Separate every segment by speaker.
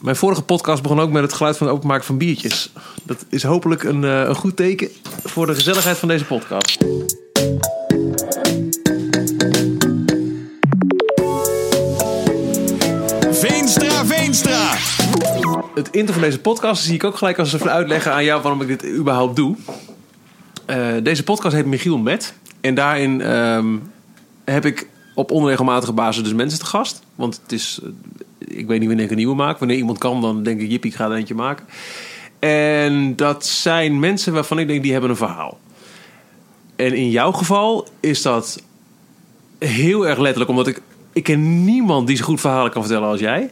Speaker 1: Mijn vorige podcast begon ook met het geluid van het openmaken van biertjes. Dat is hopelijk een, eh, een goed teken voor de gezelligheid van deze podcast.
Speaker 2: Veenstra, Veenstra.
Speaker 1: Het intro van deze podcast zie ik ook gelijk als even uitleggen aan jou waarom ik dit überhaupt doe. Eh, deze podcast heet Michiel Met. En daarin ehm, heb ik op onregelmatige basis dus mensen te gast. Want het is, eh, ik weet niet wanneer ik een nieuwe maak. Wanneer iemand kan, dan denk ik, jippie, ik ga er eentje maken. En dat zijn mensen waarvan ik denk, die hebben een verhaal. En in jouw geval is dat heel erg letterlijk, omdat ik, ik ken niemand die zo goed verhalen kan vertellen als jij.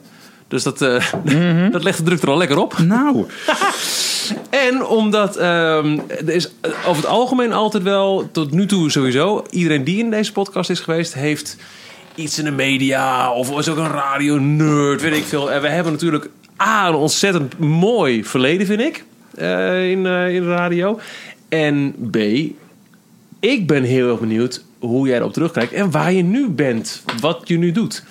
Speaker 1: Dus dat, eh, dat legt de druk er al lekker op.
Speaker 2: Nou,
Speaker 1: En omdat ehm, er is over het algemeen altijd wel, tot nu toe sowieso, iedereen die in deze podcast is geweest, heeft iets in de media of is ook een radio-nerd, weet ik veel. En we hebben natuurlijk A, een ontzettend mooi verleden, vind ik, eh, in, eh, in de radio. En B, ik ben heel erg benieuwd hoe jij erop terugkijkt en waar je nu bent, wat je nu doet.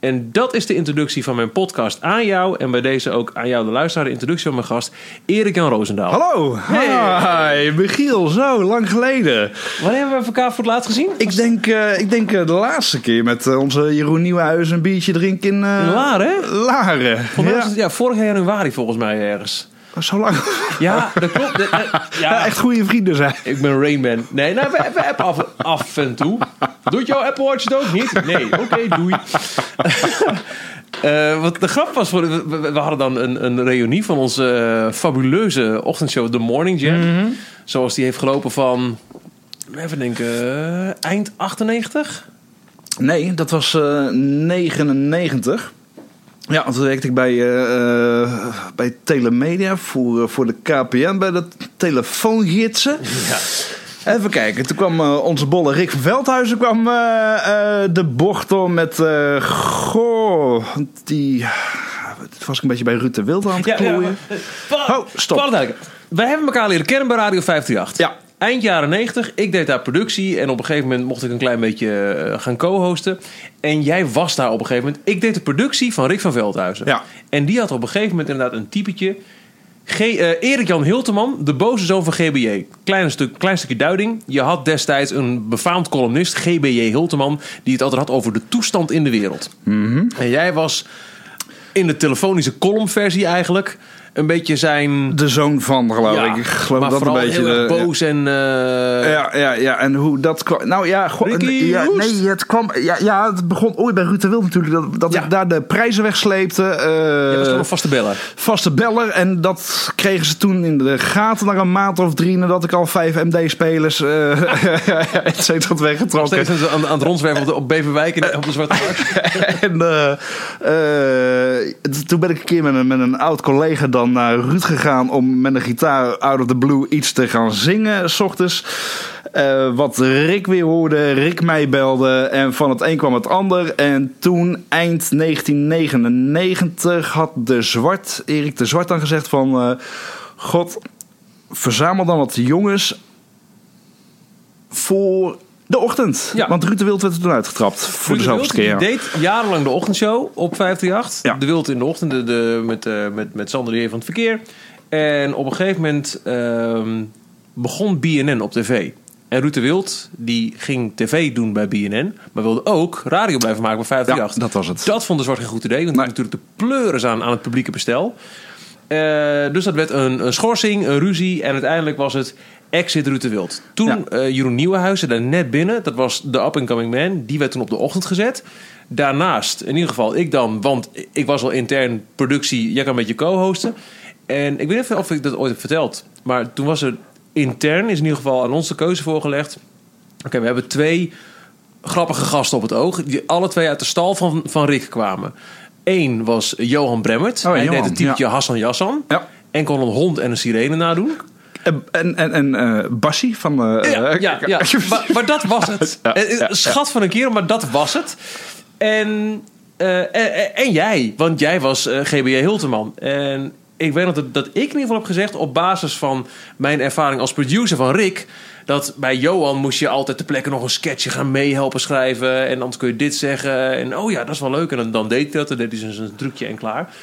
Speaker 1: En dat is de introductie van mijn podcast aan jou. En bij deze ook aan jou, de luisteraar, de introductie van mijn gast, Erik-Jan Roosendaal.
Speaker 2: hallo.
Speaker 1: Hey.
Speaker 2: Hi, Michiel, zo lang geleden.
Speaker 1: Wanneer hebben we elkaar voor het laatst gezien?
Speaker 2: Ik denk, eh, ik denk eh, de laatste keer met eh, onze Jeroen Nieuwenhuis een biertje drinken in
Speaker 1: Laren, hè?
Speaker 2: Laren. Ja.
Speaker 1: het, ja, vorig jaar januari volgens mij ergens.
Speaker 2: Zo lang.
Speaker 1: Ja, dat klopt. De- de-
Speaker 2: Ja,
Speaker 1: ja,
Speaker 2: echt goede vrienden zijn.
Speaker 1: Ik ben Rainman. Nee, nou, we, we appen af, af en toe. Doet jouw Apple Watch het ook niet? Nee, oké, doei. Eh, wat de grap was, voor, we, we- hadden dan een, een reunie van onze eh, fabuleuze ochtendshow The Morning Jam. Zoals die heeft gelopen van, even denken, eh, eind 98?
Speaker 2: Nee, dat was eh 99. Ja, want toen werkte ik bij, eh, eh, bij Telemedia voor, eh, voor de KPN bij de telefoongidsen.
Speaker 1: Ja.
Speaker 2: Even kijken, toen kwam onze bolle Rick van Veldhuizen kwam, de bocht om met... goh, die... Het was ik een beetje bij Ruud de Wild aan het
Speaker 1: Ja, ja,
Speaker 2: klooien.
Speaker 1: maar-
Speaker 2: Oh, stop.
Speaker 1: Wij hebben elkaar leren kennen bij Radio 538.
Speaker 2: Ja.
Speaker 1: Eind jaren 90, ik deed daar productie en op een gegeven moment mocht ik een klein beetje eh, gaan co-hosten. En jij was daar op een gegeven moment. Ik deed de productie van Rick van Veldhuizen.
Speaker 2: Ja.
Speaker 1: En die had op een gegeven moment inderdaad een typetje. G- eh, Erik-Jan Hilteman, de boze zoon van GBJ. Klein, stuk, klein stukje duiding. Je had destijds een befaamd columnist, GBJ Hilteman... die het altijd had over de toestand in de wereld. En jij was in de telefonische columnversie eigenlijk... een beetje zijn...
Speaker 2: De zoon van, geloof
Speaker 1: Ja,
Speaker 2: ik. Ik geloof
Speaker 1: maar
Speaker 2: dat een beetje...
Speaker 1: heel erg boos en... eh,
Speaker 2: Ja, ja, ja, en hoe dat kwam. Nou ja, ja nee, het kwam. Ja, ja, het begon ooit bij Ruud de Wild natuurlijk. Dat, dat
Speaker 1: Ja.
Speaker 2: ik daar de prijzen wegsleepte. eh,
Speaker 1: was een vaste beller.
Speaker 2: vaste beller. En dat kregen ze toen in de gaten na een maand of drie. nadat ik al vijf MD-spelers. eh et cetera had weggetrokken.
Speaker 1: Steeds aan, aan, het rondzwerven op, de, op Beverwijk en op de Zwarte Markt.
Speaker 2: En eh, eh, toen ben ik een keer met een, met een oud collega dan naar Ruud gegaan om met een gitaar out of the blue iets te gaan zingen, s ochtends. Eh, wat Rick weer hoorde, Rick mij belde en van het een kwam het ander. En toen, eind 1999, had de Zwart, Erik de Zwart dan gezegd van... eh, God, verzamel dan wat jongens voor de ochtend.
Speaker 1: Ja.
Speaker 2: Want Ruud de Wild werd er toen uitgetrapt. Voor de
Speaker 1: Wild,
Speaker 2: keer.
Speaker 1: Die deed jarenlang de ochtendshow op 538.
Speaker 2: Ja.
Speaker 1: De Wild in de ochtend de, de- met, eh, met, met Sander de Heer van het Verkeer. En op een gegeven moment ehm, begon BNN op tv. En Ruud de Wild die ging tv doen bij BNN. Maar wilde ook radio blijven maken bij 538.
Speaker 2: Ja, dat was het.
Speaker 1: Dat vond de Zwart geen goed idee. Want
Speaker 2: Nee.
Speaker 1: natuurlijk de pleuren aan aan het publieke bestel. Eh, dus dat werd een, een schorsing, een ruzie. En uiteindelijk was het exit Ruud de Wild. Toen
Speaker 2: Ja.
Speaker 1: eh, Jeroen Nieuwenhuizen daar net binnen. Dat was de up-and-coming man. Die werd toen op de ochtend gezet. Daarnaast, in ieder geval ik dan. Want ik was al intern productie. Jij kan een beetje co-hosten. En ik weet niet of ik dat ooit heb verteld. Maar toen was er intern, is in ieder geval aan ons de keuze voorgelegd. Oké, we hebben twee grappige gasten op het oog. Die alle twee uit de stal van, van Rick kwamen. Eén was Johan Bremmert.
Speaker 2: Oh,
Speaker 1: Hij
Speaker 2: Johan,
Speaker 1: deed het typetje
Speaker 2: ja.
Speaker 1: Hassan Jassan.
Speaker 2: Ja.
Speaker 1: En kon een hond en een sirene nadoen.
Speaker 2: En, en, en, en Bassie van... eh,
Speaker 1: Ja,
Speaker 2: eh,
Speaker 1: ja, ja. Maar, maar dat was het.
Speaker 2: Ja, ja,
Speaker 1: Schat van een kerel, maar dat was het. En, en, en jij, want jij was GBJ Hulteman. En ik weet nog dat, dat ik in ieder geval heb gezegd... op basis van mijn ervaring als producer van Rick... dat bij Johan moest je altijd ter plekke nog een sketchje gaan meehelpen schrijven... en dan kun je dit zeggen. En oh ja, dat is wel leuk. En dan, dan deed hij dat, deed hij zijn, zijn trucje en klaar.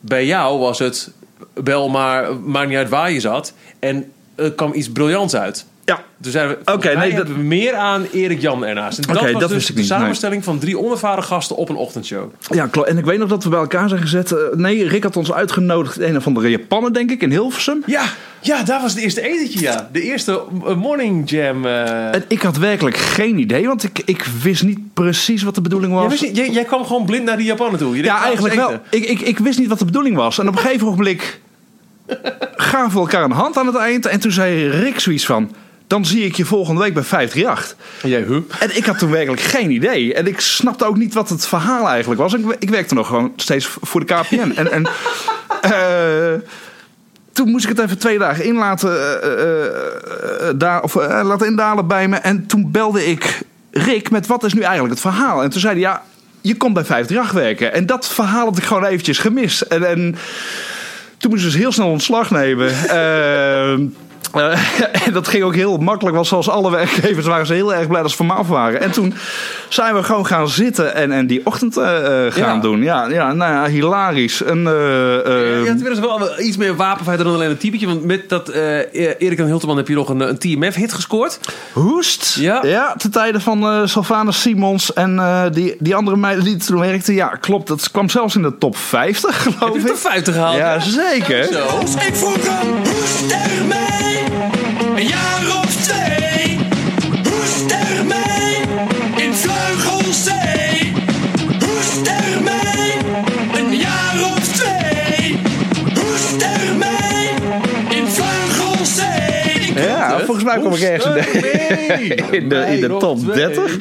Speaker 1: Bij jou was het bel maar, maakt niet uit waar je zat. En er kwam iets briljants uit.
Speaker 2: Ja,
Speaker 1: Dus
Speaker 2: Oké, nee, dat-
Speaker 1: hebben we meer aan Erik Jan ernaast. En dat was
Speaker 2: dat
Speaker 1: dus de
Speaker 2: niet, nee.
Speaker 1: samenstelling van drie onervaren gasten op een ochtendshow.
Speaker 2: Ja, klopt. En ik weet nog dat we bij elkaar zijn gezet. Eh, nee, Rick had ons uitgenodigd in een of andere Japanen, denk ik, in Hilversum.
Speaker 1: Ja, ja, daar was het eerste etentje, ja. De eerste eh, morning jam. eh.
Speaker 2: En ik had werkelijk geen idee, want ik, ik wist niet precies wat de bedoeling was.
Speaker 1: Jij, wist niet- jij, jij kwam gewoon blind naar die Japanen toe. Je
Speaker 2: Ja,
Speaker 1: we
Speaker 2: eigenlijk wel. Ik, ik, ik wist niet wat de bedoeling was. En op een gegeven ogenblik gaven we elkaar een hand aan het eind. En toen zei Rick zoiets van... Dan zie ik je volgende week bij 538.
Speaker 1: En jij, huh?
Speaker 2: En ik had toen werkelijk geen idee. En ik snapte ook niet wat het verhaal eigenlijk was. Ik, ik werkte nog gewoon steeds voor de KPN. en, en eh, toen moest ik het even twee dagen in laten, da- of, laten indalen bij me. En toen belde ik Rick met wat is nu eigenlijk het verhaal? En toen zei hij ja, je komt bij 538 werken. En dat verhaal had ik gewoon eventjes gemist. En, en toen moest ik dus heel snel ontslag nemen. Eh, en dat ging ook heel makkelijk, want zoals alle werkgevers waren ze heel erg blij dat ze van me af waren. En toen zijn we gewoon gaan zitten en, en die ochtend eh, eh, gaan
Speaker 1: Ja.
Speaker 2: doen. Ja, ja, nou ja, hilarisch. En, eh, eh,
Speaker 1: Je had inmiddels wel iets meer wapenfeit dan alleen een typetje. Want met dat eh Erik en Hilterman heb je nog een, een TMF-hit gescoord.
Speaker 2: Hoest.
Speaker 1: Ja.
Speaker 2: Ja, ten tijde van Sylvana Simons en eh, die, die andere meiden die toen werkten. Ja, klopt. Dat kwam zelfs in de top 50,
Speaker 1: Heb
Speaker 2: geloof
Speaker 1: je
Speaker 2: ik.
Speaker 1: de 50 gehaald?
Speaker 2: Ja, zeker.
Speaker 1: Zo.
Speaker 3: Ik vroeg hem, hoe
Speaker 2: volgens mij kom ik ergens in de, in de, in de top 30.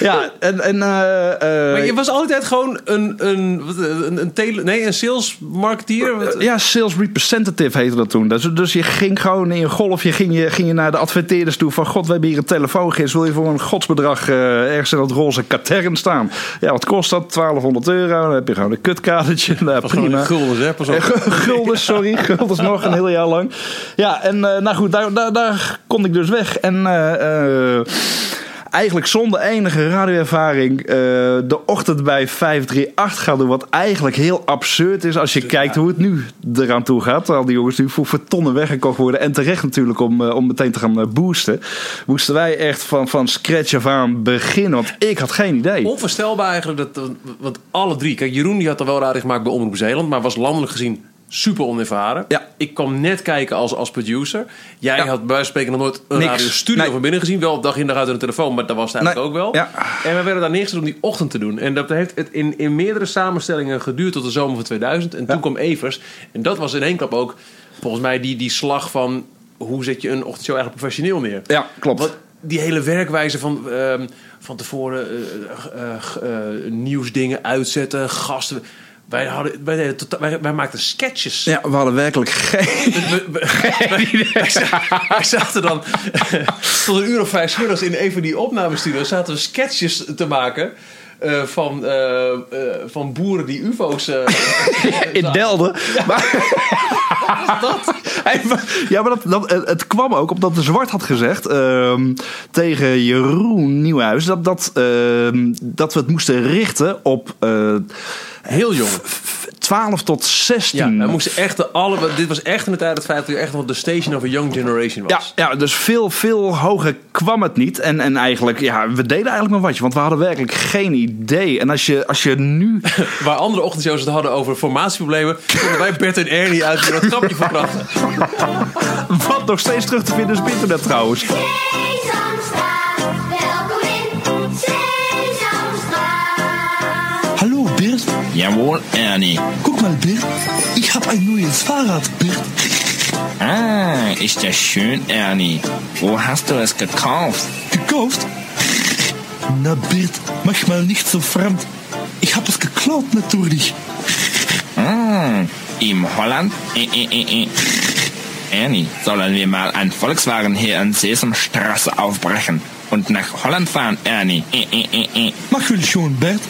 Speaker 2: Ja, en... en eh, eh,
Speaker 1: Maar je was altijd gewoon een, een, een, een, tele, nee, een sales marketeer. Wat-
Speaker 2: Ja, sales representative heette dat toen. Dus, dus je ging gewoon in je golfje ging je, ging je naar de adverteerders toe van... God, we hebben hier een telefoongids. Wil je voor een godsbedrag eh, ergens in dat roze katern staan? Ja, wat kost dat? 1200 euro. Dan heb je gewoon een kutkadertje. Nou, prima.
Speaker 1: een guldens, hè? Pas op.
Speaker 2: Eh, gu- Guldens, sorry. Guldens nog een heel jaar lang. Ja, en eh, nou goed, daar, daar, daar kon ik dus weg. En eh, eh, eigenlijk zonder enige radioervaring eh, de ochtend bij 538 gaan doen. Wat eigenlijk heel absurd is als je kijkt hoe het nu eraan toe gaat. Terwijl die jongens natuurlijk voor, voor tonnen weggekocht worden. En terecht natuurlijk om, om meteen te gaan boosten. Moesten wij echt van, van scratch af aan beginnen. Want ik had geen idee.
Speaker 1: Onvoorstelbaar eigenlijk. Dat, want alle drie. Kijk, Jeroen die had al wel radio gemaakt bij Omroep Zeeland. Maar was landelijk gezien super onervaren.
Speaker 2: Ja.
Speaker 1: Ik kwam net kijken als, als producer. Jij
Speaker 2: Ja.
Speaker 1: had bij wijze van spreken nog nooit een
Speaker 2: Niks.
Speaker 1: radiostudio
Speaker 2: Nee.
Speaker 1: van binnen gezien. Wel dag in dag uit een telefoon. Maar dat was het eigenlijk
Speaker 2: Nee.
Speaker 1: ook wel.
Speaker 2: Ja.
Speaker 1: En we werden daar neergezet om die ochtend te doen. En dat heeft het in, in meerdere samenstellingen geduurd tot de zomer van 2000. En toen kwam Evers. En dat was in één klap ook volgens mij die, die slag van... Hoe zet je een ochtendshow eigenlijk professioneel neer?
Speaker 2: Ja, klopt.
Speaker 1: Wat, die hele werkwijze van, ehm, van tevoren eh, eh, eh, nieuwsdingen uitzetten, gasten. Wij, hadden, wij, deden tota- wij, wij maakten sketches.
Speaker 2: Ja, we hadden werkelijk geen...
Speaker 1: We- we- wij, wij za- wij zaten dan tot een uur of vijf middags in een van die opnamestudio's zaten we sketches te maken. eh, van, eh, eh, van boeren die ufo's...
Speaker 2: in Delden. Maar, ja, maar dat, dat, het- het kwam ook omdat de Zwart had gezegd ehm, tegen Jeroen Nieuwhuis dat, dat, ehm, dat we het moesten richten op
Speaker 1: heel jong.
Speaker 2: 12 tot 16.
Speaker 1: Ja, we moesten echt de alle... Dit was echt in de tijd dat 50 echt nog de station of a young generation
Speaker 2: Ja,
Speaker 1: was.
Speaker 2: ja, dus veel, veel hoger kwam het niet. En, en eigenlijk, ja, we deden eigenlijk maar watje, want we hadden werkelijk geen idee. En als je, als je nu.
Speaker 1: Waar andere ochtendshows het hadden over formatieproblemen, konden wij Bert en Ernie uit die dat grapje verkrachten.
Speaker 2: Wat nog steeds terug te vinden is op internet trouwens.
Speaker 4: Jawohl, Ernie.
Speaker 3: guck mal Bert, ich habe ein neues Fahrrad Bert.
Speaker 4: Ah, ist ja schön, Ernie. Wo hast du es gekauft?
Speaker 3: Gekauft? Na Bert, mach mal nicht so fremd. Ich habe es geklaut natürlich.
Speaker 4: Ah, in Holland? Äh, äh, äh. Ernie, sollen wir mal ein Volkswagen hier an Sesamstraße aufbrechen und nach Holland fahren, Ernie? Äh, äh, äh, äh.
Speaker 3: Mach will schon Bert.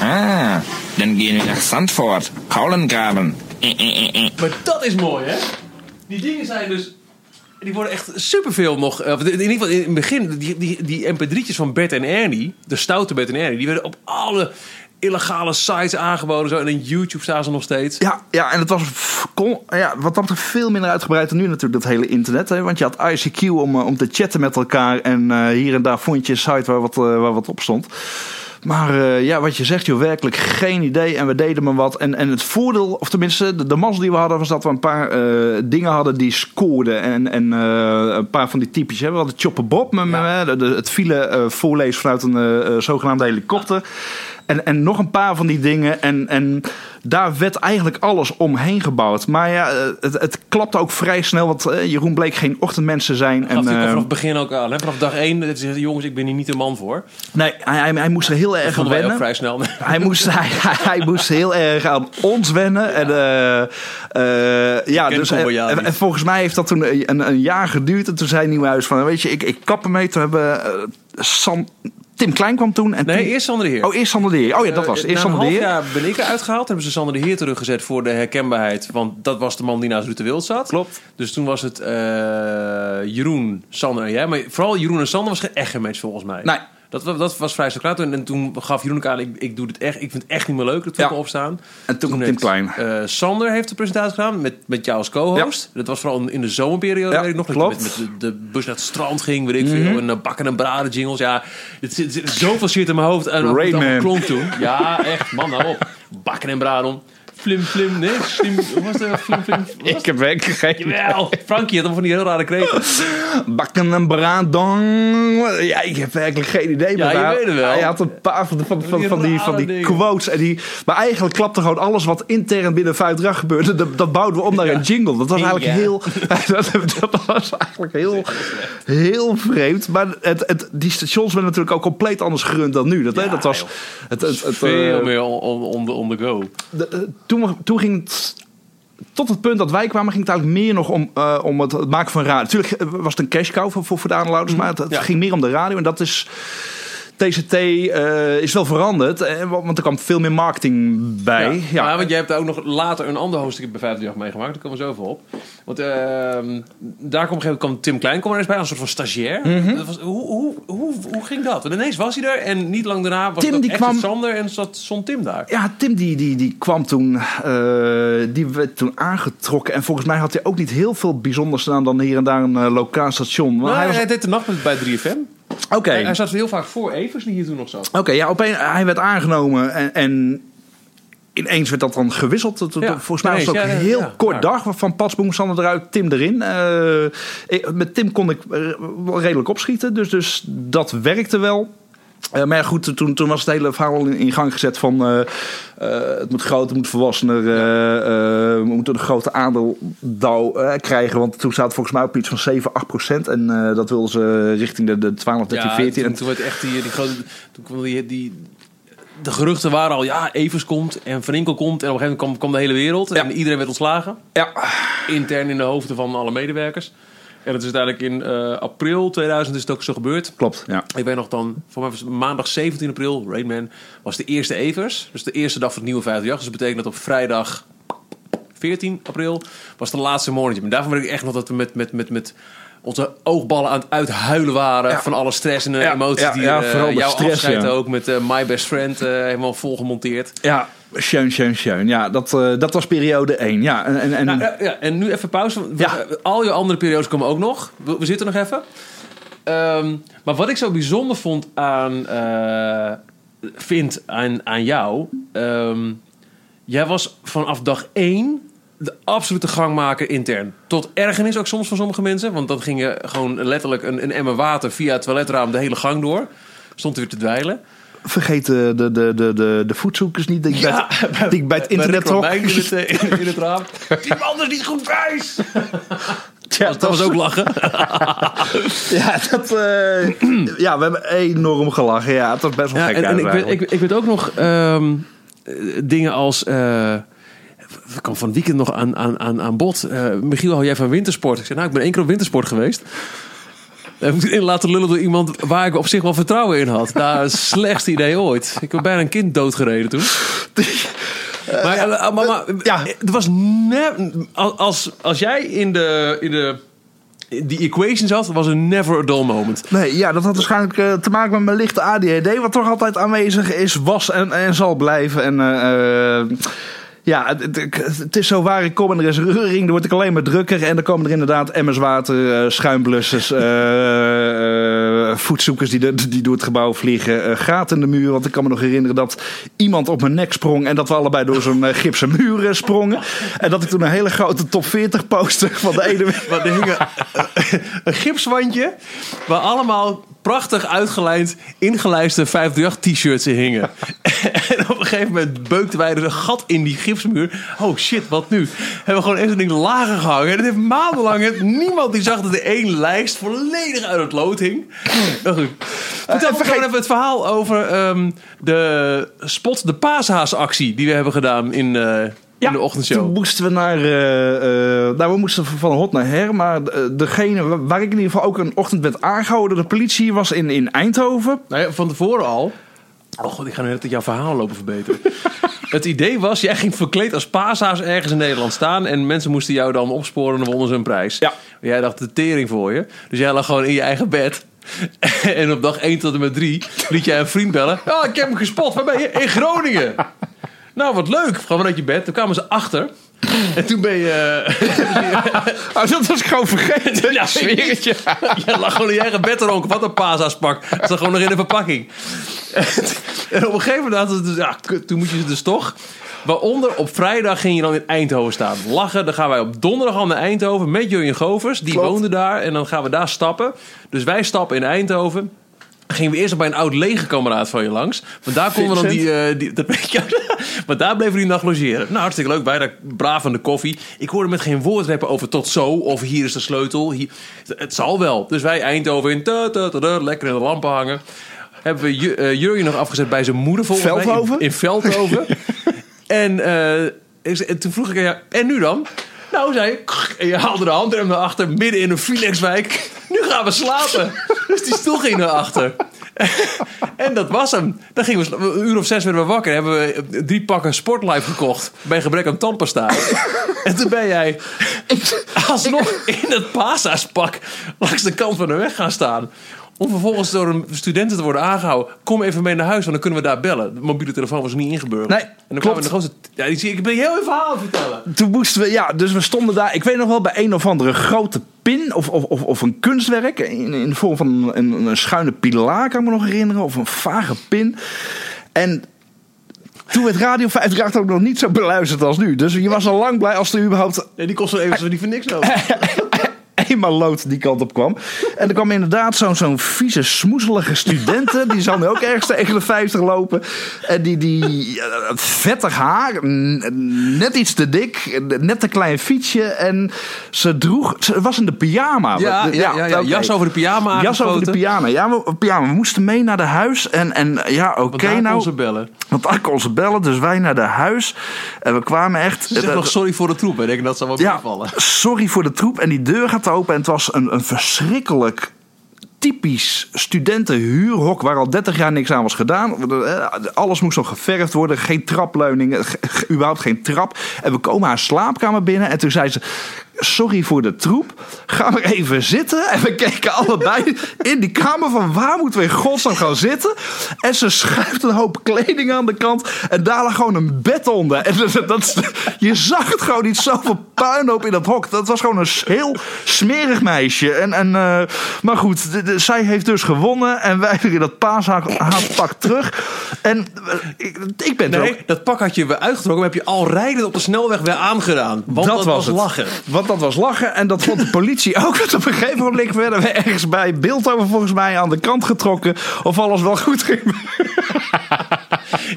Speaker 4: Ah, dann gehen wir nach Sandford, Kaulengraben. Äh, äh, äh, äh.
Speaker 1: Maar dat is mooi, hè? Die dingen zijn dus... Die worden echt superveel nog... eh, In ieder geval in het begin, die, die, die mp3'tjes van Bert en Ernie... De stoute Bert en Ernie... Die werden op alle illegale sites aangeboden. Zo. En in YouTube staan ze nog steeds.
Speaker 2: Ja, ja, en het was kon, ja, wat betreft veel minder uitgebreid dan nu natuurlijk, dat hele internet. Hè? Want je had ICQ om, eh, om te chatten met elkaar. En eh, hier en daar vond je een site waar wat, eh, waar wat op stond. Maar ja, wat je zegt, joh, werkelijk geen idee. En we deden maar wat. En, en het voordeel, of tenminste, de, de mazzel die we hadden, was dat we een paar dingen hadden die scoorden. En, en een paar van die types. Hè? We hadden Chopper Bob, met, met- de, de- het file voorlezen vanuit een zogenaamde helikopter. En, en nog een paar van die dingen. En, en daar werd eigenlijk alles omheen gebouwd. Maar ja, eh, het, het klapte ook vrij snel. Want eh, Jeroen bleek geen ochtendmensen zijn.
Speaker 1: Gaf
Speaker 2: En,
Speaker 1: hij
Speaker 2: eh,
Speaker 1: vanaf het begin ook aan. Hè? Vanaf dag één. Jongens, ik ben hier niet de man voor.
Speaker 2: nee, hij, hij, moest er heel erg aan wennen.
Speaker 1: vrij snel.
Speaker 2: Hij moest, hij, hij, hij moest heel erg aan ons wennen. En, eh, ja, dus, en, volgens mij heeft dat toen een, een jaar geduurd. En toen zei Nieuwhuis van, weet je, ik, ik kap ermee. Toen hebben Sam, Tim Klein kwam toen. En
Speaker 1: Nee,
Speaker 2: toen-
Speaker 1: eerst Sander de Heer.
Speaker 2: Oh, eerst Sander de Heer. Oh ja, dat was.
Speaker 1: Eh,
Speaker 2: Eerst Sander de Heer.
Speaker 1: jaar ben ik eruit gehaald. Hebben ze Sander de Heer teruggezet voor de herkenbaarheid. Want dat was de man die naast Ruud de Wild zat.
Speaker 2: Klopt.
Speaker 1: Dus toen was het eh, Jeroen, Sander en jij. Maar vooral Jeroen en Sander was geen echt match volgens mij.
Speaker 2: Nee.
Speaker 1: Dat, was- dat was vrij klaar. Toen- En toen gaf Jeroen aan, ik, ik doe dit echt, ik vind het echt niet meer leuk. Dat we
Speaker 2: Ja.
Speaker 1: opstaan.
Speaker 2: En toen kwam Tim Klein.
Speaker 1: eh, Sander heeft de presentatie gedaan met, met jou als co-host. Dat was vooral in de zomerperiode. Weet ik nog, dat
Speaker 2: klopt. Mhm.
Speaker 1: met, met de, de bus naar het strand ging, weet ik veel. En uh, bakken en braden jingles. Ja, het zit, zoveel shit in mijn hoofd. En
Speaker 2: Man.
Speaker 1: klonk toen. Ja, echt, man, nou op. Bakken en braden. Flim, flim, nee, slim. Hoe was dat? Flim, flim.
Speaker 2: Ik heb werk gegeven.
Speaker 1: Jawel, Frankie had hem van die heel rare kreten.
Speaker 2: Bakken en braadong. Ja, ik heb werkelijk geen idee.
Speaker 1: Ja,
Speaker 2: maar
Speaker 1: je
Speaker 2: hij-
Speaker 1: weet het wel.
Speaker 2: Hij had een paar van, van, van,
Speaker 1: Die
Speaker 2: van die, van
Speaker 1: rare
Speaker 2: die
Speaker 1: dingen.
Speaker 2: quotes. En die, maar eigenlijk klapte gewoon alles wat intern binnen Vuitdrag gebeurde. Dat, dat bouwden we om naar een jingle. Dat was eigenlijk heel... Dat, dat was eigenlijk heel, heel vreemd. Maar het, het, die stations werden natuurlijk ook compleet anders gerund dan nu. Dat, hè, dat was... Het, het, het,
Speaker 1: Veel
Speaker 2: eh,
Speaker 1: meer on, on, on the, on the go.
Speaker 2: de- eh, toen, toen ging het. Tot het punt dat wij kwamen, ging het eigenlijk meer nog om, eh, om het, het maken van radio. Natuurlijk eh, was het een cash cow voor, voor, voor de aanlouders, maar het, het
Speaker 1: Ja.
Speaker 2: ging meer om de radio. En dat is. TCT eh, is wel veranderd, eh, want er kwam veel meer marketing bij. Ja,
Speaker 1: Maar want jij hebt ook nog later een ander hoofdstuk bij 50 jaar meegemaakt. Daar komen we zo over op. Want ehm, daar kwam kwam Tim Klein kwam er eens bij, als een soort van stagiair.
Speaker 2: Mhm.
Speaker 1: dat was, hoe, hoe, hoe, hoe ging dat? Want ineens was hij er en niet lang daarna was
Speaker 2: Tim,
Speaker 1: het
Speaker 2: die kwam-
Speaker 1: Sander en zat, stond Tim daar.
Speaker 2: Ja, Tim die, die, die kwam toen, eh, die werd toen aangetrokken. En volgens mij had hij ook niet heel veel bijzonders gedaan dan hier en daar een lokaal station. Maar hij was,
Speaker 1: hij deed de nacht met- bij 3FM.
Speaker 2: Oké,
Speaker 1: Hij, hij zat heel vaak voor Evers, die hier toen nog zat.
Speaker 2: Oké, ja, opeens, hij werd aangenomen en, en ineens werd dat dan gewisseld. Dat-
Speaker 1: Ja,
Speaker 2: Volgens mij was het ook een
Speaker 1: ja,
Speaker 2: heel
Speaker 1: ja,
Speaker 2: kort dag. Van Pasboom, Sander eruit, Tim erin. Eh, met Tim kon ik eh, redelijk opschieten, dus, dus dat werkte wel. Eh, maar ja, goed, toen, toen was het hele verhaal al in, in gang gezet van... eh, eh, het moet groter, het moet volwassener. we moeten een grote aandeel krijgen. Want toen staat het volgens mij op iets van 7, 8 procent. En dat wilden ze richting de, de 12, 13, 14.
Speaker 1: Toen,
Speaker 2: En
Speaker 1: toen werd echt die, die grote... Toen kwam die, die, de geruchten waren al, ja, Evers komt en Van Inkel komt. En op een gegeven moment kwam, kwam de hele wereld.
Speaker 2: Ja.
Speaker 1: En iedereen werd ontslagen.
Speaker 2: ja,
Speaker 1: intern in de hoofden van alle medewerkers. En dat is uiteindelijk in eh, april 2000 is het ook zo gebeurd.
Speaker 2: klopt. Ja.
Speaker 1: Ik weet nog dan, voor mij was maandag 17 april, Rainman, was de eerste Evers. Dus de eerste dag van het nieuwe 58. Dus dat betekent dat op vrijdag 14 april was de laatste morning. En daarvan weet ik echt nog dat we met, met, met, met onze oogballen aan het uithuilen waren.
Speaker 2: Ja.
Speaker 1: Van alle stress en
Speaker 2: Ja,
Speaker 1: emoties
Speaker 2: ja,
Speaker 1: die
Speaker 2: ja,
Speaker 1: eh,
Speaker 2: vooral de
Speaker 1: jouw
Speaker 2: stress,
Speaker 1: afscheid
Speaker 2: ja.
Speaker 1: ook met eh, My Best Friend eh, helemaal volgemonteerd.
Speaker 2: Ja, schön, schön, schön. Ja, dat, eh, dat was periode 1. Ja, en, en, en
Speaker 1: Nou, ja, en nu even pauze.
Speaker 2: Ja.
Speaker 1: Al je andere periodes komen ook nog. We, we zitten nog even. Ehm, maar wat ik zo bijzonder vond aan, eh, vind aan, aan jou. ehm, jij was vanaf dag één de absolute gangmaker intern. Tot ergernis ook soms van sommige mensen. Want dan ging je gewoon letterlijk een, een emmer water via het toiletraam de hele gang door. Stond er weer te dwijlen.
Speaker 2: Vergeet de, de, de, de, de, de voetzoekers niet die ik bij, het- die ik bij het internet
Speaker 1: trok. In het, eh, in, in het raam. Die man is niet goed wijs!
Speaker 2: Ja,
Speaker 1: Dat was ook lachen.
Speaker 2: Ja, dat, eh, ja, we hebben enorm gelachen. Ja, het was best wel
Speaker 1: Ja,
Speaker 2: gek
Speaker 1: en, en ik, weet, ik, ik weet ook nog ehm, eh, dingen als... eh we kwam van het weekend nog aan, aan, aan, aan bod. Eh, Michiel, hou jij van wintersport? Ik zei, nou, ik ben één keer op wintersport geweest. Heb ik in laten lullen door iemand waar ik op zich wel vertrouwen in had. Nou, het slechtste idee ooit. Ik heb bijna een kind doodgereden toen. maar, eh, maar, maar
Speaker 2: ja.
Speaker 1: er was ne- als, als jij in de, in de die equation zat, was een never a dull moment.
Speaker 2: Nee, ja, dat had waarschijnlijk eh, te maken met mijn lichte ADHD, wat toch altijd aanwezig is, was en, en zal blijven. En eh, eh, ja, het, is zo waar ik kom en er is reuring, dan word ik alleen maar drukker. En dan komen er inderdaad emmers water, eh, schuimblussers, voetzoekers die, de- die door het gebouw vliegen, eh, gaten in de muur. Want ik kan me nog herinneren dat iemand op mijn nek sprong en dat we allebei door zo'n eh, gipsen muur sprongen. En dat ik toen een hele grote top 40 poster van de ene
Speaker 1: Maar er hing een, gipswandje waar allemaal prachtig uitgelijnd, ingelijste 538 t-shirts in hingen. En op gegeven moment beukten wij er een gat in die gipsmuur. Oh shit, wat nu? Hebben we gewoon even zo'n ding lager gehangen. En het heeft maandenlang het- niemand die zag dat er één lijst volledig uit het lood hing. Nou goed. Vertel gewoon even het verhaal over ehm, de spot, de paashaasactie die we hebben gedaan in, eh, in de ochtendshow.
Speaker 2: Toen moesten we naar. eh, eh, nou, we moesten van hot naar her. Maar eh, degene wa- waar ik in ieder geval ook een ochtend werd aangehouden door de politie was in, in Eindhoven.
Speaker 1: Nou ja, van tevoren al. Oh god, ik ga nu net jouw verhaal lopen verbeteren. het idee was, jij ging verkleed als paashaas ergens in Nederland staan... en mensen moesten jou dan opsporen en wonnen ze een prijs.
Speaker 2: Ja.
Speaker 1: Jij dacht de tering voor je. Dus jij lag gewoon in je eigen bed. en op dag 1 tot en met 3 liet jij een vriend bellen. Oh, ik heb hem gespot. Waar ben je? In Groningen. nou, wat leuk. Gewoon vanuit je bed. Toen kwamen ze achter. En toen ben je...
Speaker 2: Oh, dat was ik gewoon vergeten.
Speaker 1: Ja, het je. Lag gewoon in je eigen bed te ronken. Wat een paashaaspak. Dat zat gewoon nog in de verpakking. En op een gegeven moment hadden ze dus, ja, toen moet je ze dus toch. Waaronder op vrijdag ging je dan in Eindhoven staan. Lachen, dan gaan wij op donderdag al naar Eindhoven met Jurjen Govers. Die
Speaker 2: Klopt.
Speaker 1: woonde daar en dan gaan we daar stappen. Dus wij stappen in Eindhoven. Gingen we eerst bij een oud legerkameraad van je langs. Want daar konden we dan die... eh, die dat weet je. Maar daar bleven we die nacht logeren. Nou, hartstikke leuk. Wij daar braaf aan de koffie. Ik hoorde met geen woord rappen over tot zo. Of hier is de sleutel. Hier, het zal wel. Dus wij Eindhoven in. ta, ta, ta, ta, lekker in de lampen hangen. Hebben we Ju- eh, Jurjen nog afgezet bij zijn moeder volgens mij.
Speaker 2: Veldhoven?
Speaker 1: In, in Veldhoven. en, eh, ik en toen vroeg ik aan jou, en nu dan? Nou, zei je, en je haalde de handrem naar achter, midden in een. Nu gaan we slapen. Dus die stoel ging naar achter. en dat was hem. Dan gingen we, een uur of zes werden we wakker. Hebben we drie pakken Sportlife gekocht. Bij gebrek aan tandpasta. en toen ben jij alsnog in het paashaaspak langs de kant van de weg gaan staan. Om vervolgens door een studenten te worden aangehouden. Kom even mee naar huis, want dan kunnen we daar bellen. De mobiele telefoon was niet ingebeurd.
Speaker 2: Nee,
Speaker 1: en dan
Speaker 2: klopt.
Speaker 1: kwamen we de grootste... Ja, ik, ik ben heel even verhaal vertellen.
Speaker 2: Toen moesten we, ja, dus we stonden daar. Ik weet nog wel bij een of andere grote pin of, of, of, of een kunstwerk in, in de vorm van een, een schuine pilaar, kan ik me nog herinneren, of een vage pin. En toen werd Radio 538 ook nog niet zo beluisterd als nu. Dus je was al lang blij als er überhaupt
Speaker 1: Nee, die kost wel even niet voor niks over.
Speaker 2: eenmaal lood die kant op kwam. En er kwam inderdaad zo'n zo'n vieze, smoezelige studenten. Die zal nu ook ergens tegen de 50 lopen. En die, die eh, vettig haar, net iets te dik, net een klein fietsje. En ze droeg, ze was in de pyjama.
Speaker 1: Ja, ja, ja, jas over de pyjama
Speaker 2: Jas over de pyjama. Ja, we, pyjama. we moesten mee naar de huis. En, en ja, oké
Speaker 1: Want daar
Speaker 2: nou.
Speaker 1: kon ze bellen.
Speaker 2: Want daar kon ze bellen. Dus wij naar de huis. En we kwamen echt...
Speaker 1: Zeg nog sorry voor de troep. hè. Ik denk dat zal wel
Speaker 2: Ja,
Speaker 1: meevallen.
Speaker 2: sorry voor de troep. En die deur gaat open en het was een, een verschrikkelijk typisch studentenhuurhok waar al 30 jaar niks aan was gedaan. Eh, Alles moest nog geverfd worden, geen trapleuningen, ge- ge- überhaupt geen trap. En we komen haar slaapkamer binnen en toen zei ze... Sorry voor de troep, ga maar even zitten. En we keken allebei in die kamer van waar moeten we in godsnaam gaan zitten. En ze schuift een hoop kleding aan de kant. En daar lag gewoon een bed onder. En dat, dat, je zag het gewoon niet zoveel puinhoop in dat hok. Dat was gewoon een heel smerig meisje. En, en, eh, maar goed, de- de- zij heeft dus gewonnen. En wij weer dat paashaatpak terug. En eh, ik, ik ben er ook
Speaker 1: Nee, dat pak had je weer uitgetrokken. Maar heb je al rijdend op de snelweg weer aangedaan. Want dat, was,
Speaker 2: het.
Speaker 1: lachen.
Speaker 2: Want dat was lachen. En dat vond de politie ook. Want op een gegeven moment werden we ergens bij Beeldhoven volgens mij aan de kant getrokken. Of alles wel goed ging.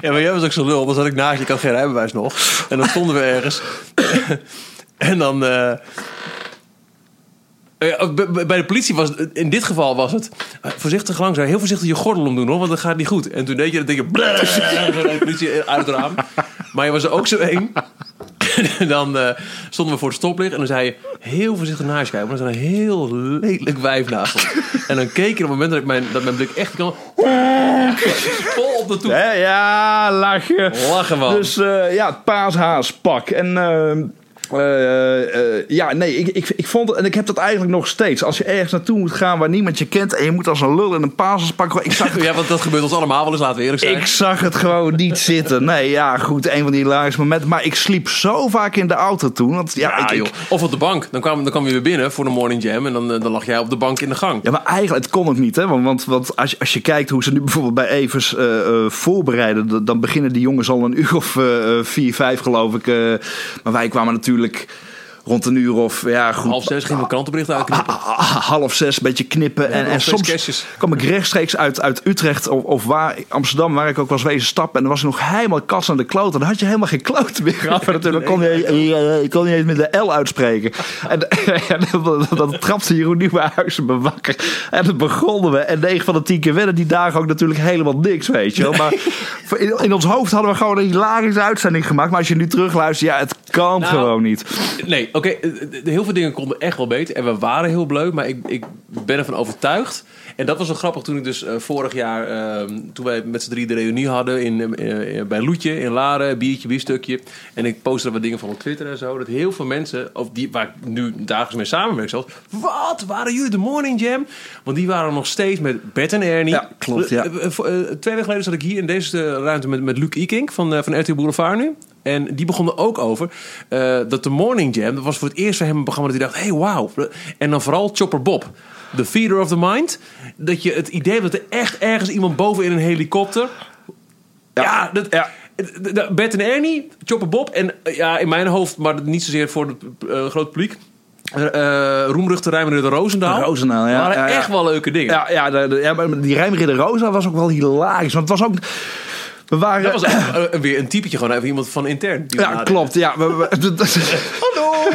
Speaker 1: Ja, maar jij was ook zo lul. Dan zat ik naast je, ik had geen rijbewijs nog. En dan stonden we ergens. en dan... eh, bij de politie was het, in dit geval was het eh, voorzichtig langzaam, heel voorzichtig je gordel omdoen hoor, want dat gaat niet goed. En toen deed je dat denk je, de politie uit raam. Maar je was er ook zo eng. Dan eh, stonden we voor het stoplicht en dan zei je heel voorzichtig naast je kijken, er is een heel lelijk wijf. En dan keek je op het moment dat, ik mijn, dat mijn blik echt kan, vol op de toe.
Speaker 2: Ja, lachen.
Speaker 1: Lachen man.
Speaker 2: Dus eh, ja, paashaaspak. En eh, Eh, eh, ja, nee, ik, ik, ik vond het, en ik heb dat eigenlijk nog steeds. Als je ergens naartoe moet gaan waar niemand je kent en je moet als een lul in een pasespak. Ik zag,
Speaker 1: Ja, want dat gebeurt ons allemaal wel eens, laten we eerlijk zijn.
Speaker 2: ik zag het gewoon niet zitten. Nee, ja, goed, een van die hilarische momenten. Maar ik sliep zo vaak in de auto toen. Want ja,
Speaker 1: Ja,
Speaker 2: ik,
Speaker 1: joh.
Speaker 2: ik-
Speaker 1: Of op de bank. Dan kwam, dan kwam je weer binnen voor de morning jam. En dan, eh, dan lag jij op de bank in de gang.
Speaker 2: Ja, maar eigenlijk, het kon ook niet, hè? Want, want, want als, je, als je kijkt hoe ze nu bijvoorbeeld bij Evers eh, eh, voorbereiden, dan beginnen die jongens al een uur of eh, eh, vier, vijf, geloof ik. eh. maar wij kwamen natuurlijk natuurlijk rond een uur of ja, goed.
Speaker 1: Half zes gingen we krantenberichten uitknippen.
Speaker 2: Ah, ah, half zes, een beetje knippen. en, en soms
Speaker 1: kerstjes.
Speaker 2: kwam ik rechtstreeks uit, uit Utrecht of, of waar, Amsterdam, waar ik ook was wezen stappen. En dan was ik nog helemaal kast aan de kloot. En dan had je helemaal geen kloot meer. En natuurlijk kon je, eh, ik kon niet eens met de L uitspreken. En, en dan, dan trapte Jeroen Nieuwenhuizen me wakker. En dan begonnen we. En 9 van de 10 keer werden die dagen ook natuurlijk helemaal niks, weet je wel. Maar in, in ons hoofd hadden we gewoon een hilarische uitzending gemaakt. Maar als je nu terugluistert, ja, het kan
Speaker 1: Nou,
Speaker 2: gewoon niet.
Speaker 1: Nee, oké. eh, eh, heel veel dingen konden echt wel beter. En we waren heel bleu. Maar ik, ik ben ervan overtuigd. En dat was wel grappig toen ik dus eh, vorig jaar... eh, toen wij met z'n drie de reunie hadden in, bij Loetje in Laren. Biertje, biefstukje. En ik postte wat dingen van op Twitter en zo. Dat heel veel mensen, of die, waar ik nu dagelijks mee samenwerk zelfs... Wat? Waren jullie de Morning Jam? Want die waren nog steeds met Bert en Ernie.
Speaker 2: Ja, klopt, ja.
Speaker 1: Twee weken geleden zat ik hier in deze ruimte met, met Luc Ikink van, van RTL Boulevard nu. En die begon er ook over eh, dat de Morning Jam, dat was voor het eerst voor hem een programma dat hij dacht, hey wauw. En dan vooral Chopper Bob, the feeder of the mind. Dat je het idee hebt dat er echt ergens iemand boven in een helikopter... Ja, dat,
Speaker 2: Ja.
Speaker 1: Bert en Ernie, Chopper Bob en eh, ja, in mijn hoofd, maar niet zozeer voor het eh, grote publiek... uh, Roemruchte de Roosendaal.
Speaker 2: Roosendaal, ja.
Speaker 1: waren
Speaker 2: Ja, ja.
Speaker 1: echt wel leuke dingen.
Speaker 2: Ja, ja, de, de- ja maar die Rijmridder Rosa was ook wel hilarisch. Want het was ook... We waren...
Speaker 1: Dat was ook, weer een typetje, gewoon even iemand van intern. die
Speaker 2: ja, klopt. Ja, we, we-
Speaker 1: Hallo!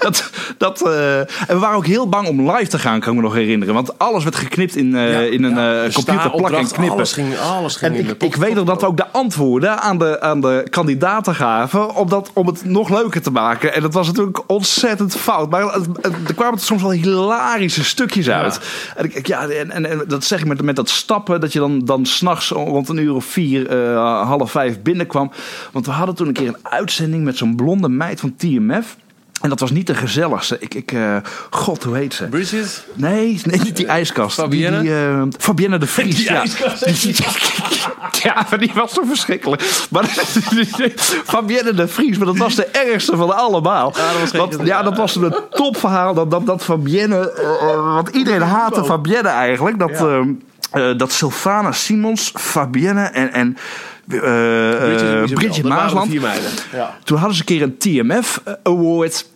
Speaker 2: dat, dat, eh, en we waren ook heel bang om live te gaan, kan ik me nog herinneren. Want alles werd geknipt in,
Speaker 1: Ja,
Speaker 2: in een
Speaker 1: ja.
Speaker 2: eh,
Speaker 1: De
Speaker 2: computer plakken en knippen.
Speaker 1: Alles ging, alles ging
Speaker 2: En
Speaker 1: in de
Speaker 2: ik, weet nog dat we ook de antwoorden aan de, aan de kandidaten gaven om, dat, om het nog leuker te maken. En dat was natuurlijk ontzettend fout. Maar het- het- er kwamen er soms wel hilarische stukjes uit. En, ik, ik- ja, en, en, en dat zeg ik met, met dat stappen, dat je dan, dan s'nachts rond een uur of vier, eh, half vijf binnenkwam. Want we hadden toen een keer een uitzending met zo'n blonde meid van TMF. En dat was niet de gezelligste. Ik, ik, eh, God, hoe heet ze?
Speaker 1: Bridget?
Speaker 2: Nee, nee, niet die ijskast.
Speaker 1: Fabienne?
Speaker 2: Die, die, eh, Fabienne de Vries.
Speaker 1: Die
Speaker 2: ja.
Speaker 1: ijskast.
Speaker 2: ja, maar die was zo verschrikkelijk. Maar Fabienne de Vries, maar dat was de ergste van allemaal.
Speaker 1: Ja, dat was
Speaker 2: Want, ja, dat was een topverhaal. Dat, dat, dat Fabienne, eh, eh, want iedereen haatte Fabienne eigenlijk. Dat, eh, eh, dat Sylvana Simons, Fabienne en... en
Speaker 1: Isabel.
Speaker 2: Bridget
Speaker 1: waren
Speaker 2: Maasland.
Speaker 1: Ja.
Speaker 2: Toen hadden ze een keer een TMF Award.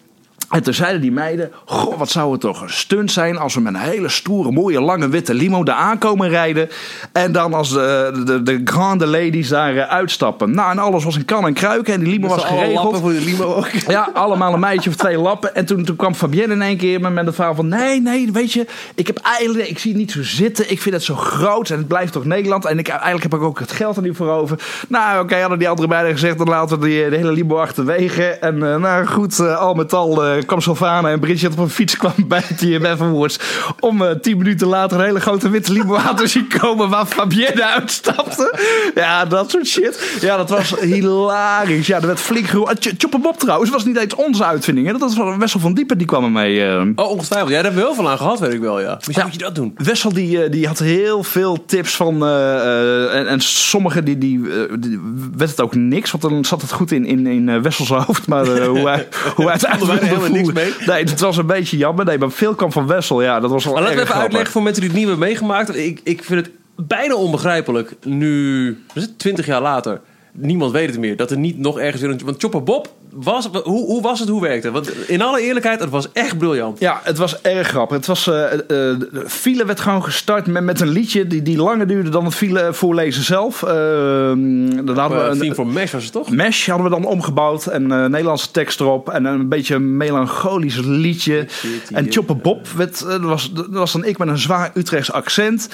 Speaker 2: En toen zeiden die meiden: Goh, wat zou het toch een stunt zijn als we met een hele stoere, mooie, lange witte limo daar aankomen rijden. En dan als de, de, de grande ladies daar eh, uitstappen. Nou, en alles was in kan en kruiken en die limo was geregeld.
Speaker 1: voor de limo ook.
Speaker 2: Ja, allemaal een meidje of twee lappen. En toen, toen kwam Fabienne in één keer met, het verhaal van... Nee, nee, weet je, ik heb eigenlijk... Ik zie het niet zo zitten. Ik vind het zo groot en het blijft toch Nederland. En ik, eigenlijk heb ik ook het geld er niet voor over. Nou, oké, hadden die andere beiden gezegd... Dan laten we die, de hele limo achterwege. En eh, nou goed, eh, al met al eh, kwam Sylvana en Bridget op een fiets kwam bij TMF Awards. Om eh, tien minuten later een hele grote witte limo te zien komen... waar Fabienne uitstapte. Ja, dat soort shit. Ja, dat was hilarisch. Ja, er werd flink geroepen. Chopper Bob trouwens was niet eens onze uitvinding. Hè? Dat was Wessel van Diepen, die kwam ermee. eh.
Speaker 1: Oh, ongetwijfeld. Ja, daar hebben we heel veel aan gehad, weet ik wel, ja. Misschien moet je dat doen.
Speaker 2: Wessel die, eh, die had heel veel tips van. eh, eh, en, en sommige die, die, eh, die werd het ook niks. Want dan zat het goed in, in, in eh, Wessels hoofd. Maar eh, hoe hij, hoe hij het
Speaker 1: er niks mee?
Speaker 2: Nee, het was een beetje jammer. Nee, maar veel kwam van Wessel. Ja, dat was wel
Speaker 1: Maar laten we even
Speaker 2: grappig.
Speaker 1: uitleggen voor mensen die het niet hebben meegemaakt. Ik, ik vind het bijna onbegrijpelijk nu, wat is het, 20 jaar later, niemand weet het meer. Dat er niet nog ergens weer een... Want Chopper Bob, was, hoe, hoe was het, hoe werkte het? Want in alle eerlijkheid, het was echt briljant.
Speaker 2: Ja, het was erg grappig. Het was, eh, eh, de file werd gewoon gestart met, met een liedje die, die langer duurde dan het file voorlezen zelf. Eh, dan hadden we
Speaker 1: Uh,
Speaker 2: een,
Speaker 1: theme voor Mesh was het toch?
Speaker 2: Mesh hadden we dan omgebouwd en eh Nederlandse tekst erop en een beetje een melancholisch liedje. En Chopper Bob werd, eh, dat was, dat was dan ik met een zwaar Utrechts accent.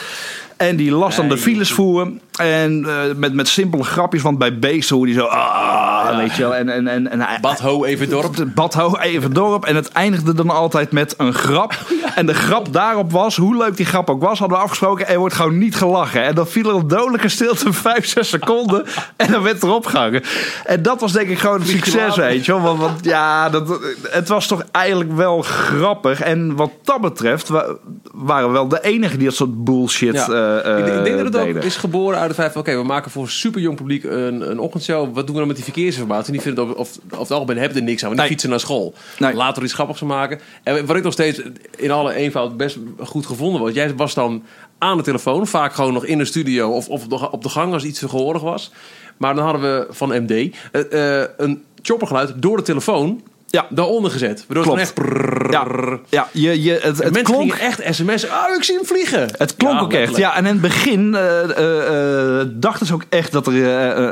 Speaker 2: En die las dan de files voeren. En eh, met, met simpele grapjes, want bij Beesten hoorde hij zo... Ah, Ja, weet je wel. En, en, en, en hij-
Speaker 1: Bad Ho even dorp.
Speaker 2: Badho even dorp. En het eindigde dan altijd met een grap. En de grap daarop was, hoe leuk die grap ook was, hadden we afgesproken. Er wordt gewoon niet gelachen. En dan viel er een dodelijke stilte, 5, 6 seconden. En dan werd erop gehangen. En dat was denk ik gewoon het succes, weet je wel. Want, want ja, dat, het was toch eigenlijk wel grappig. En wat dat betreft wa- waren we wel de enigen die dat soort bullshit
Speaker 1: Ja.
Speaker 2: eh,
Speaker 1: ik, denk- ik denk dat het ook is geboren uit het feit van... oké, we maken voor super jong publiek een, een ochtendshow. Wat doen we dan met die verkeersinformatie? Die vinden het of, over het algemeen hebben er niks aan. Want die
Speaker 2: Nee.
Speaker 1: fietsen naar school.
Speaker 2: Nee.
Speaker 1: Later iets grappigs van maken. En wat ik nog steeds in alle eenvoud best goed gevonden was... jij was dan aan de telefoon. Vaak gewoon nog in de studio of, of op de- gang als iets tegenwoordig was. Maar dan hadden we van MD eh, eh, een choppergeluid door de telefoon...
Speaker 2: Ja.
Speaker 1: daaronder gezet. Waardoor
Speaker 2: Klopt.
Speaker 1: het gewoon echt...
Speaker 2: Ja, ja je, je, het, het
Speaker 1: Mensen
Speaker 2: klonk...
Speaker 1: gingen echt sms'en. Oh, ik zie hem vliegen.
Speaker 2: Het klonk
Speaker 1: Ja,
Speaker 2: ook echt. Ja, en in het begin eh, eh, eh, dachten ze ook echt dat er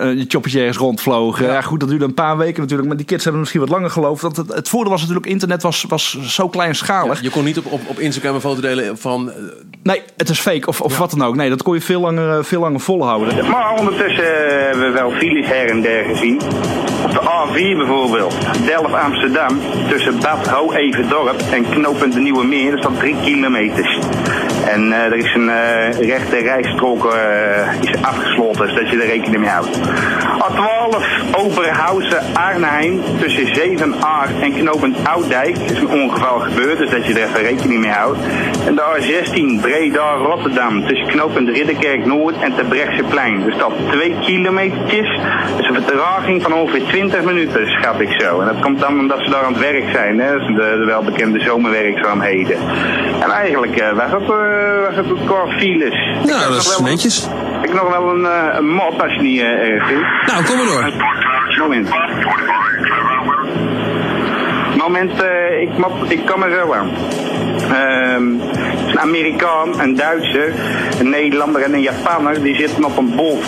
Speaker 2: een choppetje ergens rondvloog. Ja. goed, dat duurde een paar weken natuurlijk. Maar die kids hebben misschien wat langer geloofd. Want het, het voordeel was natuurlijk, internet was, was zo kleinschalig.
Speaker 1: Je kon niet op, op, op Instagram een foto delen van...
Speaker 2: Nee, het is fake of, of wat dan ook. Nee, dat kon je veel langer, veel langer volhouden.
Speaker 5: Maar ondertussen hebben we wel files her en der gezien. Op de A4 bijvoorbeeld, Tussen Bad Ho-Everdorp en knooppunt de Nieuwe Meer, dat staat 3 kilometers. En eh, er is een eh, rechte rijstrook eh, is afgesloten, zodat je er rekening mee houdt. A12 Oberhausen-Arnhem tussen Zevenaar en knooppunt Oudijk is een ongeval gebeurd, dus dat je er even rekening mee houdt. En de A16 Breda-Rotterdam tussen knooppunt Ridderkerk-Noord en Terbrechtseplein. Dus dat 2 kilometertjes. Dus een vertraging van ongeveer 20 minuten, schat ik zo. En dat komt dan omdat ze daar aan het werk zijn, hè? Dat de, de welbekende zomerwerkzaamheden. En eigenlijk eh, was het, eh, was het een qua files. Ik
Speaker 6: Ja,
Speaker 5: heb
Speaker 6: dat is
Speaker 5: wel een-
Speaker 6: netjes.
Speaker 5: Ik heb nog wel een, eh, een mot als je niet eh, erg vindt.
Speaker 6: Nou, kom maar door.
Speaker 5: Moment. Moment, eh, ik, mop, ik kom er zo aan. Is een Amerikaan, een Duitser, een Nederlander en een Japanner. Die zitten op een boot.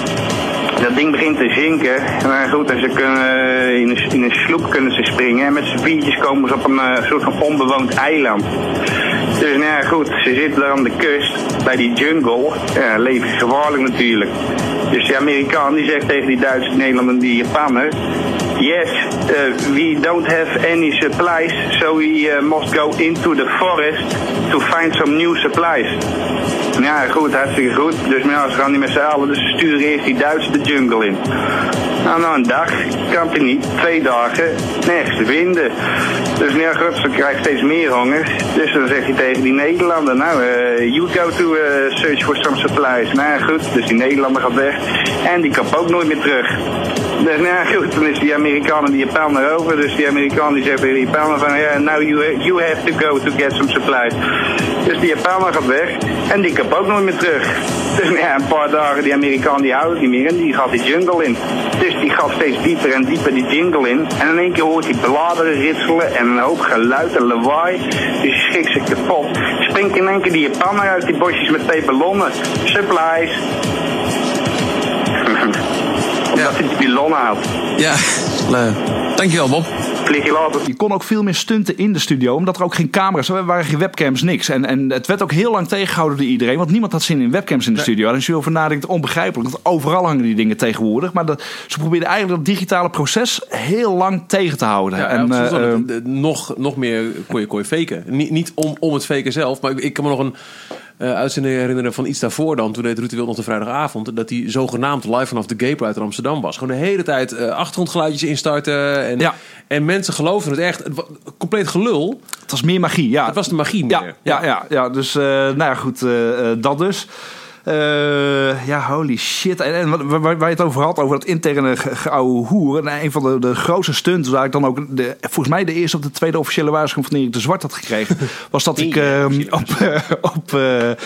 Speaker 5: Dat ding begint te zinken. Maar goed, en ze kunnen, eh, in, een, in een sloep kunnen ze springen. En met z'n viertjes komen ze op een eh, soort van onbewoond eiland. Nou ja, goed, ze zitten daar aan de kust, bij die jungle. Ja, levensgevaarlijk natuurlijk. Dus die Amerikaan die zegt tegen die Duitsers, Nederlander en die Japaner... Yes, uh, we don't have any supplies, so we uh, must go into the forest to find some new supplies. Ja, goed, hartstikke goed. Dus ja, ze gaan niet met z'n allen, dus ze sturen eerst die Duitsers de jungle in. Nou, na een dag kan hij niet. Twee dagen, nergens te vinden. Dus ja, goed, ze krijgt steeds meer honger. Dus dan zegt hij tegen die Nederlander, nou, eh, you go to eh, search for some supplies. Nou goed, dus die Nederlander gaat weg. En die komt ook nooit meer terug. Dus nou goed, dan is die Amerikaan en die Japaner over. Dus die Amerikaan die zegt tegen Japaner van, ja, now you, you have to go to get some supplies. Dus die Japaner gaat weg en die komt ook nooit meer terug. Dus nou ja, een paar dagen, die Amerikaan die houdt niet meer en die gaat die jungle in. Dus die gaat steeds dieper en dieper die jungle in. En in één keer hoort hij bladeren ritselen en een hoop geluid en lawaai. Dus die schrikt zich kapot. Springt in één keer die Japaner uit die bosjes met twee ballonnen. Supplies. Omdat hij die ballonnen had.
Speaker 6: Ja, leuk. Dankjewel Bob.
Speaker 5: Vlieg je later.
Speaker 2: Je kon ook veel meer stunten in de studio, omdat er ook geen camera's er waren, geen webcams, niks. En, en het werd ook heel lang tegengehouden door iedereen, want niemand had zin in webcams in de studio. En als je erover nadenkt, onbegrijpelijk, want overal hangen die dingen tegenwoordig. Maar dat, ze probeerden eigenlijk dat digitale proces heel lang tegen te houden.
Speaker 1: Ja,
Speaker 2: en, eh, eh,
Speaker 1: nog, nog meer kon je, kon je faken. Niet, niet om, om het faken zelf, maar ik, ik kan me nog een eh uitzending herinneren van iets daarvoor dan. Toen deed Ruud de Wild nog de vrijdagavond. Dat hij zogenaamd live vanaf de Gay Pride in Amsterdam was. Gewoon de hele tijd eh, achtergrondgeluidjes instarten. En,
Speaker 2: Ja.
Speaker 1: en mensen geloofden het echt. Het compleet gelul.
Speaker 2: het was meer magie, ja.
Speaker 1: Het was de magie meer.
Speaker 2: ja, ja, ja. dus eh, nou ja, goed, dat dus. Eh, ja, holy shit. En, en waar, waar je het over had, over dat interne ge- geouwe hoer. En een van de, de grootste stunts, waar ik dan ook de, volgens mij de eerste of de tweede officiële waarschuwing van Erik de Zwart had gekregen, was dat ik eh, op, eh, op, eh, eh,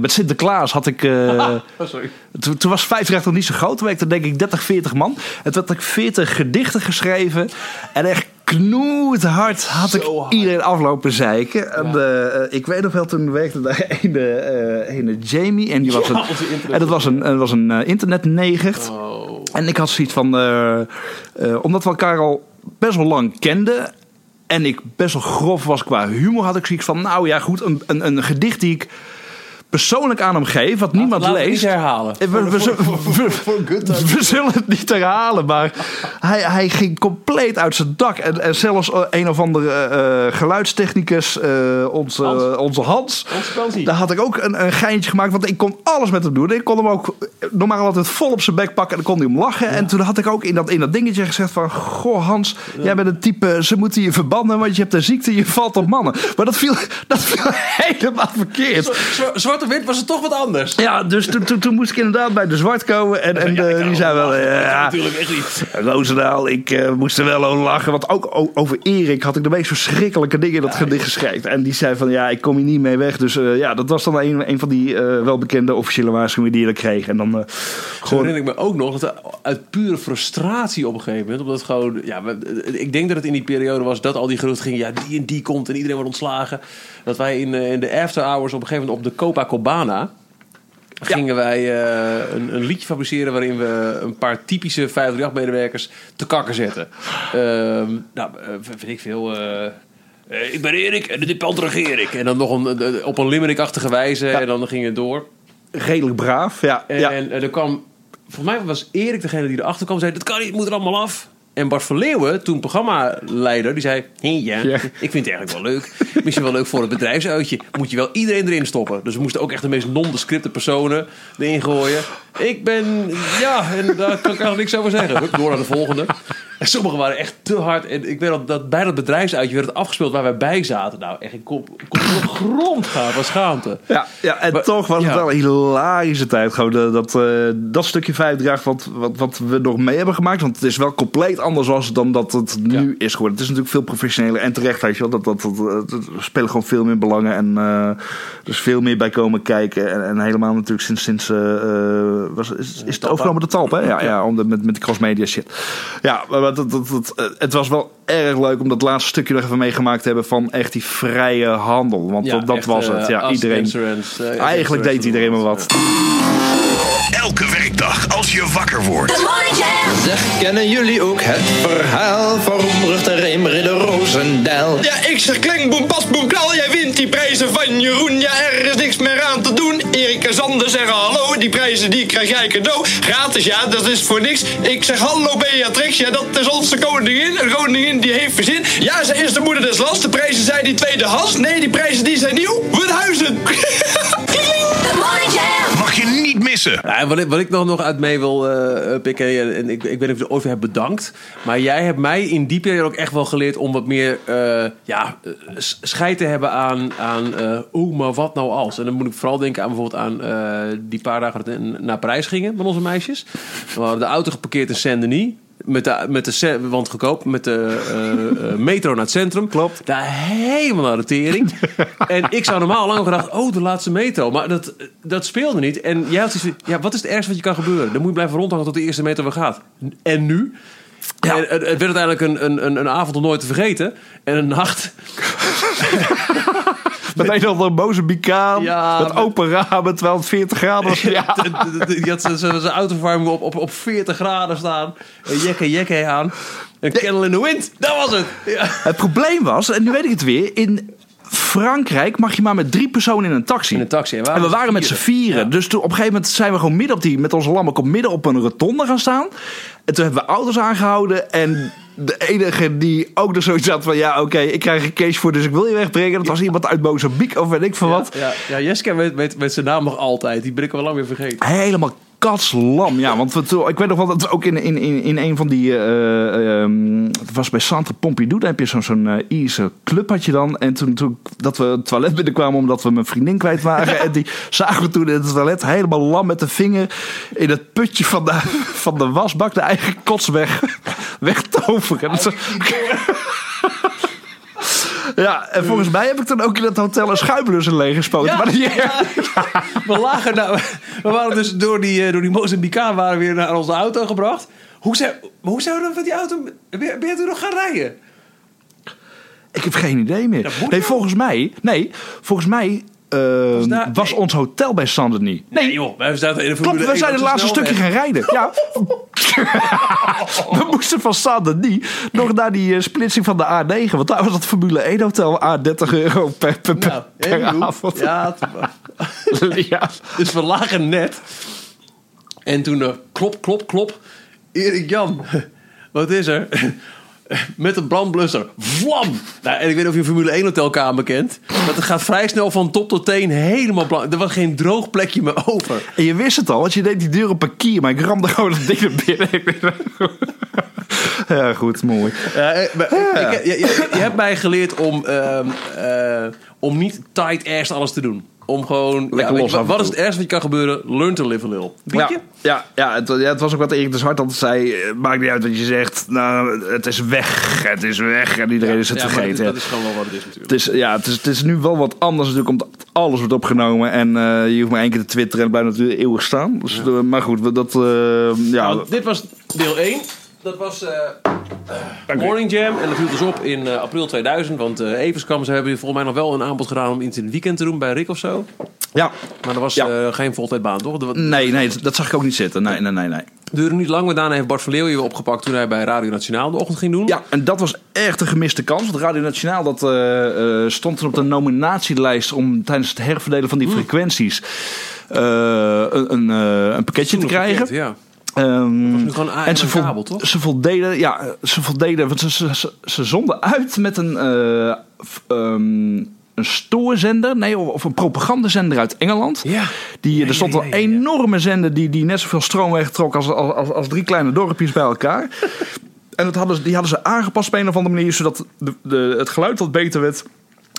Speaker 2: met Sinterklaas had ik. eh,
Speaker 1: sorry.
Speaker 2: toen, toen was Vijfrecht nog niet zo groot. Toen werkte denk ik 30, 40 man. En toen had ik 40 gedichten geschreven. En echt knoethard had ik
Speaker 1: hard.
Speaker 2: iedereen aflopen zeiken. En, eh, eh, ik weet nog wel, toen werkte daar ene, eh, ene Jamie. En, die was een,
Speaker 1: internet-
Speaker 2: en dat was een, dat was een.
Speaker 1: Oh.
Speaker 2: En ik had zoiets van... omdat we elkaar al best wel lang kenden... en ik best wel grof was qua humor... had ik zoiets van, nou ja goed, een, een, een gedicht die ik persoonlijk aan hem geef, wat niemand
Speaker 1: Laten we het
Speaker 2: leest.
Speaker 1: niet herhalen.
Speaker 2: We, we, we, we- zullen het niet herhalen, maar hij, hij ging compleet uit zijn dak. En, en zelfs eh, een of andere eh, geluidstechnicus, eh, onze,
Speaker 1: Hans.
Speaker 2: onze Hans, daar had ik ook een, een geintje gemaakt. Want ik kon alles met hem doen. Ik kon hem ook normaal altijd vol op zijn bek pakken en dan kon hij hem lachen. En toen had ik ook in dat, in dat dingetje gezegd van... Goh Hans, jij bent een type, ze moeten je verbannen, want je hebt een ziekte, je valt op mannen. Maar dat viel, dat viel helemaal verkeerd.
Speaker 1: Zwa- Zwart of wit was het toch wat anders.
Speaker 2: Ja, dus toen, toen, toen moest ik inderdaad bij de zwart komen. En, en eh, die zei wel, eh, ja,
Speaker 1: Natuurlijk echt niet.
Speaker 2: Roosendaal, ik eh, moest er wel om lachen. Want ook over Erik had ik de meest verschrikkelijke dingen in dat gedicht geschreven. En die zei van, ja, ik kom hier niet mee weg. Dus ja, dat was dan een, een van die welbekende officiële waarschuwingen die ik kreeg. En dan gewoon...
Speaker 1: herinner ik me ook nog dat uit pure frustratie op een gegeven moment, omdat gewoon, ja, ik denk dat het in die periode was dat al die geruchten gingen, ja, die en die komt en iedereen wordt ontslagen. Dat wij in, in de after hours op een gegeven moment op de Copacabana gingen wij eh, een, een liedje fabriceren waarin we een paar typische 538-medewerkers te kakken zetten. Ehm, nou, eh, weet ik veel. eh, ik ben Erik en dit pand regeer ik. En dan nog een, op een limerick-achtige wijze. En dan ging het door.
Speaker 2: Redelijk braaf, ja.
Speaker 1: En,
Speaker 2: ja.
Speaker 1: en er kwam, volgens mij was Erik degene die erachter kwam en zei: Dat kan niet, moet er allemaal af. En Bart van Leeuwen, toen programmaleider, die zei: "Hé, ja,
Speaker 2: Ja.
Speaker 1: ik vind het eigenlijk wel leuk. Misschien wel leuk voor het bedrijfsuitje. Moet je wel iedereen erin stoppen. Dus we moesten ook echt de meest nondescripte personen erin gooien. Ik ben, ja, en daar kan ik eigenlijk niks over zeggen. Hup, Door naar de volgende. En sommigen waren echt te hard. En ik weet dat, dat bij dat bedrijfsuitje werd het afgespeeld waar wij bij zaten. Nou, echt, ik kon, kon op de grond gaan van schaamte.
Speaker 2: Ja, ja, en
Speaker 1: Maar-
Speaker 2: toch was het wel een hilarische tijd. Gewoon de- dat, eh, dat stukje vijfdracht wat, wat, wat we nog mee hebben gemaakt. Want het is wel compleet anders als dan dat het nu is geworden. Het is natuurlijk veel professioneler en terecht. Weet je wel. Dat, dat, dat, dat- spelen gewoon veel meer belangen. En eh, er is veel meer bij komen kijken. En, en helemaal natuurlijk sinds, sinds eh, eh, was, is, is het overgenomen de talp. Hè? Ja, ja. om de, met, met de crossmedia shit. Ja, maar dat, dat, dat, eh, het was wel erg leuk om dat laatste stukje nog even meegemaakt te hebben. Van echt die vrije handel. Want dat, dat
Speaker 1: echt,
Speaker 2: was
Speaker 1: eh,
Speaker 2: het. Ja,
Speaker 1: Ask
Speaker 2: iedereen.
Speaker 1: Insurance, eh,
Speaker 2: Eigenlijk deed iedereen maar wat.
Speaker 7: Elke werkdag als je wakker wordt.
Speaker 8: Zeg, kennen jullie ook het verhaal van de Remer in de Roosendijl?
Speaker 9: Ja, ik zeg kling, boem, pas, boem, knal. Jij wint die prijzen van Jeroen. Ja, er is niks meer aan te doen. Erik en Sander zeggen hallo. Die prijzen die krijg jij cadeau. Gratis, ja, dat is voor niks. Ik zeg hallo Beatrix. Ja, dat is onze koningin. Een koningin die heeft verzin. Ja, ze is de moeder des lands. De prijzen zijn die tweedehands. Nee, die prijzen die zijn nieuw. Wat huizen.
Speaker 7: Missen.
Speaker 1: Wat, ik, wat ik nog, nog uit mee wil eh, pikken, en, en ik, ik weet niet of je bedankt, maar jij hebt mij in die periode ook echt wel geleerd om wat meer eh, ja, eh, scheid te hebben aan, aan eh, oeh, maar wat nou als? En dan moet ik vooral denken aan bijvoorbeeld aan eh, die paar dagen dat we naar Parijs gingen met onze meisjes. We hadden de auto geparkeerd in Saint-Denis. Met de, met de, want goedkoop, met de eh, eh, metro naar het centrum.
Speaker 2: Klopt.
Speaker 1: Daar helemaal naar de tering. en ik zou normaal lang gedacht, oh, de laatste metro. Maar dat, dat speelde niet. En jij had zoiets ja, wat is het ergste wat je kan gebeuren? Dan moet je blijven rondhangen tot de eerste metro weer gaat. En nu?
Speaker 2: Ja.
Speaker 1: En het, het werd uiteindelijk een, een, een, een avond om nooit te vergeten. En een nacht.
Speaker 2: Met een of andere.
Speaker 1: Ja,
Speaker 2: met open ramen, terwijl het 40 graden was. Ja.
Speaker 1: Die had zijn- autoverwarming op, op, op 40 graden staan. Een jekke jekke aan. Een kennel in de wind. Dat was het. Ja.
Speaker 2: Het probleem was, en nu weet ik het weer, in Frankrijk mag je maar met drie personen in een taxi.
Speaker 1: In een taxi. En,
Speaker 2: En we waren met z'n vieren.
Speaker 1: Ja.
Speaker 2: Dus toen, op een gegeven moment zijn we gewoon midden op die, met onze lammenkop midden op een rotonde gaan staan. En toen hebben we auto's aangehouden. En de enige die ook nog zoiets had van... Ja, oké, ik krijg een case voor, dus ik wil je wegbrengen. Dat was iemand uit Mozambique of weet ik veel wat.
Speaker 1: Ja, ja, Jessica weet, weet, weet zijn naam nog altijd. Die ben ik al lang weer vergeten.
Speaker 2: Helemaal katslam. Ja, want we, ik weet nog wel dat ook in, in, in, in een van die... eh, ehm, het was bij Centre Pompidou. Daar heb je zo'n zo'n eh, Ierse club had je dan. En toen, toen dat we het toilet binnenkwamen omdat we mijn vriendin kwijt waren. En die zagen we toen in het toilet helemaal lam met de vinger... in het putje van de, van de wasbak de eigen kots weg, wegtoveren. Dat Ja, en volgens mij heb ik dan ook in het hotel een schuimblussen leeggespoten. maar die,
Speaker 1: We lagen nou, we waren dus door die, eh, door die Mozambicaan waren we weer naar onze auto gebracht. Hoe maar hoe zou je dan van die auto... Ben, je toen nog gaan rijden?
Speaker 2: Ik heb geen idee meer.
Speaker 1: Dat
Speaker 2: Nee, volgens mij, nee, volgens mij eh,
Speaker 1: daar-
Speaker 2: was ons hotel bij Saint-Denis.
Speaker 1: Nee joh, wij zaten in de Formule
Speaker 2: Klopt, we
Speaker 1: 1
Speaker 2: zijn het laatste stukje gaan rijden. Ja. we moesten van Saint-Denis nog naar die eh, splitsing van de A9. Want daar was het Formule 1 hotel A30 euro per, per, per,
Speaker 1: Nou,
Speaker 2: per
Speaker 1: anywho,
Speaker 2: avond.
Speaker 1: Ja,
Speaker 2: ja.
Speaker 1: dus we lagen net. En toen, eh, klop, klop, klop. Erik Jan, wat is er? Met een brandblusser. Vlam! Nou, en ik weet niet of je Formule 1 hotelkamer kent. Maar het gaat vrij snel van top tot teen helemaal blank. Er was geen droog plekje meer over.
Speaker 2: En je wist het al, want je deed die deur op een. Maar ik ramde gewoon het ding naar binnen. ja, goed, mooi.
Speaker 1: Eh, ik- je, je- je hebt mij geleerd om, ehm, eh, om niet tight ass alles te doen. Om gewoon... Ja, weet je, wat, is het ergste wat je kan gebeuren? Learn to live a little.
Speaker 2: Ja, ja, ja, het, ja, het was ook wat Erik de Zwart altijd zei. eh, Maakt niet uit wat je zegt. Nou, het is weg. Het is weg. En iedereen is het vergeten.
Speaker 1: dat, is gewoon wel wat het is natuurlijk.
Speaker 2: Het is, ja, het is, het is nu wel wat anders natuurlijk, omdat alles wordt opgenomen. En je hoeft maar één keer te twitteren en het blijft natuurlijk eeuwig staan. Dus, maar goed, dat... ja,
Speaker 1: Nou, dit was deel 1. Dat was eh, Morning Jam. En dat hield dus op in eh, april 2000. Want eh Everskamp, ze hebben volgens mij nog wel een aanbod gedaan om iets in het weekend te doen bij Rick of zo.
Speaker 2: ja,
Speaker 1: Maar er was
Speaker 2: Ja.
Speaker 1: eh, geen voltijdbaan, toch? Dat
Speaker 2: nee, nee, dat zag ik ook niet zitten. Nee, nee, nee, nee.
Speaker 1: duurde niet lang. Maar daarna heeft Bart van Leeuwen weer opgepakt toen hij bij Radio Nationaal de ochtend ging doen.
Speaker 2: Ja, en dat was echt een gemiste kans. Want Radio Nationaal dat, eh, eh, stond er op de nominatielijst om tijdens het herverdelen van die frequenties eh, een, een, eh, een pakketje te krijgen.
Speaker 1: pakket, Ja.
Speaker 2: Ehm,
Speaker 1: nu
Speaker 2: en ze,
Speaker 1: en
Speaker 2: vol-
Speaker 1: kabel, toch?
Speaker 2: ze voldeden, ja, ze voldeden, want ze, ze, ze, ze zonden uit met een, eh, f- ehm, een stoorzender, nee, of, of een propagandazender uit Engeland.
Speaker 1: Ja.
Speaker 2: Die, er stond een
Speaker 1: ja.
Speaker 2: enorme zender die, die net zoveel stroom wegtrok als, als, als, als drie kleine dorpjes bij elkaar. en dat hadden, ze- die hadden ze aangepast op een of andere manier, zodat de, de, het geluid wat beter werd.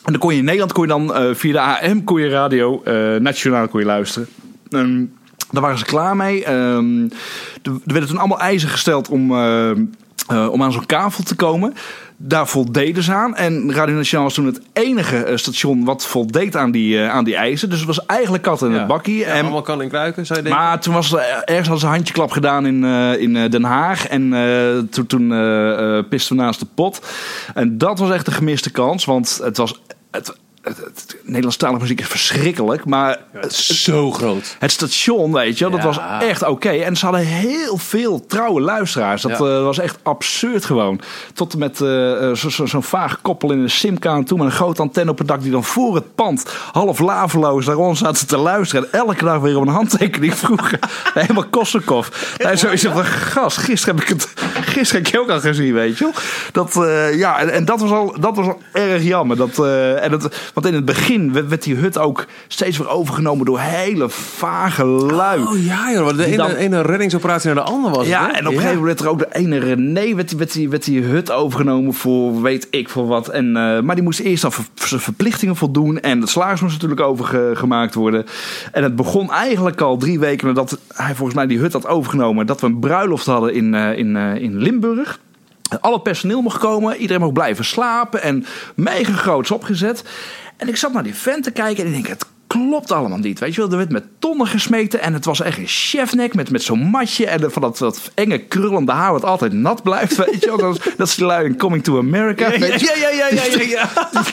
Speaker 2: En dan kon je in Nederland kon je dan eh, via de AM kon je radio eh, nationaal kon je luisteren. Ehm, daar waren ze klaar mee. Ehm, er er werden toen allemaal eisen gesteld om, eh, eh, om aan zo'n kavel te komen. Daar voldeden ze aan. En Radio Nationaal was toen het enige eh, station wat voldeed aan die, aan die eisen. Dus het was eigenlijk kat in
Speaker 1: Ja.
Speaker 2: het bakkie.
Speaker 1: Ja,
Speaker 2: En-
Speaker 1: allemaal kan en kruiken, zou je denken.
Speaker 2: maar toen was er ergens hadden ze een handjeklap gedaan in, in Den Haag. En toen, toen pisten we naast de pot. En dat was echt een gemiste kans. Want het was. Het, Nederlandstalige muziek is verschrikkelijk. Maar het,
Speaker 1: Zo groot.
Speaker 2: het station, weet je, wel, dat
Speaker 1: Ja.
Speaker 2: was echt oké. En ze hadden heel veel trouwe luisteraars. Dat
Speaker 1: Ja.
Speaker 2: eh, was echt absurd gewoon. Tot en met eh, eh, zo- zo- zo'n vaag koppel in een simkaan toe... met een grote antenne op het dak... die dan voor het pand half laveloos naar ons zaten te luisteren. En elke dag weer om een handtekening vroegen. Helemaal Kossakov. Hij sowieso van, gast, gisteren heb ik het... Gisteren heb ik je ook al gezien, weet je. Dat, ja, en, en dat was al, dat was al erg jammer. Dat, en dat, want in het begin werd, die hut ook steeds weer overgenomen... door hele vage lui.
Speaker 1: Oh ja, joh, de ene,
Speaker 2: dan-
Speaker 1: ene reddingsoperatie naar de andere was.
Speaker 2: Ja,
Speaker 1: het,
Speaker 2: en op een gegeven moment werd er ook de ene René werd die, werd die, werd die hut overgenomen voor weet ik voor wat. En, eh, maar die moest eerst aan ver- verplichtingen voldoen. En de salaris moest natuurlijk overgemaakt worden. En het begon eigenlijk al drie weken nadat hij volgens mij die hut had overgenomen. Dat we een bruiloft hadden in, eh, in, eh, in Limburg. Alle personeel mocht komen, iedereen mocht blijven slapen en mega groots opgezet. En ik zat naar die vent te kijken en ik denk, het klopt allemaal niet. Weet je wel, er werd met tonnen gesmeten en het was echt een chefnek met, met zo'n matje en van dat, dat enge krullende haar wat altijd nat blijft. Weet je wel, dat, is- dat is die lui in Coming to America.
Speaker 1: Ja, ja, ja, ja, ja.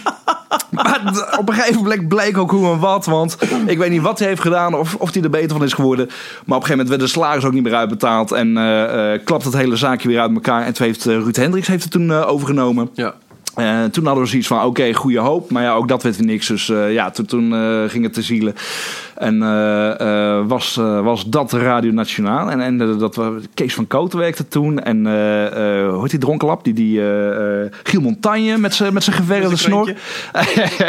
Speaker 2: Maar op een gegeven moment bleek ook hoe en wat. Want ik weet niet wat hij heeft gedaan of, of hij er beter van is geworden. Maar op een gegeven moment werd de salaris ook niet meer uitbetaald. En eh, klapt het hele zaakje weer uit elkaar. En toen heeft eh, Ruud Hendricks heeft het toen overgenomen.
Speaker 1: Ja.
Speaker 2: Eh, toen hadden we zoiets van, oké, goede hoop. Maar ja, ook dat werd weer niks. Dus eh, ja, toen, toen eh, ging het te zielen. En eh, eh, was, eh, was dat Radio Nationaal. En, en dat Kees van Kooten werkte toen. En hoe heet die dronkenlap? Die, die Giel Montagne met zijn met zijn geverfde snor.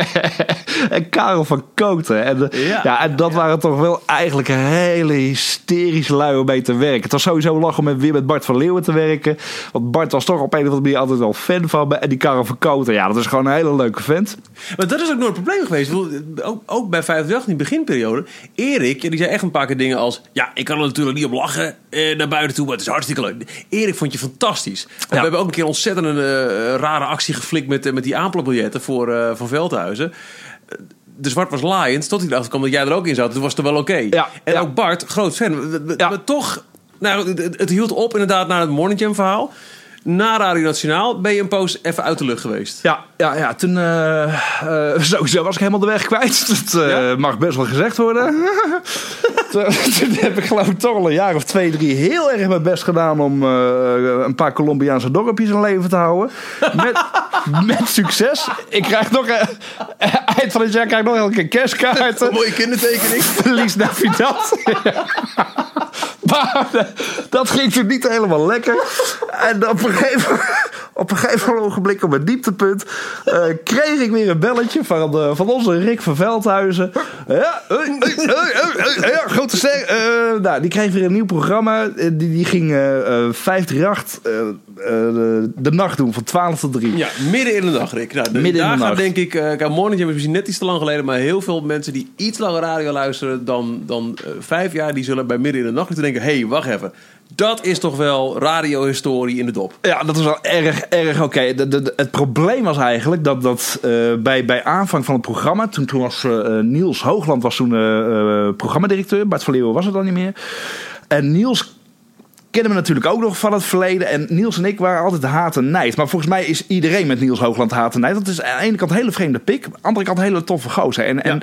Speaker 2: en Karel van Kooten. En,
Speaker 1: Ja.
Speaker 2: ja, en dat waren toch wel eigenlijk hele hysterische lui om mee te werken. Het was sowieso lachen om met, weer met Bart van Leeuwen te werken. Want Bart was toch op een of andere manier altijd wel fan van me. En die Karel van Kooten, ja, dat is gewoon een hele leuke vent.
Speaker 1: Maar dat is ook nooit een probleem geweest. Ook, ook bij 538 in die beginperiode. Erik, ja, die zei echt een paar keer dingen als... Ja, ik kan er natuurlijk niet op lachen eh, naar buiten toe, maar het is hartstikke leuk. Erik vond je fantastisch. We hebben ook een keer ontzettend een eh, rare actie geflikt met, eh, met die aanplakbiljetten voor eh, Van Veldhuizen. De zwart was laaiend, tot hij erachter kwam dat jij er ook in zat. Toen was het wel oké.
Speaker 2: Ja,
Speaker 1: en
Speaker 2: ja.
Speaker 1: ook Bart, groot fan.
Speaker 2: Ja.
Speaker 1: Maar toch, nou, het, het hield op inderdaad naar het Morning Jam verhaal. Na Radio Nationaal ben je een poos even uit de lucht geweest.
Speaker 2: Ja, ja, ja toen eh, eh, sowieso was ik helemaal de weg kwijt. Dat eh, mag best wel gezegd worden. toen, toen heb ik geloof ik toch al een jaar of twee, drie heel erg mijn best gedaan om een paar Colombiaanse dorpjes in leven te houden. Met, met succes. Ik krijg nog, eind van het jaar krijg ik nog elke keer kerstkaarten.
Speaker 1: Mooie kindertekening.
Speaker 2: Verlies Navidad. Eh, dat ging toen niet helemaal lekker. En op een gegeven, op een gegeven ogenblik, op het dieptepunt, eh, kreeg ik weer een belletje van, de, van onze Rick van Veldhuizen. Ja, eh, eh, eh, eh, grote ster. eh, nou, die kreeg weer een nieuw programma. Eh, die, die ging eh eh 538 eh, eh, de, de nacht doen, van 12 tot 3.
Speaker 1: Ja, midden in de nacht, Rick. Nou, de-
Speaker 2: Midden in de nacht.
Speaker 1: denk ik... eh kijk, Morning Jam is misschien net iets te lang geleden... maar heel veel mensen die iets langer radio luisteren dan, dan eh, vijf jaar... die zullen bij midden in de nacht denken... hé, hey, wacht even. Dat is toch wel radiohistorie in de dop.
Speaker 2: Ja, dat was wel erg, erg oké. Het probleem was eigenlijk dat, dat eh, bij, bij aanvang van het programma... toen, toen was eh, eh, Niels Hoogland was toen eh, eh, programmadirecteur. Bart van Leeuwen was het dan niet meer. En Niels kennen we natuurlijk ook nog van het verleden. En Niels en ik waren altijd haat en nijd. Maar volgens mij is iedereen met Niels Hoogland haat en nijd. Dat is aan de ene kant hele vreemde pik. Aan de andere kant hele toffe gozer. En, en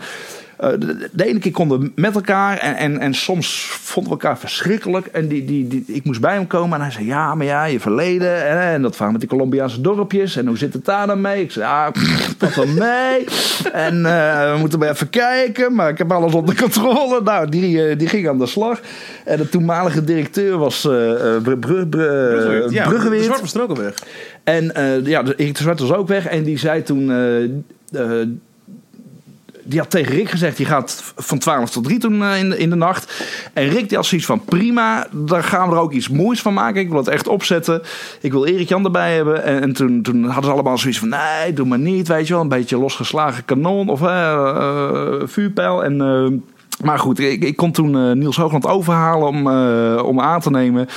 Speaker 2: de, de ene keer konden we met elkaar. En, en, en soms vonden we elkaar verschrikkelijk. En die, die, die, ik moest bij hem komen. En hij zei, ja, maar ja, je verleden. En, en dat verhaal met die Colombiaanse dorpjes. En hoe zit het daar dan mee? Ik zei, ja, dat wel mee. En eh, we moeten maar even kijken. Maar ik heb alles onder controle. Nou, die, eh, die ging aan de slag. En de toenmalige directeur was eh eh, Br- Br- Br- eh,
Speaker 1: Ja,
Speaker 2: Bruggeweert.
Speaker 1: de zwart was er ook al weg.
Speaker 2: En eh, ja, de- de Zwart was ook weg. En die zei toen... eh, eh, die had tegen Rick gezegd, die gaat van 12 tot 3 toen eh, in, de, in de nacht. En Rick die had zoiets van, prima, daar gaan we er ook iets moois van maken. Ik wil het echt opzetten. Ik wil Erik Jan erbij hebben. En, en toen, toen hadden ze allemaal zoiets van, nee, doe maar niet, weet je wel. Een beetje losgeslagen kanon of eh, eh, vuurpijl. En... maar goed, ik, ik kon toen Niels Hoogland overhalen om, om aan te nemen.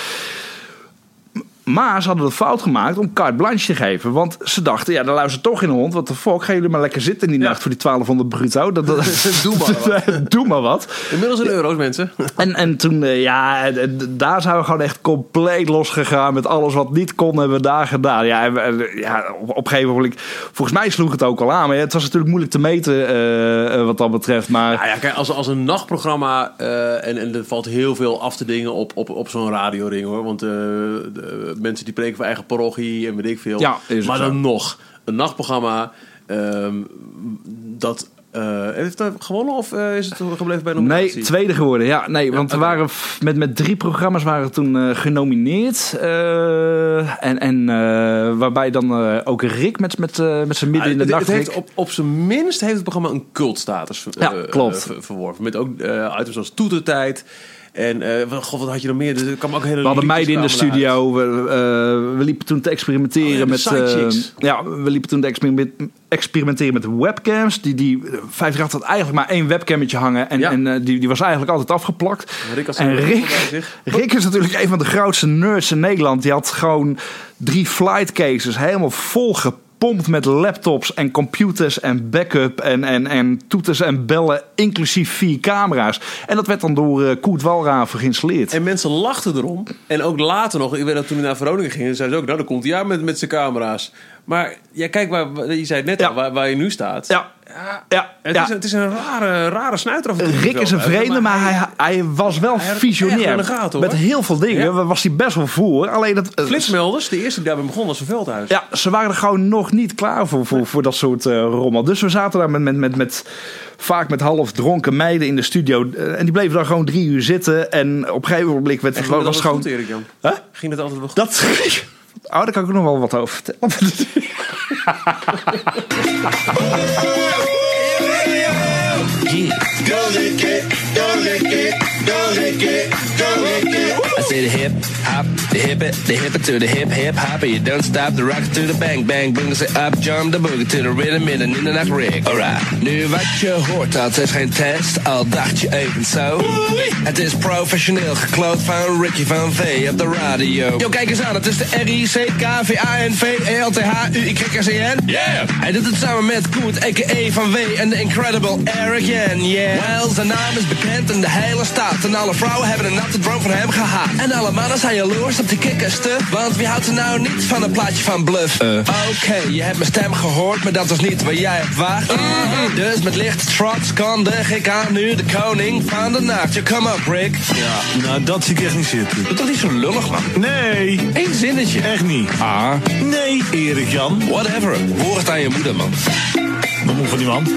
Speaker 2: Maar ze hadden de fout gemaakt om carte blanche te geven. Want ze dachten, ja, dan luistert toch in de hond. Wat de fuck, gaan jullie maar lekker zitten in die nacht voor die 1200 bruto. Dat, dat,
Speaker 1: Doe maar wat.
Speaker 2: Doe maar wat.
Speaker 1: Inmiddels in euro's, mensen.
Speaker 2: En, en toen, eh, ja, daar zijn we gewoon echt compleet losgegaan. Met alles wat niet kon, hebben we daar gedaan. Ja, en eh, ja op, op een gegeven moment, volgens mij sloeg het ook al aan. Maar ja, het was natuurlijk moeilijk te meten eh, wat dat betreft. Maar
Speaker 1: Nou ja, kijk, als, als een nachtprogramma... en, en er valt heel veel af te dingen op, op, op zo'n radioring, hoor. Want de, mensen die preken voor eigen parochie en weet ik veel.
Speaker 2: Ja,
Speaker 1: maar
Speaker 2: zo.
Speaker 1: dan nog, een nachtprogramma... ehm, dat... eh, heeft het gewonnen of eh, is het gebleven bij de
Speaker 2: Nee,
Speaker 1: nominatie?
Speaker 2: tweede geworden. Ja, nee, want we waren met, met drie programma's waren toen eh, genomineerd. eh, en en eh, waarbij dan eh, ook Rick met, met, met zijn midden in de
Speaker 1: Ah, het,
Speaker 2: nacht.
Speaker 1: het heeft op, op zijn minst heeft het programma een cultstatus
Speaker 2: Ja,
Speaker 1: eh,
Speaker 2: klopt.
Speaker 1: ver- verworven. Met ook eh items als toetertijd. En eh, wat- god, wat had je nog meer? Er kwam ook hele
Speaker 2: we hadden meiden in de studio. We, eh, we liepen toen te experimenteren
Speaker 1: Oh ja,
Speaker 2: met. eh, ja, we liepen toen te experiment- experimenteren met webcams. Die, die, eh, 50 had eigenlijk maar één webcammetje hangen. En,
Speaker 1: Ja.
Speaker 2: en die, die was eigenlijk altijd afgeplakt.
Speaker 1: Rick
Speaker 2: en Rick. Rick is natuurlijk een van de grootste nerds in Nederland. Die had gewoon drie flight cases helemaal vol gepompt met laptops en computers en backup en, en, en toeters en bellen, inclusief vier camera's. En dat werd dan door eh Koert geïnstalleerd.
Speaker 1: En mensen lachten erom. En ook later nog, ik weet dat toen hij naar Veronica ging, zeiden ze ook, nou dan komt hij aan met, met zijn camera's. Maar ja, kijk, waar, je zei het net
Speaker 2: Ja.
Speaker 1: al, waar, waar je nu staat.
Speaker 2: Ja, ja,
Speaker 1: Het,
Speaker 2: ja.
Speaker 1: Is, een- het is een rare, rare snuiter.
Speaker 2: Rick is een vreemde, maar hij, hij was wel
Speaker 1: Hij
Speaker 2: visionair.
Speaker 1: gaten, hoor.
Speaker 2: Met heel veel dingen
Speaker 1: Ja.
Speaker 2: was hij best wel voor. Alleen dat, eh,
Speaker 1: Flitsmelders, de eerste die daarmee begon was van Veldhuis.
Speaker 2: Ja, ze waren er gewoon nog niet klaar voor, voor, voor dat soort eh, rommel. Dus we zaten daar met, met, met, met vaak met half dronken meiden in de studio. eh, en die bleven daar gewoon drie uur zitten. En op een gegeven moment werd het
Speaker 1: ging
Speaker 2: was
Speaker 1: dat
Speaker 2: gewoon.
Speaker 1: goed, Erik Jan?
Speaker 2: Huh?
Speaker 1: Ging het altijd wel goed?
Speaker 2: Dat. Oh, daar kan ik nog wel wat over vertellen.
Speaker 8: Go Ricky.
Speaker 10: I say the hip hop, the hip it, the hip it to the hip hip hop. You don't stop the rock to the bang bang boom. Say up jump the boogie to the rhythm in en in de nacht rig. Alright. Nu wat je hoort, dat is geen test. Al dacht je even zo. Het is professioneel gekloot van Ricky van V op de radio. Yo, kijk eens aan, het is de R-I-C-K-V-A-N-V-E-L-T-H-U-Y-K-K-C-N. Yeah! Hij doet het samen met Koet, a.k.a. van W en de Incredible Eric Yen. Yeah! Wel, zijn naam is bekend in de hele stad. En alle vrouwen hebben een natte droom van hem gehad. En alle mannen zijn jaloers op die kikkerste. Want wie houdt er nou niet van een plaatje van bluff? Oké, je hebt mijn stem gehoord, maar dat was niet waar jij op wacht. Dus met licht trots kondig ik aan nu de koning van de nacht. Je kom op, Rick.
Speaker 3: Ja, nou dat zie ik echt niet zitten.
Speaker 10: Doe toch niet zo lullig, man.
Speaker 3: Nee,
Speaker 10: Eén zinnetje.
Speaker 3: echt niet.
Speaker 10: Ah,
Speaker 3: Nee, Erik Jan.
Speaker 10: whatever. Hoor het aan je moeder, man.
Speaker 3: Moet van die man?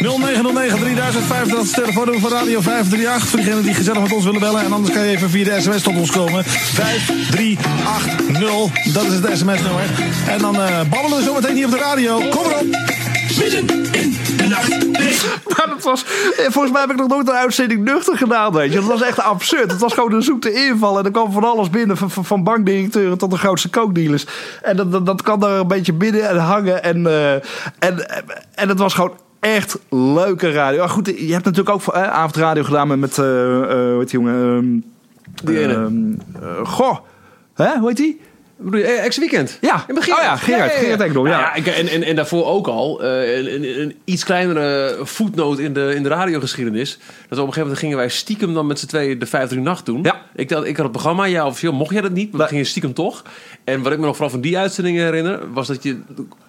Speaker 3: 0909 3005, dat is van Radio 538. Voor diegenen die gezellig met ons willen bellen. En anders kan je even via de sms tot ons komen. 5380, dat is het sms-nummer. En dan eh, babbelen we zo meteen hier op de radio. Kom erop.
Speaker 2: Was, eh, volgens mij heb ik nog nooit een uitzending nuchter gedaan, weet je. Dat was echt absurd. Het was gewoon een zoete inval. En er kwam van alles binnen, van, van- van bankdirecteuren tot de grootste kookdealers. En dat, dat, dat kan daar een beetje binnen en hangen. En, eh, en, en het was gewoon echt leuke radio. Maar goed, je hebt natuurlijk ook eh, avondradio gedaan met, met eh, eh, hoe heet die jongen? Ehm,
Speaker 1: Die ene.
Speaker 2: ehm, eh, goh, hè, hoe heet die?
Speaker 1: Bedoel je, eh, ex-weekend?
Speaker 2: Ja.
Speaker 1: In begin.
Speaker 2: Oh ja, Gerard, Gerard Ekdom, ja.
Speaker 1: Nou ik- en, en, en daarvoor ook al eh, een, een, een iets kleinere voetnoot in de, in de radiogeschiedenis. Dat op een gegeven moment gingen wij stiekem dan met z'n tweeën de 5 nacht doen.
Speaker 2: Ja.
Speaker 1: Ik, had, ik had het programma, ja officieel mocht jij dat niet, maar we gingen stiekem toch. En wat ik me nog vooral van die uitzendingen herinner, was dat je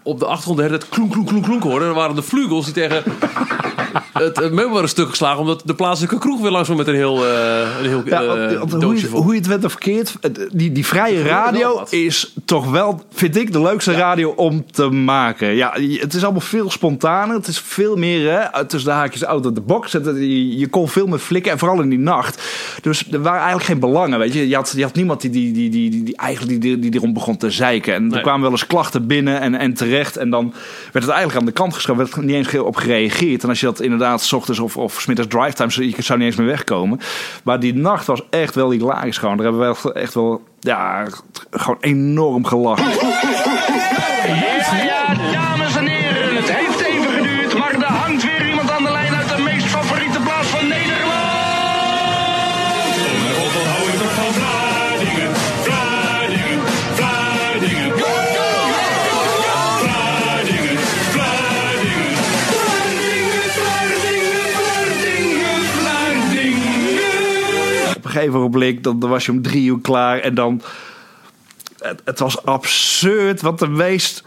Speaker 1: op de achtergrond de hele tijd kloen, kloen, kloen, kloen hoorde. Er waren de vlugels die tegen het, het meubel waren stuk geslagen, omdat de plaatselijke kroeg weer langzaam met een heel, eh een heel
Speaker 2: Ja,
Speaker 1: eh,
Speaker 2: hoe, je,
Speaker 1: vol.
Speaker 2: hoe je het went of verkeerd, die, die vrije radio is toch wel, vind ik, de leukste radio om te maken. Ja, het is allemaal veel spontaner. Het is veel meer hè, tussen de haakjes out of the box. Je, je kon veel meer flikken en vooral in die nacht. Dus er waren eigenlijk geen belangen, weet je. Je had, je had niemand die, die, die, die, die, die eigenlijk die, die, die begon te zeiken. En
Speaker 1: Nee.
Speaker 2: er kwamen wel eens klachten binnen en, en terecht. En dan werd het eigenlijk aan de kant geschoven. werd er niet eens heel op gereageerd. En als je dat inderdaad s ochtends of, of s middags drive time, je zou niet eens meer wegkomen. Maar die nacht was echt wel hilarisch gewoon. Daar hebben we echt, echt wel, ja, gewoon enorm gelachen.
Speaker 10: Ja, ja, dames
Speaker 2: gegeven moment, dan, dan was je om drie uur klaar. En dan, het, was absurd, want de meest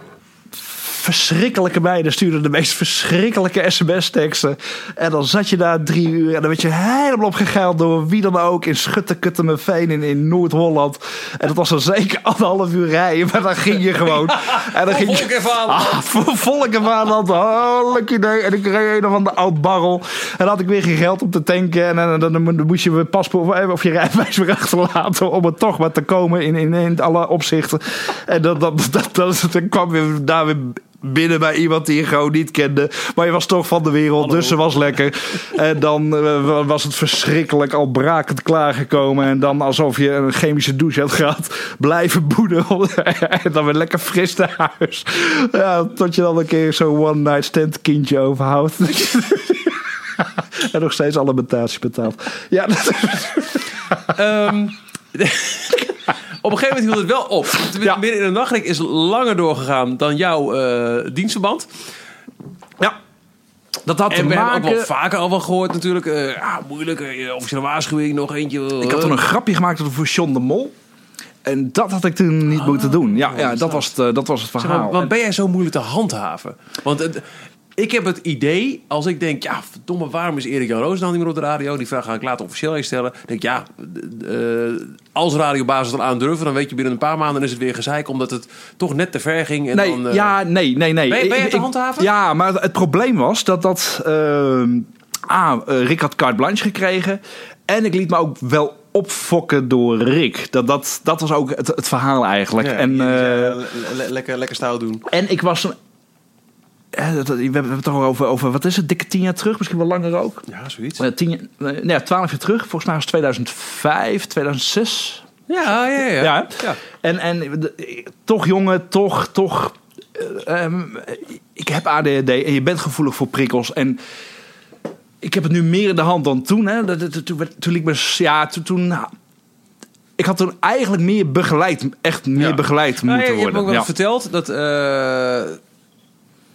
Speaker 2: verschrikkelijke meiden stuurden de meest verschrikkelijke sms-teksten. En dan zat je daar drie uur en dan werd je helemaal opgegeild door wie dan ook in Schutte-Kuttemenveen in, in Noord-Holland. En dat was dan zeker anderhalf uur rijden, maar dan ging je gewoon. En dan ging je. Ah, volk en vaderland. Oh, leuk idee. En ik kreeg een of ander oud barrel. En dan had ik weer geen geld om te tanken. En dan, moest je weer paspoort of- je rijbewijs weer achterlaten. Om er toch wat te komen in, in, in alle opzichten. En dan, dan, dat, dat, dan kwam je daar weer binnen bij iemand die je gewoon niet kende. Maar je was toch van de wereld, dus ze was lekker. En dan eh, was het verschrikkelijk al brakend klaargekomen. En dan alsof je een chemische douche had gehad. Blijven boenen. en dan weer lekker fris naar huis. Ja, tot je dan een keer zo'n one night stand kindje overhoudt. en nog steeds alimentatie betaalt. Ja, dat,
Speaker 1: Ehm, op een gegeven moment hield het wel op.
Speaker 2: Ja.
Speaker 1: Midden in de nachtelijk is langer doorgegaan dan jouw eh dienstverband.
Speaker 2: ja. Dat had te
Speaker 1: En we hebben ook wel vaker al wel gehoord natuurlijk. eh ja, moeilijk, eh, officiële waarschuwing, nog eentje.
Speaker 2: Ik had toen een grapje gemaakt voor John de Mol. En dat had ik toen niet moeten doen. Ja, ja dat, was het, dat was het
Speaker 1: Zeg
Speaker 2: verhaal.
Speaker 1: maar, wat ben jij zo moeilijk te handhaven? Want het- ik heb het idee, als ik denk, ja, verdomme, waarom is Erik Jan Roos nou niet meer op de radio? Die vraag ga ik later officieel eens stellen. denk ja, eh, als radiobasis dan aandurven, dan weet je binnen een paar maanden is het weer gezeik, omdat het toch net te ver ging. En
Speaker 2: nee,
Speaker 1: dan, eh,
Speaker 2: ja, nee, nee, nee.
Speaker 1: Ben je- ben je
Speaker 2: Ik-
Speaker 1: te
Speaker 2: ik-
Speaker 1: handhaven?
Speaker 2: Ja, maar het probleem was dat dat... ehm ah, eh, Rick had carte blanche gekregen. En ik liet me ook wel opfokken door Rick. Dat, dat, dat was ook het, het verhaal eigenlijk.
Speaker 1: ja,
Speaker 2: en,
Speaker 1: le- le- lekker, lekker stout doen.
Speaker 2: en ik was... Een, eh, dat- dat- we hebben het toch over, over, wat is het, dikke tien jaar terug? Misschien wel langer ook.
Speaker 1: Ja, zoiets.
Speaker 2: Eh, Tien, eh, nee, ja, twaalf jaar terug. Volgens mij was het 2005, 2006.
Speaker 1: Ja, ja, ja.
Speaker 2: Ja, hè? En, en de- toch jongen, toch, toch. eh, ehm, ik heb ADHD en je bent gevoelig voor prikkels. En ik heb het nu meer in de hand dan toen. Hè. Toen, liep me, ja, toen, toen. Ik had toen eigenlijk meer begeleid, echt meer
Speaker 1: Ja.
Speaker 2: begeleid
Speaker 1: Nou,
Speaker 2: moeten
Speaker 1: je, je hebt
Speaker 2: worden.
Speaker 1: ook wel
Speaker 2: Ja.
Speaker 1: verteld dat.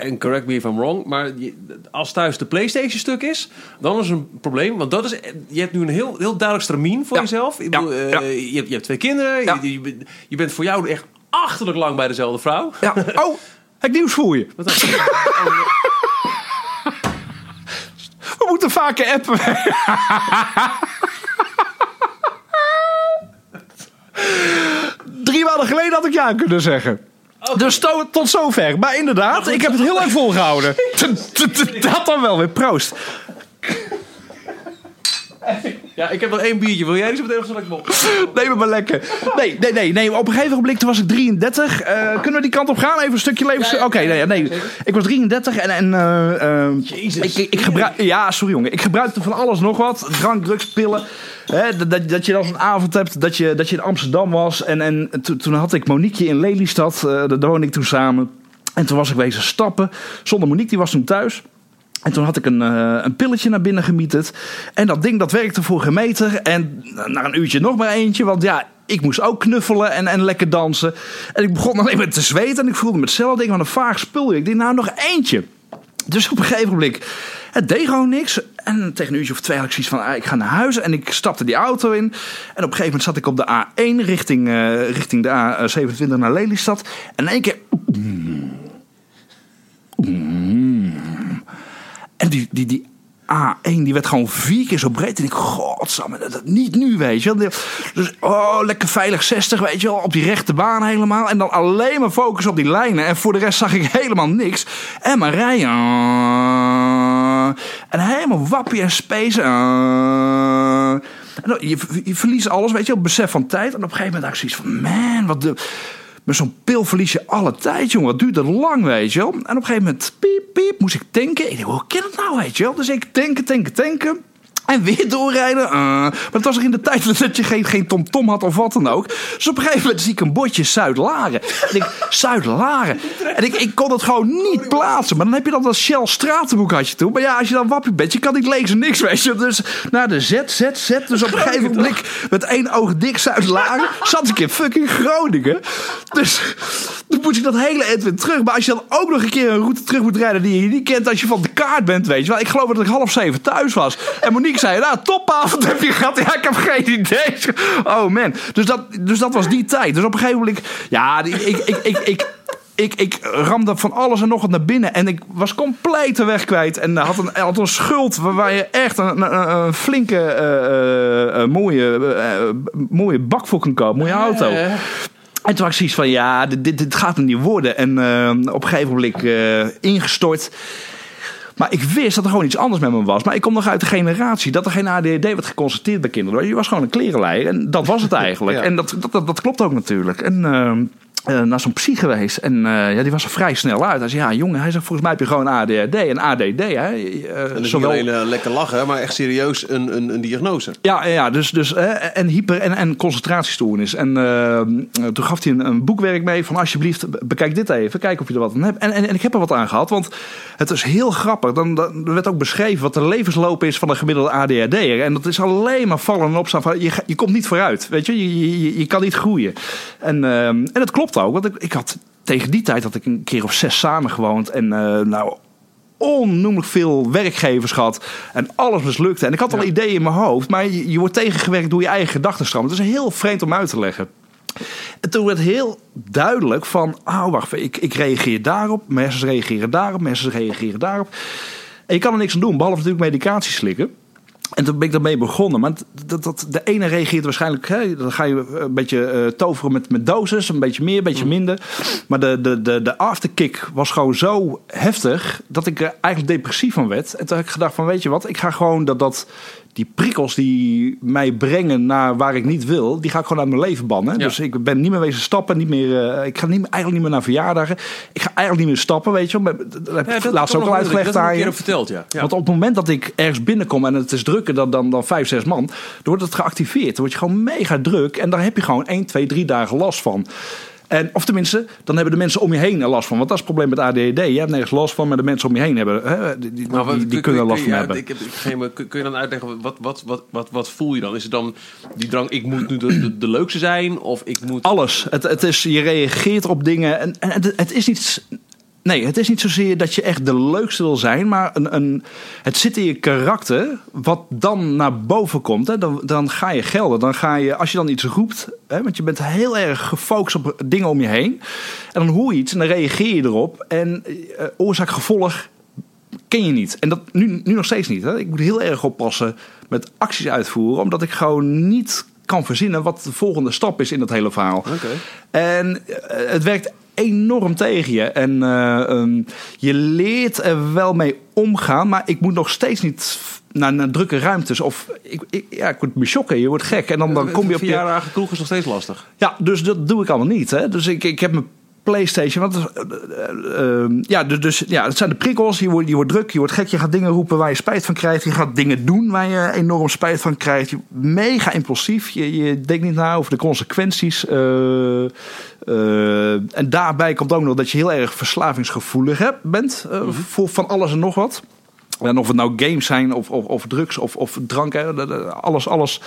Speaker 1: En correct me if I'm wrong, maar als thuis de PlayStation stuk is, dan is een probleem. Want dat is, je hebt nu een heel, heel duidelijk stramien voor
Speaker 2: Ja.
Speaker 1: jezelf. Ik bedoel, eh, je, hebt, je hebt twee kinderen, je, je, bent- je bent voor jou echt achterlijk lang bij dezelfde vrouw.
Speaker 2: Ja. Oh, heb ik nieuws voor je.
Speaker 1: Wat?
Speaker 2: We moeten vaker appen. Drie maanden geleden had ik ja kunnen zeggen. Dus to- tot zover. Maar inderdaad, ik heb het heel lang volgehouden. Dat dan wel weer. Proost.
Speaker 1: Ja, ik heb nog één biertje. Wil jij die zo meteen of zal ik hem op?
Speaker 2: Neem het maar lekker. Nee, nee, nee, nee. Op een gegeven moment toen was ik 33. Eh, kunnen we die kant op gaan? Even een stukje levens... Oké, nee, nee. Ik was 33 en... en eh, eh, Ik, ik, ik gebruik... Ja, sorry jongen. Ik gebruikte van alles nog wat. Drank, drugs, pillen. Hè, dat- dat, je dan zo'n avond hebt dat je, dat je in Amsterdam was. En, en to- toen had ik Moniqueje in Lelystad. eh daar woonde ik toen samen. En toen was ik wezen stappen. Zonder Monique, die was toen thuis. En toen had ik een, eh, een pilletje naar binnen gemieterd. En dat ding dat werkte voor geen meter. En na een uurtje nog maar eentje. Want ja, ik moest ook knuffelen en, en lekker dansen. En ik begon alleen maar te zweten. En ik voelde me hetzelfde ding van een vaag spul. Ik dacht, nou nog eentje. Dus op een gegeven moment, het deed gewoon niks. En tegen een uurtje of twee had ik zoiets van, ah, ik ga naar huis. En ik stapte die auto in. En op een gegeven moment zat ik op de A1 richting, eh, richting de A27 naar Lelystad. En in één keer... En die, die, die A1 die werd gewoon vier keer zo breed. En ik, godsamme, dat, niet nu, weet je. Dus, oh, lekker veilig 60, weet je wel. Op die rechte baan helemaal. En dan alleen maar focus op die lijnen. En voor de rest zag ik helemaal niks. En maar rijden. En helemaal wappie en space. En je, je verliest alles, weet je wel. Besef van tijd. En op een gegeven moment had ik zoiets van, man, wat de... Met zo'n pil verlies je alle tijd, jongen. Wat duurt dat lang, weet je wel. En op een gegeven moment, piep, piep, moest ik tanken. Ik dacht, hoe kan het nou, weet je wel. Dus ik tanken, tanken, tanken. En weer doorrijden. Uh, maar het was nog in de tijd dat je geen, geen tom-tom had of wat dan ook. Dus op een gegeven moment zie ik een bordje Zuid-Laren. En ik, Zuid-Laren. En ik, ik kon het gewoon niet plaatsen. Maar dan heb je dan dat Shell stratenboek had je toen. Maar ja, als je dan wappie bent, je kan niet lezen, niks, weet je. Dus naar de Z, Z, Z. Dus op een gegeven moment met één oog dik Zuid-Laren zat ik in fucking Groningen. Dus dan moet je dat hele eind weer terug. Maar als je dan ook nog een keer een route terug moet rijden die je niet kent als je van de kaart bent, weet je wel. Ik geloof dat ik half zeven thuis was. En Monique zei, nou, topavond heb je gehad. Ja, ik heb geen idee. Oh man. Dus dat, dus dat was die tijd. Dus op een gegeven moment, ja, ik, ik, ik, ik, ik, ik ramde van alles en nog wat naar binnen. En ik was compleet de weg kwijt. En had een, had een schuld waar- je echt een, een, een flinke, eh, eh, eh, mooie, mooie bak voor kan kopen. Mooie auto. En toen had ik zoiets van, ja, dit, dit, dit gaat hem niet worden. En op een gegeven moment ingestort. Maar ik wist dat er gewoon iets anders met me was. Maar ik kom nog uit de generatie dat er geen ADHD werd geconstateerd bij kinderen. Je was gewoon een klerenleier. En dat was het eigenlijk.
Speaker 1: Ja.
Speaker 2: En dat, dat, dat, dat klopt ook natuurlijk. En ehm, eh, naar zo'n psy geweest. En eh, ja, die was er vrij snel uit. Hij zei, ja jongen, hij zegt, volgens mij heb je gewoon ADHD en ADD. Hè? Eh,
Speaker 1: En
Speaker 2: zowel-
Speaker 1: niet alleen lekker lachen, maar echt serieus een, een, een diagnose.
Speaker 2: ja, ja dus, dus en hyper- en, en concentratiestoornis. En toen gaf hij een, een boekwerk mee van alsjeblieft, be- bekijk dit even, kijk of je er wat aan hebt. En, en, en ik heb er wat aan gehad, want het is heel grappig. Dan, dan er werd ook beschreven wat de levensloop is van een gemiddelde ADHD'er. En dat is alleen maar vallen en opstaan. Van, je, je komt niet vooruit, weet je, je, je, je- kan niet groeien. En, eh, en dat klopt ook, want ik, ik had tegen die tijd had ik een keer of zes samen gewoond. En eh, nou, onnoemelijk veel werkgevers gehad. En alles mislukte. En ik had al ideeën in mijn hoofd. Maar je, je wordt tegengewerkt door je eigen gedachtenstroom. Het is heel vreemd om uit te leggen. En toen werd heel duidelijk van... Oh, wacht. Ik, ik reageer daarop. Hersens reageren daarop. Hersens reageren daarop. En je kan er niks aan doen. Behalve natuurlijk medicatie slikken. En toen ben ik daarmee begonnen. Maar dat, dat, de ene reageert waarschijnlijk... Hè, dan ga je een beetje eh, toveren met, met dosis. Een beetje meer, een beetje minder. Maar de, de, de, de afterkick was gewoon zo heftig... dat ik er eigenlijk depressief van werd. En toen heb ik gedacht van... Weet je wat, ik ga gewoon dat... dat die prikkels die mij brengen naar waar ik niet wil... die ga ik gewoon uit mijn leven bannen.
Speaker 1: Ja.
Speaker 2: Dus ik ben niet meer wezen stappen. Niet meer, eh, ik ga niet, eigenlijk niet meer naar verjaardagen. Ik ga eigenlijk niet meer stappen, weet je wel. Maar Dat heb ik laatst ook al uitgelegd aan je.
Speaker 1: verteld, ja. ja.
Speaker 2: Want op het moment dat ik ergens binnenkom en het is drukker dan, dan, dan vijf, zes man, dan wordt het geactiveerd. Dan word je gewoon mega druk en daar heb je gewoon 1, 2, 3 dagen last van. En, of tenminste, dan hebben de mensen om je heen er last van. Want dat is het probleem met ADHD. Je hebt nergens last van, maar de mensen om je heen hebben, hè, die, die,
Speaker 1: Maar wat-
Speaker 2: die, die
Speaker 1: kun-
Speaker 2: kunnen er
Speaker 1: kun-
Speaker 2: last van
Speaker 1: ja,
Speaker 2: hebben.
Speaker 1: Ik heb, ik, geen- maar kun, kun je dan uitleggen, wat, wat, wat, wat, wat voel je dan? Is het dan die drang, ik moet nu de, de, de leukste zijn? Of ik moet...
Speaker 2: Alles. Het, het is, je reageert op dingen. En, en het, het is niet Nee, het is niet zozeer dat je echt de leukste wil zijn, maar een, een, het zit in je karakter. Wat dan naar boven komt, hè, dan, dan ga je gelden. Dan ga je, als je dan iets roept, hè, want je bent heel erg gefocust op dingen om je heen. En dan hoor je iets en dan reageer je erop. En eh, oorzaak-gevolg ken je niet. En dat nu, nu nog steeds niet. Hè. Ik moet heel erg oppassen met acties uitvoeren, omdat ik gewoon niet kan verzinnen wat de volgende stap is in dat hele verhaal. En eh, het werkt enorm tegen je. En eh, ehm, je leert er wel mee omgaan, maar ik moet nog steeds niet naar, naar drukke ruimtes. Of ik, ik, ja, ik word me shocken, je wordt gek. En dan, dan kom je op je...
Speaker 1: Verjaardagen kroeg is nog steeds lastig.
Speaker 2: Ja, dus dat doe ik allemaal niet. Hè? Dus ik, ik heb mijn PlayStation. Want, eh, eh, eh, ja, dus, ja, het zijn de prikkels. Je wordt, je wordt druk, je wordt gek. Je gaat dingen roepen waar je spijt van krijgt. Je gaat dingen doen waar je enorm spijt van krijgt. Je, mega impulsief. Je, je denkt niet na over de consequenties. En daarbij komt ook nog dat je heel erg verslavingsgevoelig hebt, bent. eh, voor van alles en nog wat. En of het nou games zijn of, of, of drugs of, of drank. Alles, alles.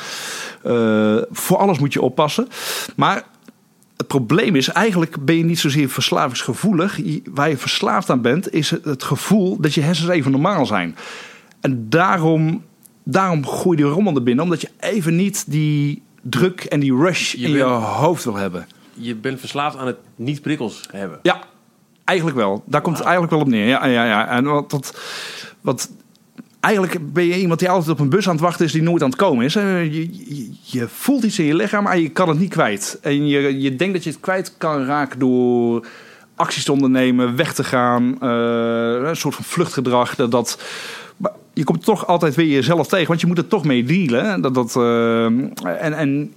Speaker 2: voor alles moet je oppassen. Maar het probleem is, eigenlijk ben je niet zozeer verslavingsgevoelig. Waar je verslaafd aan bent, is het, gevoel dat je hersens even normaal zijn. En daarom, daarom gooi je die rommel er binnen. Omdat je even niet die druk en die rush
Speaker 1: Je
Speaker 2: in je hoofd wil hebben.
Speaker 1: Je bent verslaafd aan het niet prikkels hebben.
Speaker 2: Ja, eigenlijk wel. Daar komt het eigenlijk wel op neer. Ja, ja, ja. En wat, wat, wat eigenlijk ben je iemand die altijd op een bus aan het wachten is die nooit aan het komen is. Je, je, je voelt iets in je lichaam, maar je kan het niet kwijt. En je, je denkt dat je het kwijt kan raken door acties te ondernemen, weg te gaan, eh, een soort van vluchtgedrag. Dat, maar je komt toch altijd weer jezelf tegen, want je moet er toch mee dealen. Dat, dat, eh, en, en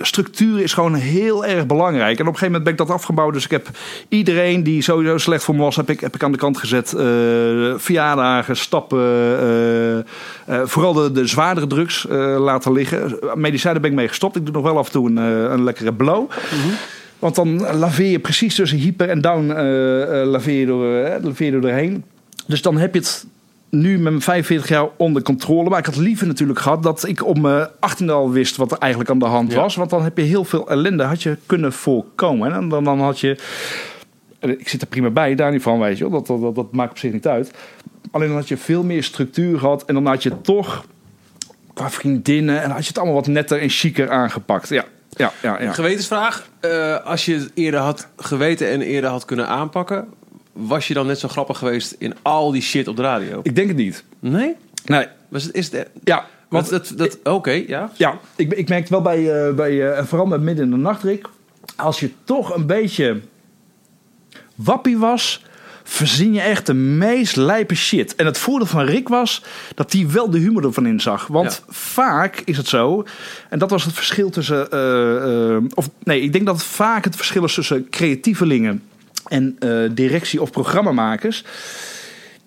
Speaker 2: structuur is gewoon heel erg belangrijk. En op een gegeven moment ben ik dat afgebouwd. Dus ik heb iedereen die sowieso slecht voor me was, heb ik, heb ik aan de kant gezet. Eh, verjaardagen, stappen. eh, eh, vooral de, de zwaardere drugs laten liggen. Medicijnen ben ik mee gestopt. Ik doe nog wel af en toe een, een lekkere blow. Want dan laveer je precies tussen hyper en down laveer je door, laveer je er doorheen. Dus dan heb je het nu met mijn 45 jaar onder controle. Maar ik had liever natuurlijk gehad dat ik op mijn 18 al wist wat er eigenlijk aan de hand was. Want dan heb je heel veel ellende had je kunnen voorkomen. En dan, dan had je... Ik zit er prima bij, daar niet van, weet je wel. Dat, dat, dat, dat maakt op zich niet uit. Alleen dan had je veel meer structuur gehad. En dan had je toch qua vriendinnen... en had je het allemaal wat netter en chiquer aangepakt. Ja, ja, ja. ja.
Speaker 1: Gewetensvraag. Eh, als je het eerder had geweten en eerder had kunnen aanpakken... was je dan net zo grappig geweest in al die shit op de radio?
Speaker 2: Ik denk het niet.
Speaker 1: Nee?
Speaker 2: Nee.
Speaker 1: Was het, is het,
Speaker 2: Ja,
Speaker 1: want dat, dat, oké, ja.
Speaker 2: Ja, ik, ik merk het wel bij, eh, bij en vooral met midden in de nacht, Rick. Als je toch een beetje wappie was, verzin je echt de meest lijpe shit. En het voordeel van Rick was dat hij wel de humor ervan inzag. Want vaak is het zo, en dat was het verschil tussen... eh, of nee, ik denk dat het vaak het verschil is tussen creatievelingen en eh, directie of programmamakers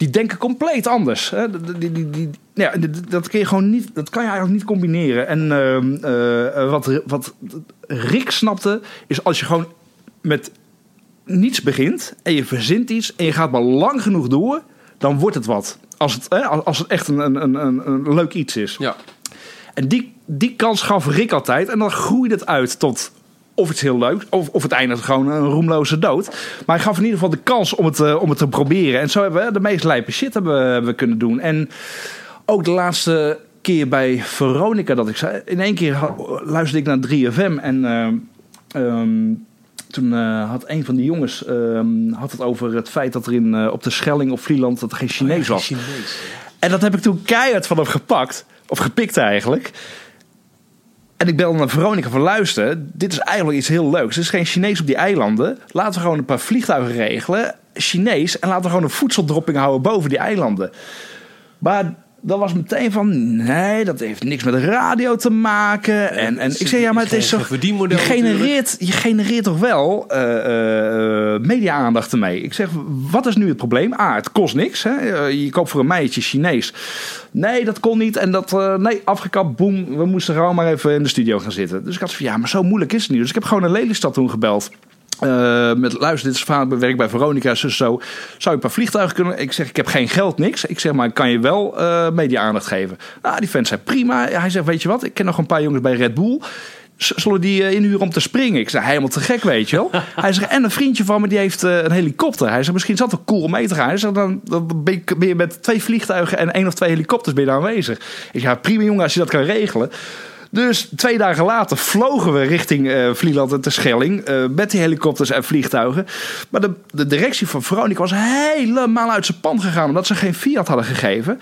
Speaker 2: die denken compleet anders. Hè? Die, die, die, ja, dat, kun je gewoon niet, dat kan je eigenlijk niet combineren. En ehm, eh, wat, wat Rick snapte, is als je gewoon met niets begint en je verzint iets en je gaat maar lang genoeg door, dan wordt het wat. Als het, hè, als het echt een, een, een, een, een leuk iets is.
Speaker 1: Ja.
Speaker 2: En die, die kans gaf Rick altijd. En dan groeide het uit tot of iets heel leuks. Of, of het eindigt gewoon een roemloze dood. Maar hij gaf in ieder geval de kans om het, eh, om het te proberen. En zo hebben we de meest lijpe shit hebben, we- kunnen doen. En ook de laatste keer bij Veronica dat ik zei. In één keer luisterde ik naar 3FM. En ehm, ehm, toen eh, had een van die jongens ehm, had het over het feit dat er in, eh, op de Schelling of Vlieland dat er geen Chinees was. En dat heb ik toen keihard van hem gepakt. Of gepikt eigenlijk. En ik bel naar Veronica van luister. Dit is eigenlijk iets heel leuks. Er is geen Chinees op die eilanden. Laten we gewoon een paar vliegtuigen regelen. Chinees. En laten we gewoon een voedseldropping houden boven die eilanden. Maar dat was meteen van... Nee, dat heeft niks met radio te maken. En, en ik zei, ja, maar het is
Speaker 1: verdienmodel
Speaker 2: Je genereert, je genereert toch wel eh, eh, media-aandacht ermee. Ik zeg, wat is nu het probleem? A, het kost niks. Hè? Eh, Je koopt voor een meidje Chinees. Nee, dat kon niet. En dat, nee, afgekapt, boem. We moesten gewoon maar even in de studio gaan zitten. Dus ik had van, ja, maar zo moeilijk is het niet. Dus ik heb gewoon een Lelystad toen gebeld. Eh, met luister, dit is vader werk bij Veronica, zo, zo. Zou je een paar vliegtuigen kunnen? Ik zeg, ik heb geen geld, niks. Ik zeg, maar kan je wel eh media-aandacht geven? Nou, die vent zei prima. Hij zegt, weet je wat? Ik ken nog een paar jongens bij Red Bull. Zullen die eh, inhuren om te springen? Ik zei, helemaal te gek, weet je wel. Hij zegt, en een vriendje van me die heeft een helikopter. Hij zegt, misschien is dat wel cool om mee te gaan. Hij zegt, dan, dan ben, je, ben je met twee vliegtuigen en één of twee helikopters ben je daar aanwezig. Ik zeg, ja, prima jongen als je dat kan regelen. Dus twee dagen later vlogen we richting eh Vlieland en Terschelling. eh met die helikopters en vliegtuigen. Maar de, de directie van Veronica was helemaal uit zijn pan gegaan. Omdat ze geen Fiat hadden gegeven.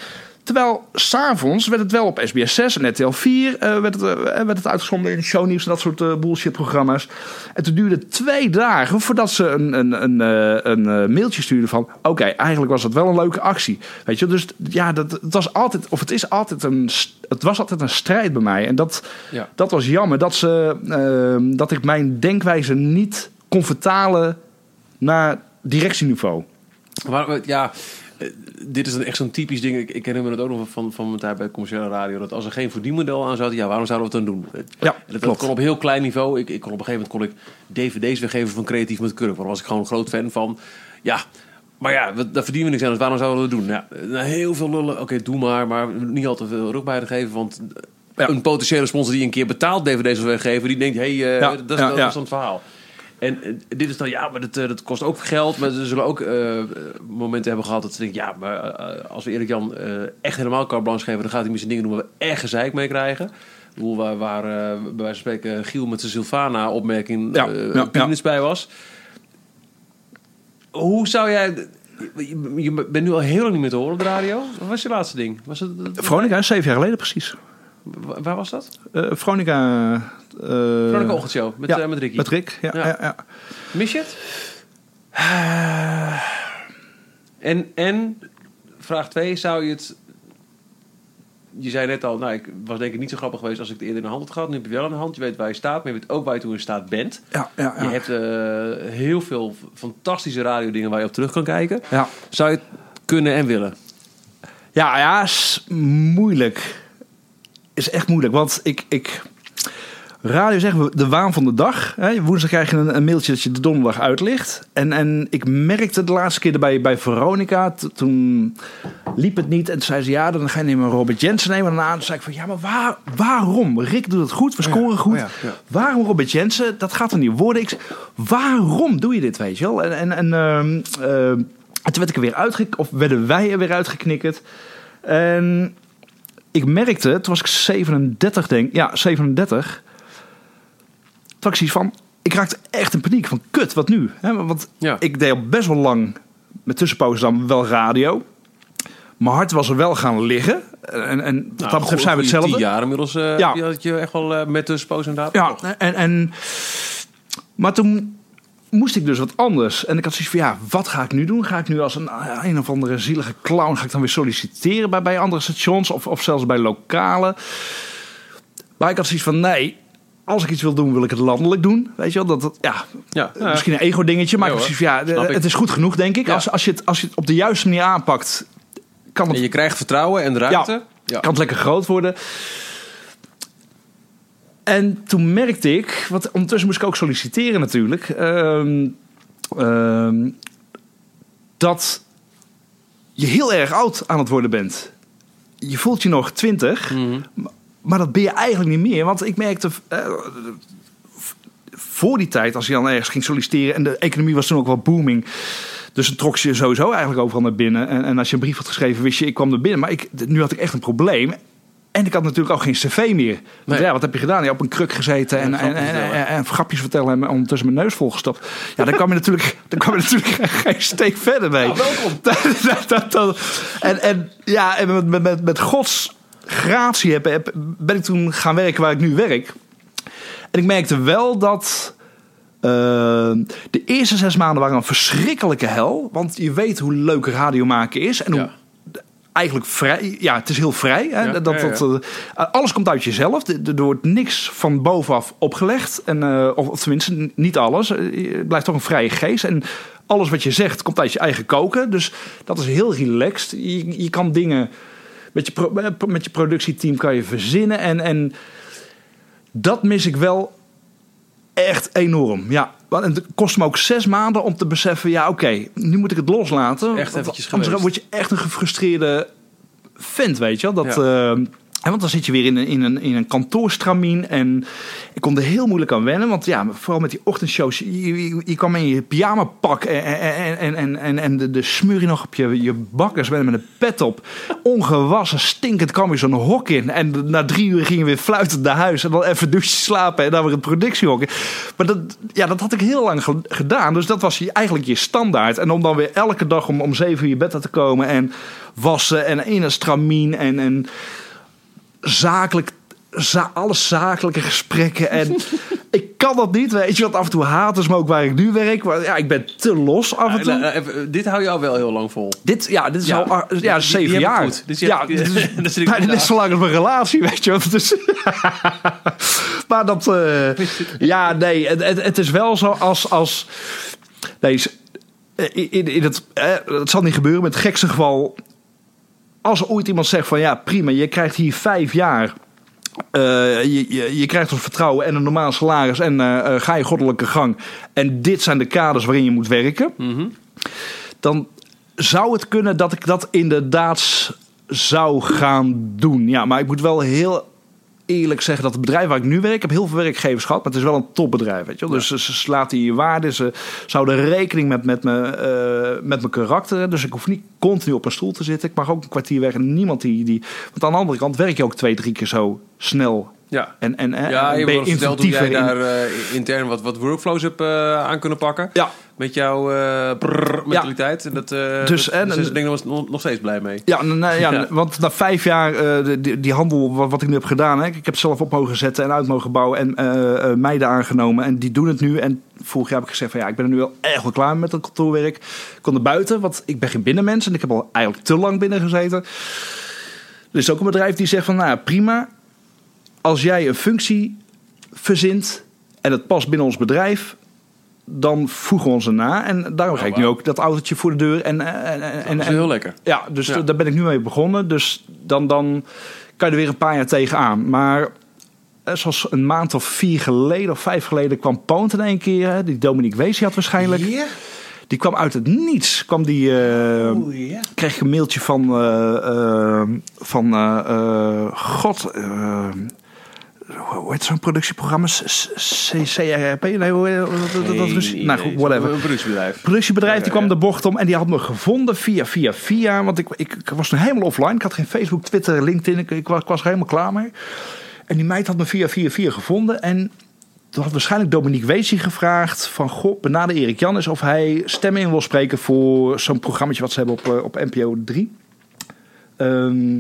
Speaker 2: Terwijl s'avonds werd het wel op SBS 6 en RTL 4 eh, werd, het, eh, werd het uitgezonden in shownieuws en dat soort eh, bullshit programma's. En toen duurde het twee dagen voordat ze een, een, een, een mailtje stuurden van... oké, eigenlijk was dat wel een leuke actie. Weet je, dus ja, dat, het was altijd, of het is altijd een, het was altijd een strijd bij mij. En dat,
Speaker 1: Ja.
Speaker 2: dat was jammer, dat, ze, eh, dat ik mijn denkwijze niet kon vertalen naar directieniveau.
Speaker 1: Maar, ja, dit is dan echt zo'n typisch ding. Ik, ik herinner me het ook nog van, van mijn tijd bij commerciële radio. Dat als er geen verdienmodel aan zat, ja, waarom zouden we het dan doen?
Speaker 2: Ja,
Speaker 1: En dat, kon op heel klein niveau. Ik, ik kon op een gegeven moment kon ik dvd's weggeven van Creatief met Kurk. Daar was ik gewoon een groot fan van. Ja, maar ja, we- daar verdienen we niks aan. Dus waarom zouden we dat doen? Ja, nou, heel veel lullen. Oké, doe maar. Maar niet al te veel rug bij te geven. Want een potentiële sponsor die een keer betaald dvd's wil weggeven... die denkt, hé, hey, eh,
Speaker 2: Ja,
Speaker 1: dat, is-
Speaker 2: ja,
Speaker 1: dat
Speaker 2: ja.
Speaker 1: is dan het verhaal. En eh, dit is dan, ja, maar dat, eh, dat kost ook geld. Maar ze zullen ook eh, momenten hebben gehad dat ze denken... ja, maar als we Erik Jan echt helemaal carte blanche geven... dan gaat hij misschien dingen doen waar we echt gezeik mee krijgen. Bedoel, waar, waar bij wijze van spreken Giel met zijn Sylvana-opmerking
Speaker 2: Ja, ja,
Speaker 1: bij was. Hoe zou jij... Je, bent nu al heel lang niet meer te horen op de radio. Wat was je laatste ding? Was het,
Speaker 2: zeven jaar geleden precies.
Speaker 1: Wa- Waar was dat?
Speaker 2: Eh Veronica... eh,
Speaker 1: Veronica Ochtendshow met,
Speaker 2: ja,
Speaker 1: eh, met Ricky.
Speaker 2: Met Rick, ja.
Speaker 1: Ja.
Speaker 2: ja. ja,
Speaker 1: Mis je het? En, en vraag 2, zou je het... Je zei net al, nou, ik was denk ik niet zo grappig geweest als ik het eerder in de hand had gehad. Nu heb je wel in de hand, je weet waar je staat, maar je weet ook waar je toe in staat bent.
Speaker 2: Ja, ja, ja.
Speaker 1: Je hebt eh, heel veel fantastische radiodingen waar je op terug kan kijken.
Speaker 2: Ja.
Speaker 1: Zou je het kunnen en willen?
Speaker 2: Ja, ja, is moeilijk. Is echt moeilijk, want ik... ik radio zeggen we de waan van de dag. Hè? Woensdag krijg je een, een mailtje dat je de donderdag uitlicht. En, en ik merkte de laatste keer bij, bij Veronica, toen liep het niet. En toen zei ze, ja, dan ga je nemen Robert Jensen nemen. En daarna zei ik van, ja, maar waar, waarom? Rick doet het goed, we scoren goed.
Speaker 1: Oh ja, ja.
Speaker 2: Waarom Robert Jensen? Dat gaat er niet worden. Ik, waarom doe je dit, weet je wel? En, en, en ehm, ehm, en toen werd ik er weer uitgeknikkerd, of werden wij er weer uitgeknikkerd. En ik merkte, toen was ik 37, denk ja, 37. Toen had ik van, ik raakte echt in paniek van, kut, wat nu? Hè, want
Speaker 1: Ja.
Speaker 2: ik deed al best wel lang, met tussenpauze dan wel radio. Mijn hart was er wel gaan liggen. En, en
Speaker 1: Nou,
Speaker 2: dat betreft zijn we hetzelfde.
Speaker 1: Tien jaar inmiddels eh,
Speaker 2: Ja.
Speaker 1: die had je echt wel eh, met tussenpoos inderdaad.
Speaker 2: Ja, en, en, maar toen moest ik dus wat anders. En ik had zoiets van, ja, wat ga ik nu doen? Ga ik nu als een, een of andere zielige clown... ga ik dan weer solliciteren bij, bij andere stations... Of, of zelfs bij lokale? Maar ik had zoiets van, nee... Als ik iets wil doen, wil ik het landelijk doen. Weet je wel? Dat, dat, ja,
Speaker 1: Ja.
Speaker 2: eh, misschien een ego-dingetje. Maar
Speaker 1: Ja,
Speaker 2: ik had zoiets van, ja,
Speaker 1: Snap ik.
Speaker 2: het is goed genoeg, denk ik.
Speaker 1: Ja.
Speaker 2: Als, als, je het, als je het op de juiste manier aanpakt... kan het
Speaker 1: En je krijgt vertrouwen en ruimte.
Speaker 2: ja, kan het lekker groot worden. En toen merkte ik, want ondertussen moest ik ook solliciteren natuurlijk, ehm, ehm, dat je heel erg oud aan het worden bent. Je voelt je nog twintig, maar- maar dat ben je eigenlijk niet meer. Want ik merkte eh, voor die tijd, als je dan ergens ging solliciteren en de economie was toen ook wel booming. Dus dan trok je sowieso eigenlijk overal naar binnen. En, en als je een brief had geschreven, wist je, ik kwam er binnen. Maar ik, nu had ik echt een probleem. En ik had natuurlijk ook geen cv meer. Want
Speaker 1: Nee.
Speaker 2: ja, wat heb je gedaan? Je hebt op een kruk gezeten en, en,
Speaker 1: grapjes
Speaker 2: en,
Speaker 1: vertellen.
Speaker 2: en, grapjes vertellen en ondertussen mijn neus volgestopt. Ja, dan kwam je natuurlijk, dan kwam je natuurlijk geen steek verder mee.
Speaker 1: welkom.
Speaker 2: En, en ja, en met, met, met, met Gods gratie heb, heb- ben ik toen gaan werken waar ik nu werk. En ik merkte wel dat eh, de eerste zes maanden waren een verschrikkelijke hel. Want je weet hoe leuk radio maken is. En hoe
Speaker 1: Ja.
Speaker 2: Eigenlijk vrij. Ja, het is heel vrij. Hè?
Speaker 1: Ja,
Speaker 2: dat, dat, eh, alles komt uit jezelf. Er er wordt niks van bovenaf opgelegd. En, eh, of, tenminste, niet alles. Eh, Je blijft toch een vrije geest. En alles wat je zegt komt uit je eigen koken. Dus dat is heel relaxed. Je, je kan dingen met je, pro- met je productieteam kan je verzinnen. En, en dat mis ik wel echt enorm. Ja, want het kost me ook zes maanden om te beseffen... ja, oké, nu moet ik het loslaten.
Speaker 1: Echt eventjes
Speaker 2: Anders word je echt een gefrustreerde vent, weet je wel. Dat, eh, En want dan zit je weer in een, in een, in een kantoorstramien. En ik kon er heel moeilijk aan wennen. Want ja, vooral met die ochtendshows. Je, je, kwam in je pyjama pak. En, en, en, en, en, de, de smur je nog op je, je bakkers met, een pet op. Ongewassen, stinkend kwam je zo'n hok in. En na drie uur ging je weer fluitend naar huis. En dan even douchen, slapen. En dan weer het productiehok. in. Maar dat, ja, dat had ik heel lang ge- gedaan. Dus dat was eigenlijk je standaard. En om dan weer elke dag om, om zeven uur je bed te komen. En wassen. En in een stramien. En... en zakelijk, za- alle zakelijke gesprekken. En ik kan dat niet, weet je. Want af en toe haten ze me ook waar ik nu werk. Maar ja, ik ben te los af en toe.
Speaker 1: Eh, eh, even, dit hou je al wel heel lang vol.
Speaker 2: Dit, ja, dit is
Speaker 1: Ja.
Speaker 2: al ah, ja,
Speaker 1: Die-
Speaker 2: zeven jaar.
Speaker 1: goed. Dus
Speaker 2: ja, dit is
Speaker 1: zit
Speaker 2: bijna net zo lang als mijn relatie, weet je. Dus, maar dat, eh, ja, nee, het, het, is wel zo als, als nee, in, in, in het, eh, het zal niet gebeuren, met het gekste geval, als ooit iemand zegt van ja, prima, je krijgt hier vijf jaar. eh, je, je, je krijgt ons vertrouwen en een normaal salaris en eh, eh, ga je goddelijke gang. En dit zijn de kaders waarin je moet werken. Dan zou het kunnen dat ik dat inderdaad zou gaan doen. Ja, maar ik moet wel heel eerlijk zeggen dat het bedrijf waar ik nu werk, ik heb heel veel werkgevers gehad, maar het is wel een topbedrijf, weet je wel. Dus ze, slaat je waarde, ze zouden rekening met, met, me, eh, met mijn karakter. Dus ik hoef niet continu op een stoel te zitten. Ik mag ook een kwartier weg en niemand die, die... Want aan de andere kant werk je ook twee, drie keer zo snel.
Speaker 1: Ja.
Speaker 2: En, en, en
Speaker 1: Ja, je
Speaker 2: ben
Speaker 1: eens verteld hoe jij
Speaker 2: in-
Speaker 1: daar eh, intern wat, wat workflows hebt eh, aan kunnen pakken.
Speaker 2: Ja.
Speaker 1: Met jouw eh, brrr mentaliteit. En dat, eh
Speaker 2: Dus,
Speaker 1: dat,
Speaker 2: en-
Speaker 1: dus ik denk nog, nog, nog steeds blij mee.
Speaker 2: Ja, nou, ja,
Speaker 1: Ja.
Speaker 2: want na vijf jaar eh, die, die handel, wat, wat ik nu heb gedaan, hè, ik heb het zelf op mogen zetten en uit mogen bouwen en eh, eh, meiden aangenomen. En die doen het nu. En vorig jaar heb ik gezegd van ja, ik ben er nu wel echt wel klaar met het kantoorwerk. Ik kon er buiten, want ik ben geen binnenmens en ik heb al eigenlijk te lang binnen gezeten. Er is ook een bedrijf die zegt van nou prima. Als jij een functie verzint en het past binnen ons bedrijf, dan voegen we ons erna. En daarom ga ik nu ook dat autootje voor de deur. En, en, en, en,
Speaker 1: is heel lekker.
Speaker 2: Ja, dus
Speaker 1: Ja.
Speaker 2: daar ben ik nu mee begonnen. Dus dan, dan kan je er weer een paar jaar tegenaan. Maar eh, zoals een maand of vier geleden of vijf geleden kwam Poont in één keer. hè, Die Dominique Wees had waarschijnlijk. Die kwam uit het niets. Kwam die, eh, kreeg ik een mailtje van, eh, eh, van eh, eh, God, eh, hoe heet zo'n productieprogramma? C- C- CRP? Nee, hoe dat, dat, nou goed, whatever.
Speaker 1: Een productiebedrijf.
Speaker 2: Productiebedrijf die kwam de bocht om en die had me gevonden via, via, via. Want ik, ik, ik was nu helemaal offline. Ik had geen Facebook, Twitter, LinkedIn. Ik, ik, was, ik was er helemaal klaar mee. En die meid had me via, via, via gevonden. En toen had waarschijnlijk Dominique Weesie gevraagd van... Goh, benader Erik Jannes of hij stemmen in wil spreken... voor zo'n programma wat ze hebben op, eh, op NPO 3. Ehm,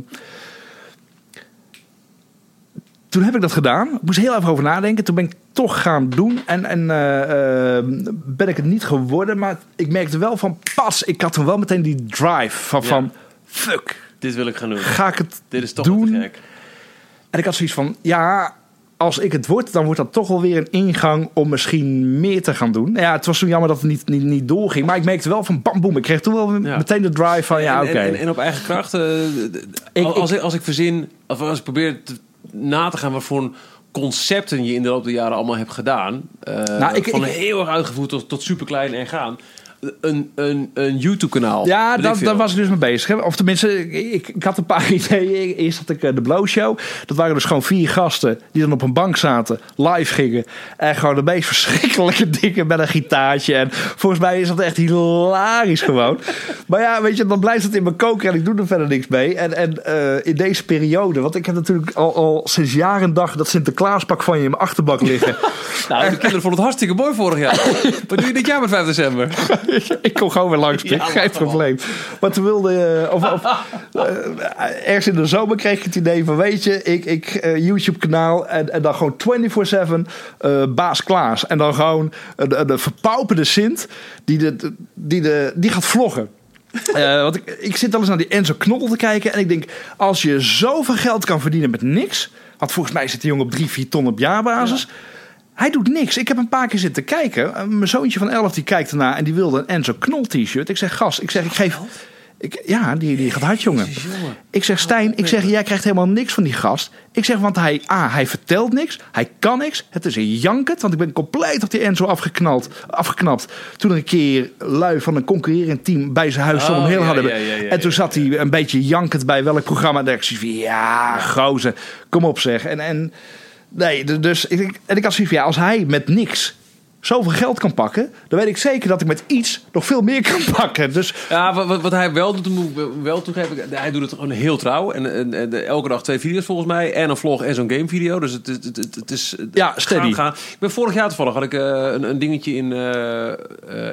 Speaker 2: toen heb ik dat gedaan. Ik moest heel even over nadenken. Toen ben ik toch gaan doen. En, en eh, eh, ben ik het niet geworden. Maar ik merkte wel van pas. Ik had toen wel meteen die drive van,
Speaker 1: Ja.
Speaker 2: van fuck.
Speaker 1: Dit wil ik gaan doen.
Speaker 2: Ga ik het
Speaker 1: Dit is toch
Speaker 2: doen?
Speaker 1: gek.
Speaker 2: En ik had zoiets van, ja, als ik het word, dan wordt dat toch wel weer een ingang om misschien meer te gaan doen. Ja, het was zo jammer dat het niet, niet, niet doorging. Maar ik merkte wel van bam, boem. Ik kreeg toen wel
Speaker 1: Ja.
Speaker 2: meteen de drive van, ja, oké.
Speaker 1: En, en, en op eigen kracht. eh, d- d- als, ik, als ik verzin, of als ik probeer te- na te gaan wat voor een concepten je in de loop der jaren allemaal hebt gedaan. eh,
Speaker 2: Nou, ik-
Speaker 1: van
Speaker 2: ik-
Speaker 1: heel erg uitgevoerd tot, tot superklein en gaan. Een, een, een YouTube-kanaal.
Speaker 2: Ja, dat, daar was ik dus mee bezig. Hè. Of tenminste, ik, ik had een paar ideeën. Eerst had ik eh, de Blow Show. Dat waren dus gewoon vier gasten die dan op een bank zaten, live gingen. En gewoon de meest verschrikkelijke dingen met een gitaartje. En volgens mij is dat echt hilarisch gewoon. maar ja, weet je, dan blijft het in mijn koker en ik doe er verder niks mee. En, en eh, in deze periode, want ik heb natuurlijk al, al sinds jaren en dag dat Sinterklaaspak van je in mijn achterbak liggen.
Speaker 1: Nou, de kinderen vonden het hartstikke mooi vorig jaar. Wat doe je dit jaar met 5 december?
Speaker 2: ik kom gewoon weer langs.
Speaker 1: Ja,
Speaker 2: geen probleem. Maar toen wilde eh, of, of, eh, ergens in de zomer kreeg ik het idee van, weet je, ik, ik eh, YouTube-kanaal en, en dan gewoon 24/7 eh Baas Klaas. En dan gewoon een, een verpauperde Sint die, de, die, de, die gaat vloggen. Want ik, ik zit al eens naar die Enzo Knol te kijken en ik denk, als je zoveel geld kan verdienen met niks, want volgens mij zit die jongen op 3, 4 ton op jaarbasis. Hij doet niks. Ik heb een paar keer zitten kijken. Uh, Mijn zoontje van 11 die kijkt ernaar en die wilde een Enzo Knol t-shirt. Ik zeg, gast, ik zeg, ik geef, Ik, ja, die, die gaat hard, jongen. Ik zeg, Stijn, ik zeg, jij krijgt helemaal niks van die gast. Ik zeg, want hij, A, hij vertelt niks. Hij kan niks. Het is een jankert, want ik ben compleet op die Enzo afgeknald, afgeknapt. Toen er een keer lui van een concurrerend team bij zijn huis stonden
Speaker 1: Oh,
Speaker 2: om heel
Speaker 1: ja,
Speaker 2: hadden.
Speaker 1: ja, ja, ja,
Speaker 2: en toen zat hij een beetje jankend bij welk programma. Dacht ik ja, gozer, kom op zeg. En, en, nee, dus ik, en ik had zoiets van, ja, als hij met niks zoveel geld kan pakken... dan weet ik zeker dat ik met iets nog veel meer kan pakken. Dus
Speaker 1: Ja, wat, wat, wat hij wel doet, moet ik wel toegeven. Hij doet het gewoon heel trouw. En, en, en elke dag twee video's volgens mij. En een vlog en zo'n gamevideo. Dus het, het, het, is...
Speaker 2: Ja, steady.
Speaker 1: gaan, gaan. Ik ben vorig jaar toevallig had ik eh, een, een dingetje in, eh, eh,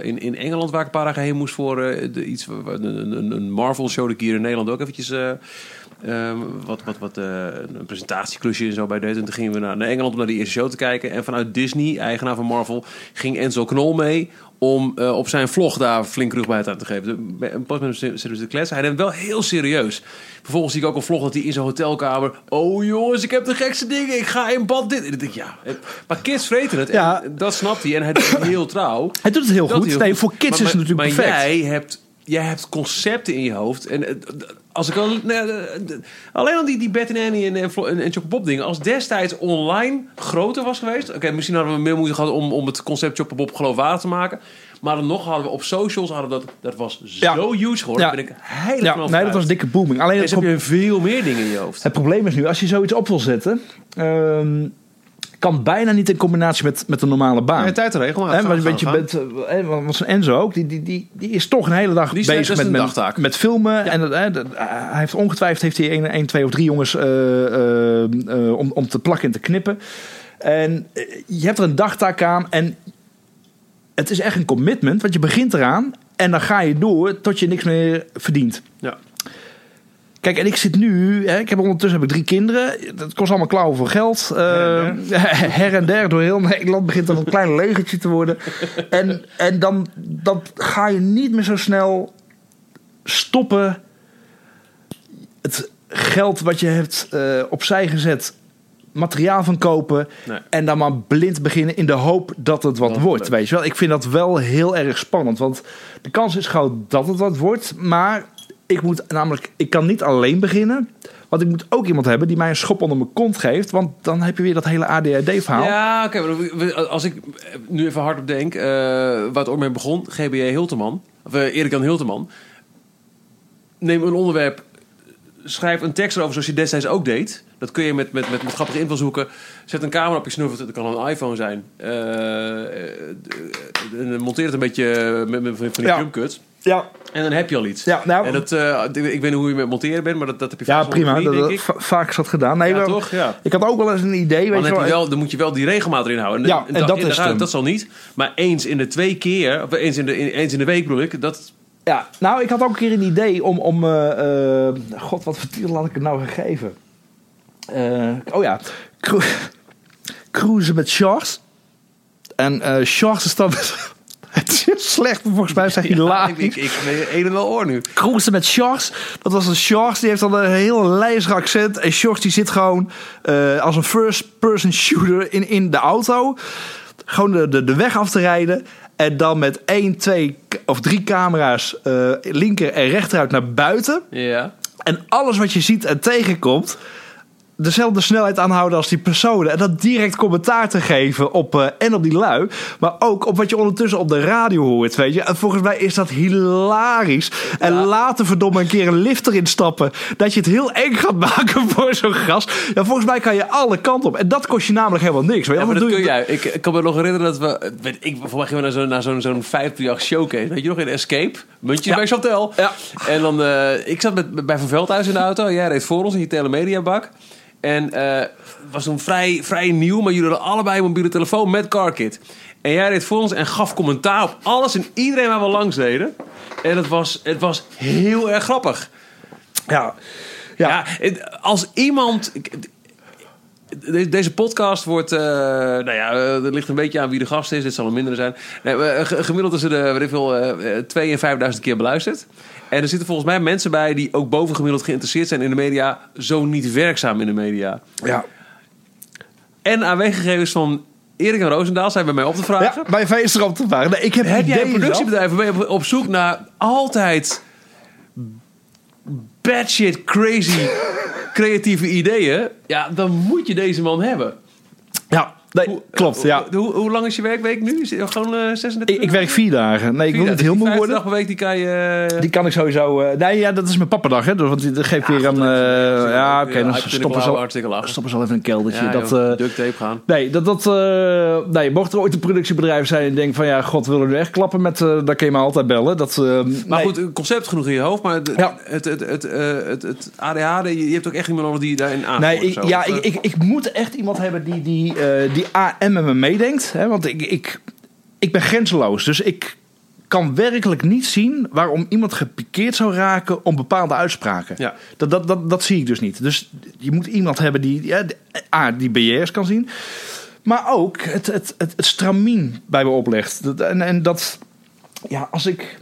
Speaker 1: in, in Engeland... waar ik een paar dagen heen moest voor de, iets, een, een, een Marvel show... dat ik hier in Nederland ook eventjes... eh, ehm, wat, wat, wat eh, een presentatieklusje en zo bij deed. En toen gingen we naar, Engeland om naar die eerste show te kijken. En vanuit Disney, eigenaar van Marvel, ging Enzo Knol mee om eh, op zijn vlog daar flink rugbaarheid aan te geven. De- Een post met hem zitten we te kletsen. Hij neemt wel heel serieus. Vervolgens zie ik ook een vlog dat hij in zijn hotelkamer... Oh jongens, ik heb de gekste dingen. Ik ga in bad dit. En ik denk, ja. Maar kids vreten het.
Speaker 2: Ja.
Speaker 1: En dat snapt hij. En hij doet het heel trouw.
Speaker 2: hij doet het heel
Speaker 1: Dat
Speaker 2: goed.
Speaker 1: heel
Speaker 2: nee,
Speaker 1: goed.
Speaker 2: voor kids
Speaker 1: Maar-
Speaker 2: is het natuurlijk
Speaker 1: maar
Speaker 2: perfect.
Speaker 1: jij hebt, jij hebt concepten in je hoofd. En als ik al, nou, eh, alleen al die, die Bet en Annie en, en, en, Chocopop dingen. Als destijds online groter was geweest. Oké, misschien hadden we meer moeite gehad om, om het concept Chocopop geloofwaardig te maken. Maar dan nog hadden we op socials hadden we dat, dat was
Speaker 2: Ja.
Speaker 1: zo huge geworden.
Speaker 2: Ja.
Speaker 1: Ben ik heilig
Speaker 2: Ja,
Speaker 1: van
Speaker 2: nee, dat was dikke booming. Alleen
Speaker 1: dus heb je veel meer dingen in je hoofd.
Speaker 2: het probleem is nu, als je zoiets op wil zetten... ehm, kan bijna niet in combinatie met, met een normale baan.
Speaker 1: Ja, tijd
Speaker 2: want, je
Speaker 1: gaan.
Speaker 2: bent, eh, want Enzo ook, die, die, die, die is toch een hele dag
Speaker 1: Die
Speaker 2: bezig
Speaker 1: is
Speaker 2: met, met,
Speaker 1: dagtaak.
Speaker 2: met filmen. En dat, hè, dat- eh, hij heeft ongetwijfeld heeft hij één, één, twee of drie jongens eh, om, om te plakken en te knippen. En je hebt er een dagtaak aan en het is echt een commitment, want je begint eraan en dan ga je door tot je niks meer verdient.
Speaker 1: Ja.
Speaker 2: Kijk, en ik zit nu, hè, ik heb ondertussen heb ik drie kinderen. Dat kost allemaal klauwen voor geld. Eh, her en der door heel Nederland begint er een klein legertje te worden. En, en dan, ga je niet meer zo snel stoppen. Het geld wat je hebt eh, opzij gezet, materiaal van kopen.
Speaker 1: Nee.
Speaker 2: En dan maar blind beginnen in de hoop dat het wat
Speaker 1: Dat
Speaker 2: wordt. Weet je wel? Ik vind dat wel heel erg spannend. Want de kans is groot dat het wat wordt. Maar ik moet namelijk, ik kan niet alleen beginnen. Want ik moet ook iemand hebben die mij een schop onder mijn kont geeft. Want dan heb je weer dat hele ADHD-verhaal.
Speaker 1: Ja, oké. als ik nu even hardop denk, eh waar het ook mee begon, GBJ Hilteman, of uh, Erik Jan Hilteman. Neem een onderwerp, schrijf een tekst erover zoals je destijds ook deed. Dat kun je met, met, met, met grappige invalshoeken. Zet een camera op je snuffert, dat kan een iPhone zijn. Eh, eh, monteer het een beetje met, met van die
Speaker 2: Ja. Ja,
Speaker 1: En dan heb je al iets.
Speaker 2: Ja, nou-
Speaker 1: en dat, eh, ik weet niet hoe je met monteren bent, maar dat, dat heb je
Speaker 2: ja prima.
Speaker 1: gezien,
Speaker 2: Dat,
Speaker 1: ik.
Speaker 2: va- vaak is dat gedaan. Nee,
Speaker 1: Ja,
Speaker 2: maar-
Speaker 1: toch? Ja.
Speaker 2: Ik had ook wel eens een idee. Weet
Speaker 1: dan,
Speaker 2: je wel.
Speaker 1: wel, dan moet je wel die regelmaat erin houden.
Speaker 2: Ja, en dat is.
Speaker 1: Dat zal niet. Maar eens in de twee keer, of eens in de, in- eens in de week bedoel ik, dat...
Speaker 2: Ja, nou, ik had ook een keer een idee om... om eh, eh, God, wat voor titel had ik het nou gegeven? Oh ja, Cru- Cruisen met Sharks. En eh Sharks is dan... het is heel slecht, maar volgens mij zijn
Speaker 1: ik,
Speaker 2: hilarisch.
Speaker 1: ik, ik ben een en wel oor nu.
Speaker 2: Cruisen met Sharks. Dat was een Sharks, die heeft dan een heel lijzig accent. En Sharks die zit gewoon eh, als een first-person shooter in, in de auto. Gewoon de, de, de weg af te rijden. En dan met één, twee of drie camera's eh, linker en rechteruit naar buiten.
Speaker 1: Ja.
Speaker 2: En alles wat je ziet en tegenkomt, dezelfde snelheid aanhouden als die personen. En dat direct commentaar te geven op eh, en op die lui. Maar ook op wat je ondertussen op de radio hoort. Weet je. En volgens mij is dat hilarisch. En later verdomme een keer een lift erin stappen. Dat je het heel eng gaat maken voor zo'n gast. Ja, volgens mij kan je alle kanten op. En dat kost je namelijk helemaal niks. Weet je.
Speaker 1: Ja, maar dat
Speaker 2: doe
Speaker 1: kun
Speaker 2: je-
Speaker 1: jij. Ik, ik kan me nog herinneren dat we... Weet ik, voor mij gingen we naar zo'n naar zo'n zo'n 538 showcase. Weet je nog, in Escape. Muntjes
Speaker 2: Ja.
Speaker 1: bij Chantel.
Speaker 2: Ja.
Speaker 1: En dan... eh, ik zat met, bij Van Veldhuis in de auto. Jij reed voor ons in je telemediabak. En eh, het was toen vrij, vrij nieuw. Maar jullie hadden allebei een mobiele telefoon met CarKit. En jij reed voor ons en gaf commentaar op alles en iedereen waar we langs deden. En het was, het was heel erg grappig.
Speaker 2: Ja.
Speaker 1: Ja,
Speaker 2: Ja.
Speaker 1: het- als iemand. De- Deze podcast wordt, eh, nou ja, eh, er ligt een beetje aan wie de gast is. Dit zal een mindere zijn. Nee, eh, ge- gemiddeld tussen de, weet ik veel, 2 en 5000 keer beluisterd. En er zitten volgens mij mensen bij die ook bovengemiddeld geïnteresseerd zijn in de media, zo niet werkzaam in de media.
Speaker 2: Ja.
Speaker 1: En AW-gegevens van Erik en Roosendaal zijn bij mij op te vragen.
Speaker 2: Ja, bij feest erop te vragen. Nee, ik heb,
Speaker 1: Heb jij een productiebedrijf? Op, op zoek naar altijd bad shit crazy creatieve ideeën, ja, dan moet je deze man hebben.
Speaker 2: Ja, nee, klopt. Ja.
Speaker 1: Hoe, hoe lang is je werkweek nu? Is het gewoon eh 36
Speaker 2: Ik, ik werk vier dagen. Nee, ik wil niet heel moe
Speaker 1: Die
Speaker 2: worden.
Speaker 1: dag per week die kan je... eh,
Speaker 2: Die kan ik sowieso. eh, nee, ja, dat is mijn pappadag, hè? dus- Want die dat geeft weer een. ja, oké, dan stoppen ze, al, stoppen ze al even een keldertje.
Speaker 1: Ja,
Speaker 2: dat,
Speaker 1: joh, duct tape gaan.
Speaker 2: Nee, dat, dat, nee, mocht er ooit een productiebedrijf zijn en denkt van ja, god wil er nu echt klappen met, dan kun je me altijd bellen. Dat,
Speaker 1: Maar
Speaker 2: nee.
Speaker 1: goed, concept genoeg in je hoofd. Maar de-
Speaker 2: Ja.
Speaker 1: het, het, het, het, het ADHD, je hebt ook echt iemand nodig die daarin aan.
Speaker 2: Nee, ik, ja, ik, ik, ik moet echt iemand hebben die, die, die AM met me meedenkt. Hè? Want ik, ik, ik ben grenzeloos. Dus ik kan werkelijk niet zien waarom iemand gepikeerd zou raken om bepaalde uitspraken.
Speaker 1: Ja.
Speaker 2: Dat, dat, dat, dat zie ik dus niet. Dus je moet iemand hebben die, ja, A, die barrières kan zien. Maar ook het, het, het, het stramien bij me oplegt. En, en dat, ja, als ik...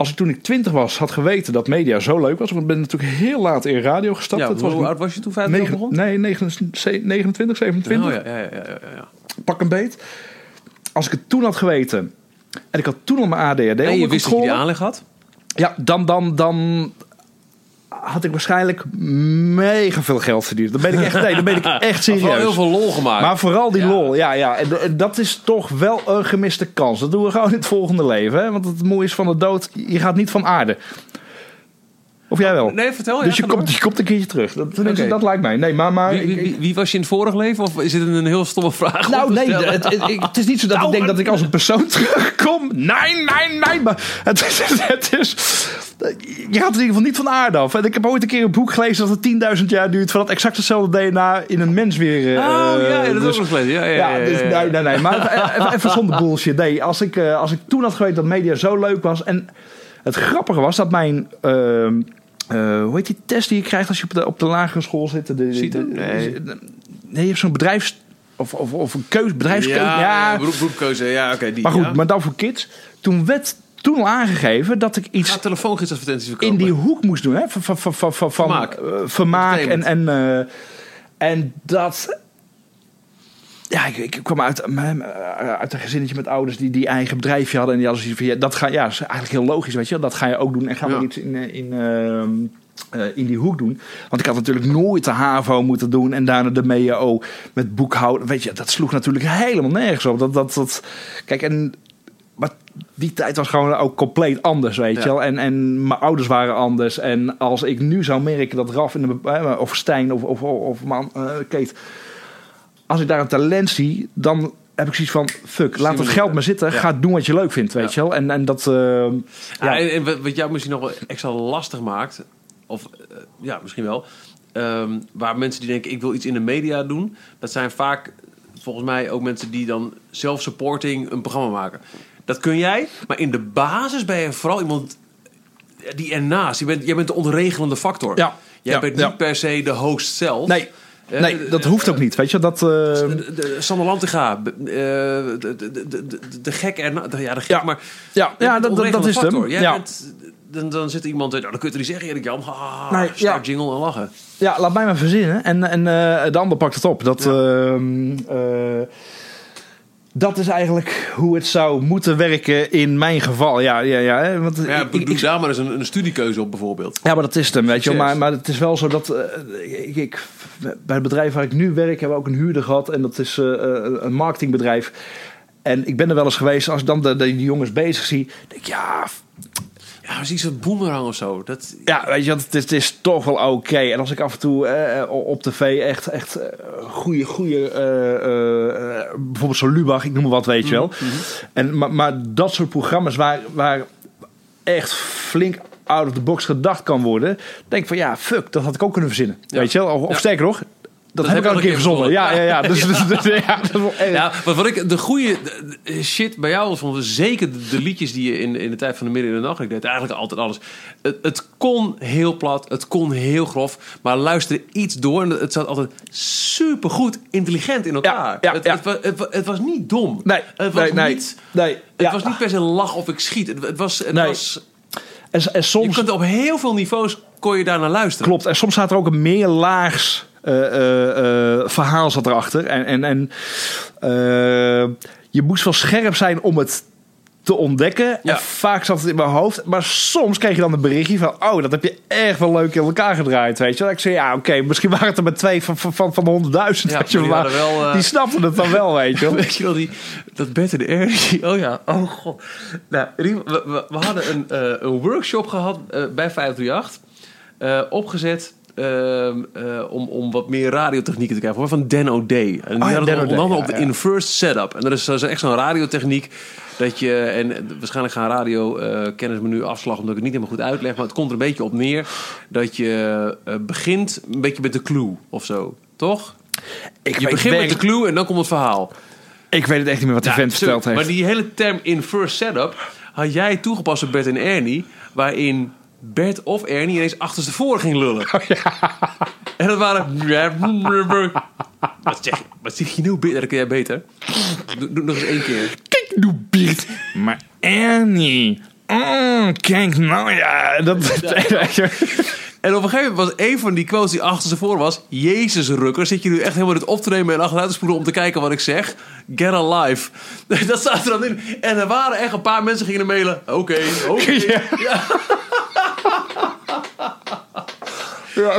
Speaker 2: Als ik toen ik twintig was had geweten dat media zo leuk was... want ik ben natuurlijk heel laat in radio gestapt.
Speaker 1: Ja, hoe
Speaker 2: was
Speaker 1: oud was je toen? 25
Speaker 2: negen-
Speaker 1: begon?
Speaker 2: Nee, 29, 29 27.
Speaker 1: Oh, ja, ja, ja, ja.
Speaker 2: Pak een beet. Als ik het toen had geweten... en ik had toen al mijn ADHD
Speaker 1: En je wist dat je die aanleg had?
Speaker 2: Ja, dan, dan, dan had ik waarschijnlijk mega veel geld verdiend. Dan ben ik echt, nee, dan ben ik echt serieus.
Speaker 1: Heel veel lol gemaakt.
Speaker 2: Maar vooral die
Speaker 1: Ja.
Speaker 2: lol, ja, ja. En, en dat is toch wel een gemiste kans. Dat doen we gewoon in het volgende leven. Hè? Want het mooie is van de dood, je gaat niet van aarde. Of jij wel?
Speaker 1: Nee, vertel.
Speaker 2: dus
Speaker 1: ja,
Speaker 2: je, komt, je komt een keertje terug. Dat, dat lijkt mij. Nee, maar... maar.
Speaker 1: Wie, wie, wie- wie was je in het vorige leven? Of is dit een heel stomme vraag?
Speaker 2: nou, nee, het, het, is niet zo dat
Speaker 1: Nou,
Speaker 2: ik denk dat ik als een persoon terugkom. Nee, nee, nee. Maar het is, het is, je gaat in ieder geval niet van aarde af. En ik heb ooit een keer een boek gelezen dat het 10.000 jaar duurt... voordat exact hetzelfde DNA in een mens weer... eh,
Speaker 1: Oh ja, dat is
Speaker 2: dus-
Speaker 1: ook nog gelezen. Ja, ja, ja,
Speaker 2: dus, nee, nee, nee. Maar even, even zonder bullshit. Nee, als ik, eh, als ik toen had geweten dat media zo leuk was... en het grappige was dat mijn... ehm, eh, hoe heet die test die je krijgt als je op de, op de lagere school zit? De, de,
Speaker 1: CITO?
Speaker 2: de-
Speaker 1: Nee.
Speaker 2: nee, je hebt zo'n bedrijfs... Of, of, of een keus, bedrijfskeuze.
Speaker 1: Ja,
Speaker 2: Ja,
Speaker 1: beroep, beroepkeuze. Ja, oké. die.
Speaker 2: maar goed,
Speaker 1: ja.
Speaker 2: maar dan voor kids. Toen werd toen al aangegeven dat ik iets
Speaker 1: Ga telefoongids-advertenties verkopen.
Speaker 2: in die hoek moest doen. Hè? Van, van, van, van, van,
Speaker 1: Vermaak.
Speaker 2: eh, vermaak en, en, eh, en dat... Ja, ik, ik kwam uit, mijn- uit een gezinnetje met ouders die, die eigen bedrijfje hadden. En die hadden zoiets van, ja, dat ga, ja, is eigenlijk heel logisch, weet je. Dat ga je ook doen. En ga maar
Speaker 1: Ja.
Speaker 2: iets in, eh, in, ehm, eh, in die hoek doen. Want ik had natuurlijk nooit de HAVO moeten doen. En daarna de MEO met boekhouden. Weet je, dat sloeg natuurlijk helemaal nergens op. Dat, dat, dat, kijk, en maar die tijd was gewoon ook compleet anders, weet
Speaker 1: Ja.
Speaker 2: je wel. En, en mijn ouders waren anders. En als ik nu zou merken dat Raf in bepa- of Stijn of, of, of man, eh, Kate... Als ik daar een talent zie, dan heb ik zoiets van... Fuck, laat het geld maar zitten.
Speaker 1: Ja.
Speaker 2: Ga doen wat je leuk vindt, weet je wel. En, en dat... eh,
Speaker 1: Ja, en, en wat- jou misschien nog wel extra lastig maakt, of eh, ja, misschien wel, ehm, waar mensen die denken: ik wil iets in de media doen, dat zijn vaak volgens mij ook mensen die dan zelf-supporting een programma maken. Dat kun jij, maar in de basis ben je vooral iemand die ernaast. Je bent, jij bent de ontregelende factor.
Speaker 2: Ja.
Speaker 1: Jij
Speaker 2: Ja.
Speaker 1: bent
Speaker 2: Ja.
Speaker 1: niet per se de host zelf.
Speaker 2: nee, nee, dat hoeft ook niet, weet je. Dat, eh,
Speaker 1: De, de, Sander Lantinga, eh, de, gek de- ja, de gek, maar
Speaker 2: ja, ja dat, dat, is hem. Ja.
Speaker 1: dan, dan zit iemand, nou, dan kun je het niet zeggen, Erik Jan. Ah,
Speaker 2: ja.
Speaker 1: jingle en lachen.
Speaker 2: Ja, laat mij maar verzinnen. En, en eh, de ander pakt het op. Dat, ehm, eh, dat is eigenlijk hoe het zou moeten werken in mijn geval. Ja, ja, ja. Want
Speaker 1: Ja,
Speaker 2: ik,
Speaker 1: doe daar maar eens een, een studiekeuze op bijvoorbeeld.
Speaker 2: ja, maar dat is hem, weet je. Maar, maar het is wel zo dat... eh, ik, ik, bij het bedrijf waar ik nu werk hebben we ook een huurder gehad. En dat is eh, eh, een marketingbedrijf. En ik ben er wel eens geweest. Als ik dan de, de, die jongens bezig zie... denk ik, ja,
Speaker 1: Ja, zie zo'n boomerang of zo. Dat,
Speaker 2: Ja, weet je, het is, het is toch wel oké. En als ik af en toe eh, op tv echt, echt eh, goede, goede, eh, eh, eh, bijvoorbeeld zo'n Lubach, ik noem maar wat, weet je wel. En, maar, maar dat soort programma's waar, waar echt flink out of the box gedacht kan worden, denk ik van ja, fuck, dat had ik ook kunnen verzinnen.
Speaker 1: Ja.
Speaker 2: Weet je wel? Of, of
Speaker 1: Ja.
Speaker 2: sterker nog, dat,
Speaker 1: heb
Speaker 2: heb ik al een keer verzonnen. Ja, ja, ja. Dus, dus, dus, ja, wel.
Speaker 1: Ja, maar wat ik de goede de- de shit bij jou vond, zeker de, de liedjes die je in, in de tijd van de midden in de nacht, ik deed eigenlijk altijd alles. Het, het kon heel plat, het kon heel grof, maar luister iets door en het zat altijd super goed, intelligent in elkaar.
Speaker 2: ja,
Speaker 1: het,
Speaker 2: ja.
Speaker 1: Het, het, wa- het was niet dom.
Speaker 2: Nee,
Speaker 1: het was
Speaker 2: nee,
Speaker 1: niet.
Speaker 2: nee.
Speaker 1: Het
Speaker 2: ja.
Speaker 1: was niet per se lach of ik schiet. Het, was, het
Speaker 2: Nee.
Speaker 1: was.
Speaker 2: en, en
Speaker 1: Je
Speaker 2: soms,
Speaker 1: kunt op heel veel niveaus kon je daar naar luisteren.
Speaker 2: Klopt, en soms staat er ook een meerlaags eh, eh, verhaal zat erachter. En, en, en eh, je moest wel scherp zijn om het te ontdekken. En vaak zat het in mijn hoofd. Maar soms kreeg je dan een berichtje van... Oh, dat heb je echt wel leuk in elkaar gedraaid, weet je wel. Ik zei, ja, oké, misschien waren het er maar twee van, van, van, van de honderdduizend.
Speaker 1: Ja, maar
Speaker 2: wel.
Speaker 1: die wel, eh,
Speaker 2: Die snapten het dan wel, weet je wel.
Speaker 1: Weet je wel, die, dat Bert de Ernie. Oh ja, oh god. Nou, we, we, we hadden een, eh, een workshop gehad eh, bij 538. eh opgezet eh, om, om wat meer radiotechnieken te krijgen. Van Dan O'Day. En die
Speaker 2: ja,
Speaker 1: hadden
Speaker 2: Dan
Speaker 1: het onder
Speaker 2: O'Day,
Speaker 1: andere
Speaker 2: ja,
Speaker 1: op de inverse setup. En dat is, dat is echt zo'n radiotechniek. Dat je, en eh, waarschijnlijk gaan radio eh me nu afslag omdat ik het niet helemaal goed uitleg. Maar het komt er een beetje op neer dat je eh, begint een beetje met de clue of zo. Toch?
Speaker 2: Ik
Speaker 1: je begint met de clue en dan komt het verhaal.
Speaker 2: Ik weet het echt niet meer wat die
Speaker 1: Ja,
Speaker 2: vent verteld heeft.
Speaker 1: Maar die hele term inverse setup had jij toegepast op Bert en Ernie, waarin Bert of Ernie ineens achterstevoren ging lullen.
Speaker 2: Oh,
Speaker 1: En dat waren. Wat zeg, je- wat zeg je beter? Dat kun jij beter. Doe, doe nog eens één keer.
Speaker 2: Kijk, doe Piet. Maar Annie. Oh, kijk nou ja. Dat,
Speaker 1: En op een gegeven moment was een van die quotes die achter ze voor was... Jezus, Rukker, zit je nu echt helemaal dit op te nemen en achteruit te spoelen om te kijken wat ik zeg? Get alive. Dat staat er dan in. En er waren echt een paar mensen gingen er mailen. Oké, oké. Ja.
Speaker 2: Ja,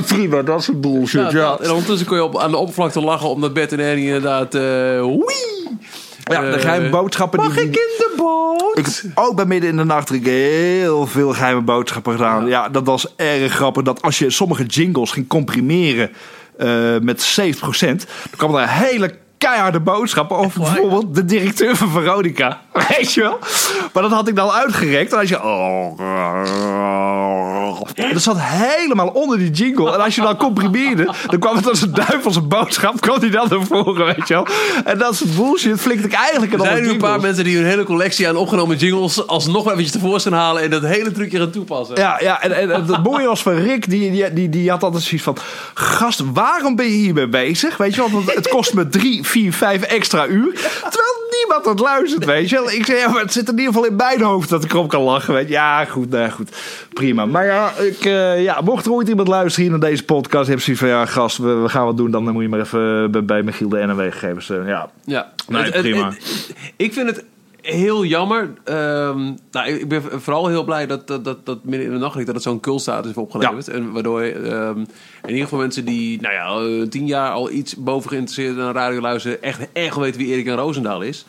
Speaker 2: prima, dat is een bullshit.
Speaker 1: Ja,
Speaker 2: Ja.
Speaker 1: En ondertussen kon je op, aan de oppervlakte lachen omdat Bert en Ernie inderdaad... eh wee!
Speaker 2: Ja, de
Speaker 1: Eh,
Speaker 2: geheime boodschappen.
Speaker 1: Mag
Speaker 2: die,
Speaker 1: ik in de boot?
Speaker 2: Ik heb ook bij midden in de nacht heb ik heel veel geheime boodschappen gedaan. Ja. dat was erg grappig. Dat als je sommige jingles ging comprimeren eh, met 70%, dan kwam er hele keiharde boodschappen over bijvoorbeeld de directeur van Veronica. Weet je wel? Maar dat had ik dan uitgerekt. En als je... Oh, dat zat helemaal onder die jingle. En als je dan comprimeerde, dan kwam het als een duivelse boodschap. kwam die dan naar voren, weet je wel. En dat soort bullshit flikte ik eigenlijk in
Speaker 1: Er zijn nu een paar mensen die hun hele collectie aan opgenomen jingles alsnog eventjes tevoorschijn halen en dat hele trucje gaan toepassen.
Speaker 2: Ja, ja en, en, en het mooie was van Rick, die, die, die, die had altijd zoiets van... Gast, waarom ben je hiermee bezig? Weet je wel, want het kost me drie, vier, vijf extra uur. Terwijl niemand het luistert, weet je wel. Ik zei, ja, maar het zit in ieder geval in mijn hoofd dat ik erop kan lachen. Weet je. Ja, goed, nou, goed. Prima. Maar ja, ik, eh, ja, mocht er ooit iemand luisteren hier naar deze podcast... heb zoiets van, ja, gast, we, we gaan wat doen. Dan moet je maar even bij, bij Michiel de NW-gegevens. eh, ja,
Speaker 1: Ja,
Speaker 2: Nee,
Speaker 1: Het- het-
Speaker 2: prima.
Speaker 1: het- ik vind het heel jammer. Ehm, nou, ik ben vooral heel blij dat, dat, dat, dat midden in de nacht dat het zo'n cultstatus heeft opgeleverd. En waardoor ehm, in ieder geval mensen die nou ja, eh, tien jaar al iets boven geïnteresseerd naar radio luisteren, echt, echt weten wie Erik en Roosendaal is.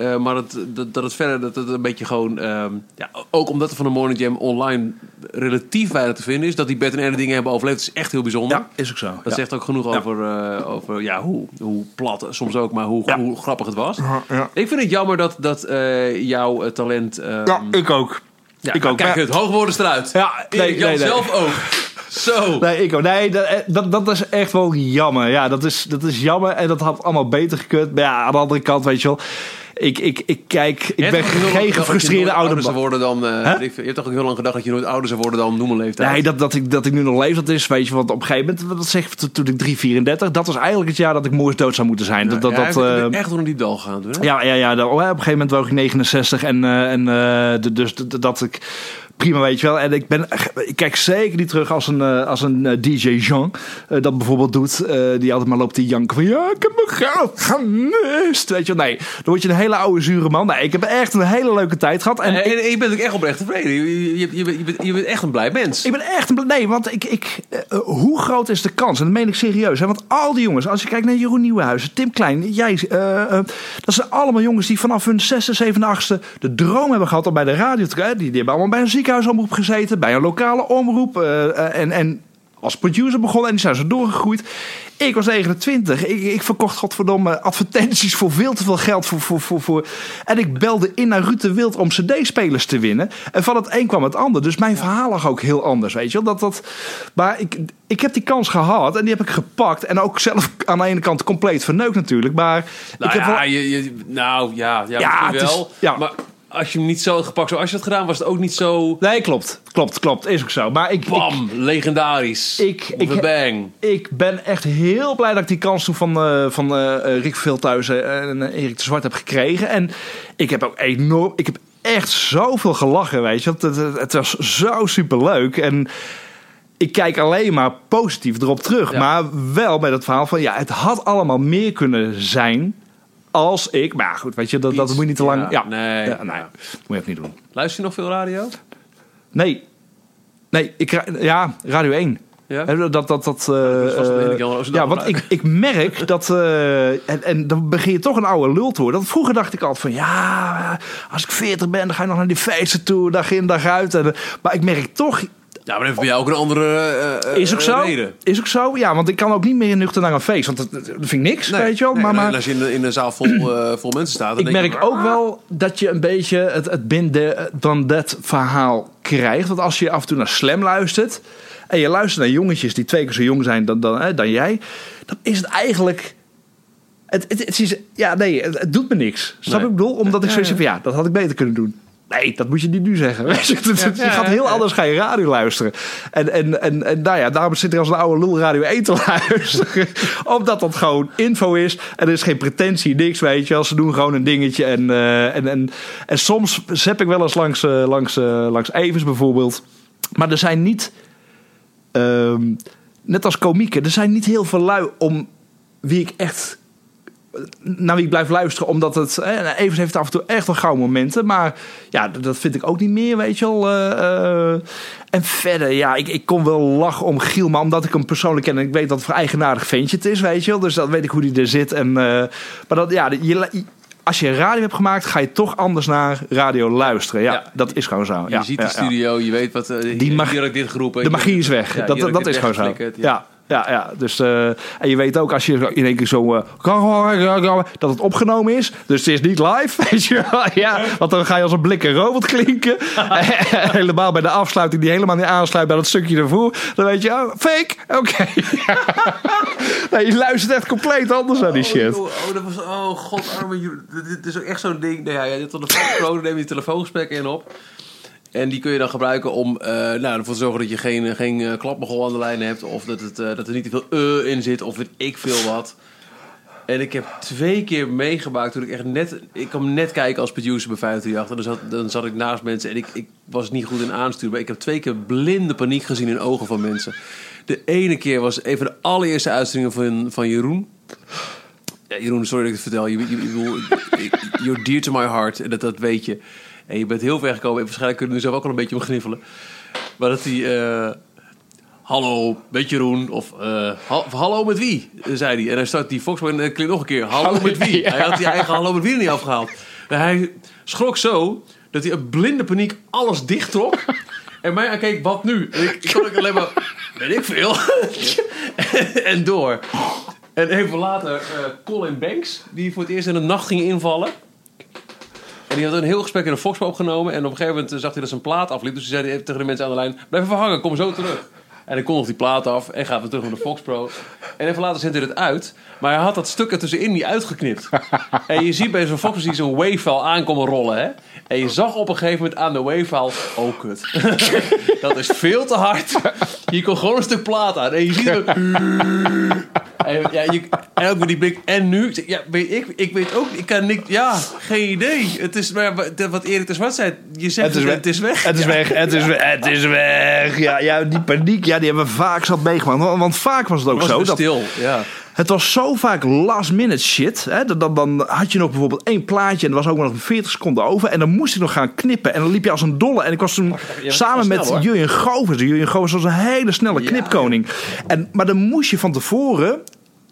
Speaker 1: Eh, maar dat, dat, dat het verder dat het een beetje gewoon. ehm, ja, ook omdat er van de Morning Jam online relatief weinig te vinden is. Dat die Bert en Ernie dingen hebben overleefd, is echt heel bijzonder.
Speaker 2: Ja, is ook zo.
Speaker 1: Dat
Speaker 2: Ja.
Speaker 1: zegt ook genoeg over, eh, over ja, hoe, hoe plat soms ook, maar hoe, hoe grappig het was.
Speaker 2: ja.
Speaker 1: Ik vind het jammer dat, dat eh, jouw talent. ehm,
Speaker 2: Ja, ik ook.
Speaker 1: ja,
Speaker 2: ik
Speaker 1: nou,
Speaker 2: ook.
Speaker 1: Kijk, het hoogwoorden eruit.
Speaker 2: Ja, nee, nee, nee.
Speaker 1: zelf ook. Zo.
Speaker 2: Nee, ik ook. Nee, dat, dat, dat is echt wel jammer. Ja, dat is, dat is jammer. En dat had allemaal beter gekund. Maar ja, aan de andere kant, weet je wel. Ik, ik, ik kijk, ik
Speaker 1: Je
Speaker 2: ben geen
Speaker 1: dat
Speaker 2: gefrustreerde ouder.
Speaker 1: worden dan. eh, je hebt toch ook heel lang gedacht dat je nooit ouder zou worden dan noem een leeftijd.
Speaker 2: Nee, dat, dat, ik, dat ik nu nog leef, dat is, weet je, want op een gegeven moment, wat zeg ik, toen- ik 3, 34, dat was eigenlijk het jaar dat ik moers dood zou moeten zijn. Dat, dat,
Speaker 1: Ja,
Speaker 2: dat,
Speaker 1: ik ben
Speaker 2: eh,
Speaker 1: echt door een diep dal gegaan toen. Hè?
Speaker 2: Ja, ja, ja. dat- op een gegeven moment woog ik 69 en, eh, en dus dat ik prima weet je wel. En ik ben, ik kijk zeker niet terug als een, eh, als een eh, DJ Jean eh, dat bijvoorbeeld doet, die altijd maar loopt te janken van ja, ik heb mijn geld gemist, weet je wel. Nee, dan word je een hele oude zure man. Nee, ik heb echt een hele leuke tijd gehad. En
Speaker 1: En,
Speaker 2: ik,
Speaker 1: en je bent ook echt oprecht tevreden. Je, je, je, bent- je, echt een blij mens.
Speaker 2: ik ben echt een bl- nee, want ik, ik, hoe groot is de kans? En dat meen ik serieus. Hè? Want al die jongens, als je kijkt naar Jeroen Nieuwenhuizen, Tim Klein, jij, dat zijn allemaal jongens die vanaf hun zesde, zevende, achtste de droom hebben gehad om bij de radio te. Die, die hebben allemaal bij een ziekenhuisomroep gezeten, bij een lokale omroep eh, eh, en, en als producer begonnen en die zijn zo doorgegroeid. Ik was 29. Ik, ik verkocht godverdomme advertenties voor veel te veel geld. Voor, voor, voor, voor. En ik belde in naar Ruud de Wild om cd-spelers te winnen. En van het een kwam het ander. Dus mijn verhaal lag ook heel anders, weet je wel. Dat, dat, maar ik, ik heb die kans gehad en die heb ik gepakt. En ook zelf aan de ene kant compleet verneukt natuurlijk. Maar
Speaker 1: Nou
Speaker 2: ik heb
Speaker 1: ja,
Speaker 2: wel...
Speaker 1: je, je- nou ja, ja,
Speaker 2: Ja, is-
Speaker 1: wel.
Speaker 2: ja.
Speaker 1: Maar als je hem niet zo had gepakt zoals je het gedaan, was het ook niet zo.
Speaker 2: Nee, klopt. Klopt, klopt. Is ook zo. Maar ik, ik,
Speaker 1: Bam, legendarisch.
Speaker 2: Ik-
Speaker 1: Of
Speaker 2: ik-
Speaker 1: een bang.
Speaker 2: ik ben echt heel blij dat ik die kans toen van, eh, van eh, eh, Rick Veelthuizen en Erik de Zwart heb gekregen. En ik heb ook enorm... Ik heb echt zoveel gelachen, weet je. Het, het, was zo superleuk. En ik kijk alleen maar positief erop terug.
Speaker 1: Ja.
Speaker 2: Maar wel met het verhaal van... Ja, het had allemaal meer kunnen zijn... als ik... Maar ja, goed, weet je, dat, dat
Speaker 1: Iets,
Speaker 2: moet je niet te lang...
Speaker 1: ja,
Speaker 2: Ja,
Speaker 1: nee.
Speaker 2: Ja, nee, moet je even niet doen.
Speaker 1: Luister je nog veel radio?
Speaker 2: Nee. Nee, ik, ja, Radio 1.
Speaker 1: Ja?
Speaker 2: Dat, dat, dat,
Speaker 1: was
Speaker 2: eh, ja, want ik, ik merk dat, eh, en, en dan begin je toch een oude lul te worden. Dat vroeger dacht ik altijd van, ja, als ik 40 ben, dan ga je nog naar die feesten toe, dag in, dag uit. En, eh, maar ik merk toch,
Speaker 1: Ja, maar heeft bij jou ook een andere eh, eh,
Speaker 2: is ook zo,
Speaker 1: reden.
Speaker 2: is ook zo, ja, want ik kan ook niet meer nuchter naar een feest, want dat, dat vind ik niks, weet je wel.
Speaker 1: Nee,
Speaker 2: maar,
Speaker 1: en
Speaker 2: maar
Speaker 1: als je in, in een zaal vol, eh, vol mensen staat, dan
Speaker 2: ik merk
Speaker 1: je,
Speaker 2: ook wel dat je een beetje het, het binden dan dat verhaal krijgt. Want als je af en toe naar Slam luistert en je luistert naar jongetjes die twee keer zo jong zijn dan, dan, hè, dan jij, dan is het eigenlijk. Het, het, het is, ja, nee, het, het doet me niks. Snap
Speaker 1: Nee.
Speaker 2: ik bedoel? Omdat ik zoiets heb van ja, dat had ik beter kunnen doen. Nee, dat moet je niet nu zeggen. Je, gaat heel anders ga je radio luisteren. En, en, en, en nou ja, daarom zit er als een oude lul radio 1 te luisteren. Omdat dat gewoon info is. En er is geen pretentie, niks, weet je. Als ze doen gewoon een dingetje. En, eh, en, en, en soms zep ik wel eens langs, eh, langs, eh, langs Evers bijvoorbeeld. Maar er zijn niet... ehm, net als komieken, er zijn niet heel veel lui om wie ik echt naar wie ik blijf luisteren. Omdat het. Eh, Evers heeft af en toe echt wel gauw momenten. Maar ja, dat vind ik ook niet meer, weet je wel. eh, eh. en verder, ja, ik, ik kon wel lachen om Giel. Maar omdat ik hem persoonlijk ken en ik weet dat het voor eigenaardig ventje het is, weet je wel. Dus dan weet ik hoe die er zit. En, eh, maar dat, ja, je, als je radio hebt gemaakt, ga je toch anders naar radio luisteren. Ja,
Speaker 1: Ja.
Speaker 2: dat is gewoon zo.
Speaker 1: je
Speaker 2: ja,
Speaker 1: ziet
Speaker 2: ja,
Speaker 1: de studio, je weet wat...
Speaker 2: Die mag-
Speaker 1: hier dit geroepen.
Speaker 2: De magie is weg. dat dat is gewoon zo. Ja. Ja, ja, dus eh, en je weet ook als je in één keer zo eh, dat het opgenomen is, dus het is niet live, weet je wel? Ja, want dan ga je als een blikken robot klinken. helemaal bij de afsluiting die helemaal niet aansluit bij dat stukje ervoor, dan weet je, oh, fake, oké. nee, je luistert echt compleet anders naar die shit.
Speaker 1: Oh, oh, dat was, oh god, arme. Dit, is ook echt zo'n ding. Nou ja, ja, dit telefoon, dan neem je telefoongesprekken in op. En die kun je dan gebruiken om eh, nou, ervoor te zorgen dat je geen, geen eh, klapmogel aan de lijn hebt. Of dat, het, eh, dat er niet te veel eh in zit. Of weet ik veel wat. En ik heb twee keer meegemaakt toen ik echt net... Ik kwam net kijken als producer bij 538. En dan zat, dan zat ik naast mensen en ik, ik was niet goed in aansturen. Maar ik heb twee keer blinde paniek gezien in ogen van mensen. De ene keer was even de allereerste uitzendingen van, van Jeroen. Ja, Jeroen, sorry dat ik het vertel. Je, bedoel, you're dear to my heart. En dat, dat weet je. En je bent heel ver gekomen. En waarschijnlijk kunnen we zelf ook al een beetje om gniffelen. Maar dat hij... eh, hallo, met Jeroen. Of eh, ha- hallo met wie? zei hij. En hij start die Foxman en het klinkt nog een keer. Hallo, met wie? Hij had die eigen hallo met wie er niet afgehaald. En hij schrok zo dat hij uit blinde paniek alles dicht trok. En mij aankeek, wat nu? En ik, ik kon alleen maar, weet ik veel. en door. En even later eh, Colin Banks, die voor het eerst in de nacht ging invallen. En die had een heel gesprek in een Foxpo opgenomen. En op een gegeven moment eh, zag hij dat zijn plaat afliep. Dus hij zei tegen de mensen aan de lijn... Blijf even hangen, kom zo terug. En dan kondigt die plaat af en gaat weer terug naar de Fox Pro. En even later zendt hij het uit. Maar hij had dat stuk er tussenin niet uitgeknipt. En je ziet bij zo'n Fox die zo'n wave-file aankomen rollen. Hè? En je zag op een gegeven moment aan de wave-file... Oh, kut. dat is veel te hard. Je kon gewoon een stuk plaat aan. En je ziet het... En, ja, je, en ook met die blik. En nu? Ja, weet ik, ik weet ook, ik kan niks. Ja, geen idee. Het is maar wat- Erik de Zwart zei. Je zegt het, het is weg.
Speaker 2: Het is weg, het is weg, het is weg. Ja, ja, die paniek, ja, die hebben we vaak zat meegemaakt. Want, want vaak was het ook
Speaker 1: Was
Speaker 2: zo. Dat,
Speaker 1: ja.
Speaker 2: Het was zo vaak last minute shit. Hè? Dan, dan, dan had je nog bijvoorbeeld één plaatje en er was ook nog 40 seconden over. En dan moest ik nog gaan knippen. En dan liep je als een dolle. En ik was toen samen met
Speaker 1: snel.
Speaker 2: Jurjen Govers. Jurjen Govers was een hele snelle knipkoning. En, maar dan moest je van tevoren...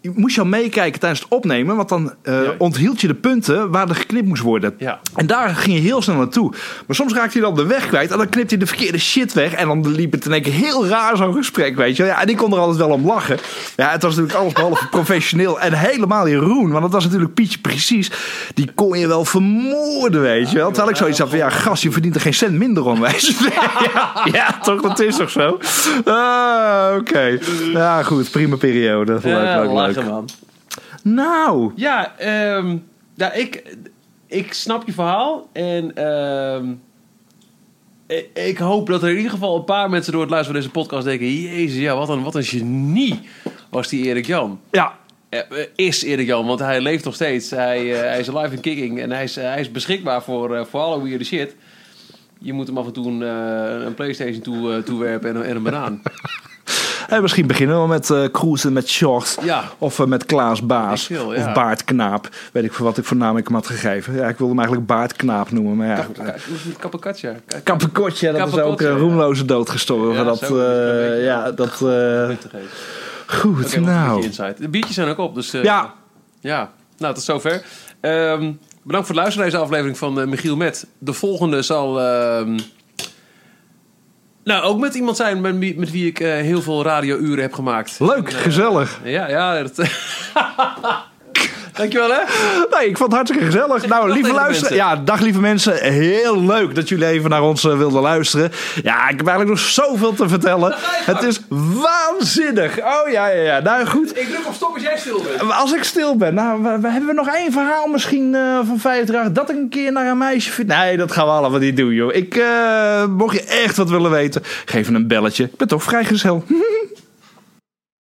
Speaker 2: je Moest je al meekijken tijdens het opnemen, want dan eh, onthield je de punten waar er geknipt moest worden.
Speaker 1: Ja.
Speaker 2: En daar ging je heel snel naartoe. Maar soms raakte hij dan de weg kwijt en dan knipte hij de verkeerde shit weg. En dan liep het in één keer heel raar zo'n gesprek, weet je. Ja, en ik kon er altijd wel om lachen. Ja, het was natuurlijk alles behalve professioneel. En helemaal Jeroen, want dat was natuurlijk Pietje precies. Die kon je wel vermoorden, weet je wel. Terwijl ik zoiets had van, ja, gast, je verdient er geen cent minder om, weet je. ja, ja, toch, dat is toch zo? Ah, oké. Ja, goed, prima periode. Leuk,
Speaker 1: Ja,
Speaker 2: leuk, leuk.
Speaker 1: Man.
Speaker 2: Nou,
Speaker 1: Ja, ehm, ja ik, ik snap je verhaal. En ehm, ik, ik hoop dat er in ieder geval een paar mensen door het luisteren van deze podcast denken... Jezus, ja, wat een, wat een genie was die Erik Jan.
Speaker 2: ja,
Speaker 1: Eh, eh, Is Erik Jan, want hij leeft nog steeds. Hij, eh, hij is live in kicking en hij is, hij is beschikbaar voor, eh, voor alle weirde shit. Je moet hem af en toe een, eh, een Playstation toe, toewerpen en, een- en een banaan.
Speaker 2: En misschien beginnen we met eh cruisen met Short.
Speaker 1: Ja.
Speaker 2: Of eh, met Klaas Baas.
Speaker 1: Ja.
Speaker 2: Of Baart Knaap. Weet ik voor wat ik voor naam ik hem had gegeven. Ja, ik wilde hem eigenlijk Baart Knaap noemen. Maar ja,
Speaker 1: Kapakatja.
Speaker 2: Kapekotje, dat is ook een roemloze dood gestorven.
Speaker 1: Ja,
Speaker 2: dat, eh, ja, dat... eh, Goed,
Speaker 1: een
Speaker 2: nou.
Speaker 1: De biertjes zijn ook op, dus... eh,
Speaker 2: Ja.
Speaker 1: Ja, nou, tot zover. Ehm, bedankt voor het luisteren naar deze aflevering van eh, Michiel Met. De volgende zal... ehm, nou, ook met iemand zijn met, wie- met wie ik eh, heel veel radiouren heb gemaakt.
Speaker 2: Leuk, gezellig.
Speaker 1: Ja, ja. Dat, Dankjewel, hè?
Speaker 2: Nee, ik vond het hartstikke gezellig. Nou, lieve luisteren. Ja, dag lieve mensen. Heel leuk dat jullie even naar ons eh, wilden luisteren. Ja, ik heb eigenlijk nog zoveel te vertellen. Het is waanzinnig. Oh ja, ja, ja. Nou goed.
Speaker 1: Ik druk op stop als jij stil bent.
Speaker 2: Als ik stil ben, nou, we, we hebben nog één verhaal misschien eh, van 50 jaar. Dat ik een keer naar een meisje vind. Nee, dat gaan we allemaal niet doen, joh. Ik, eh, mocht je echt wat willen weten, geef een belletje. Ik ben toch vrijgezel.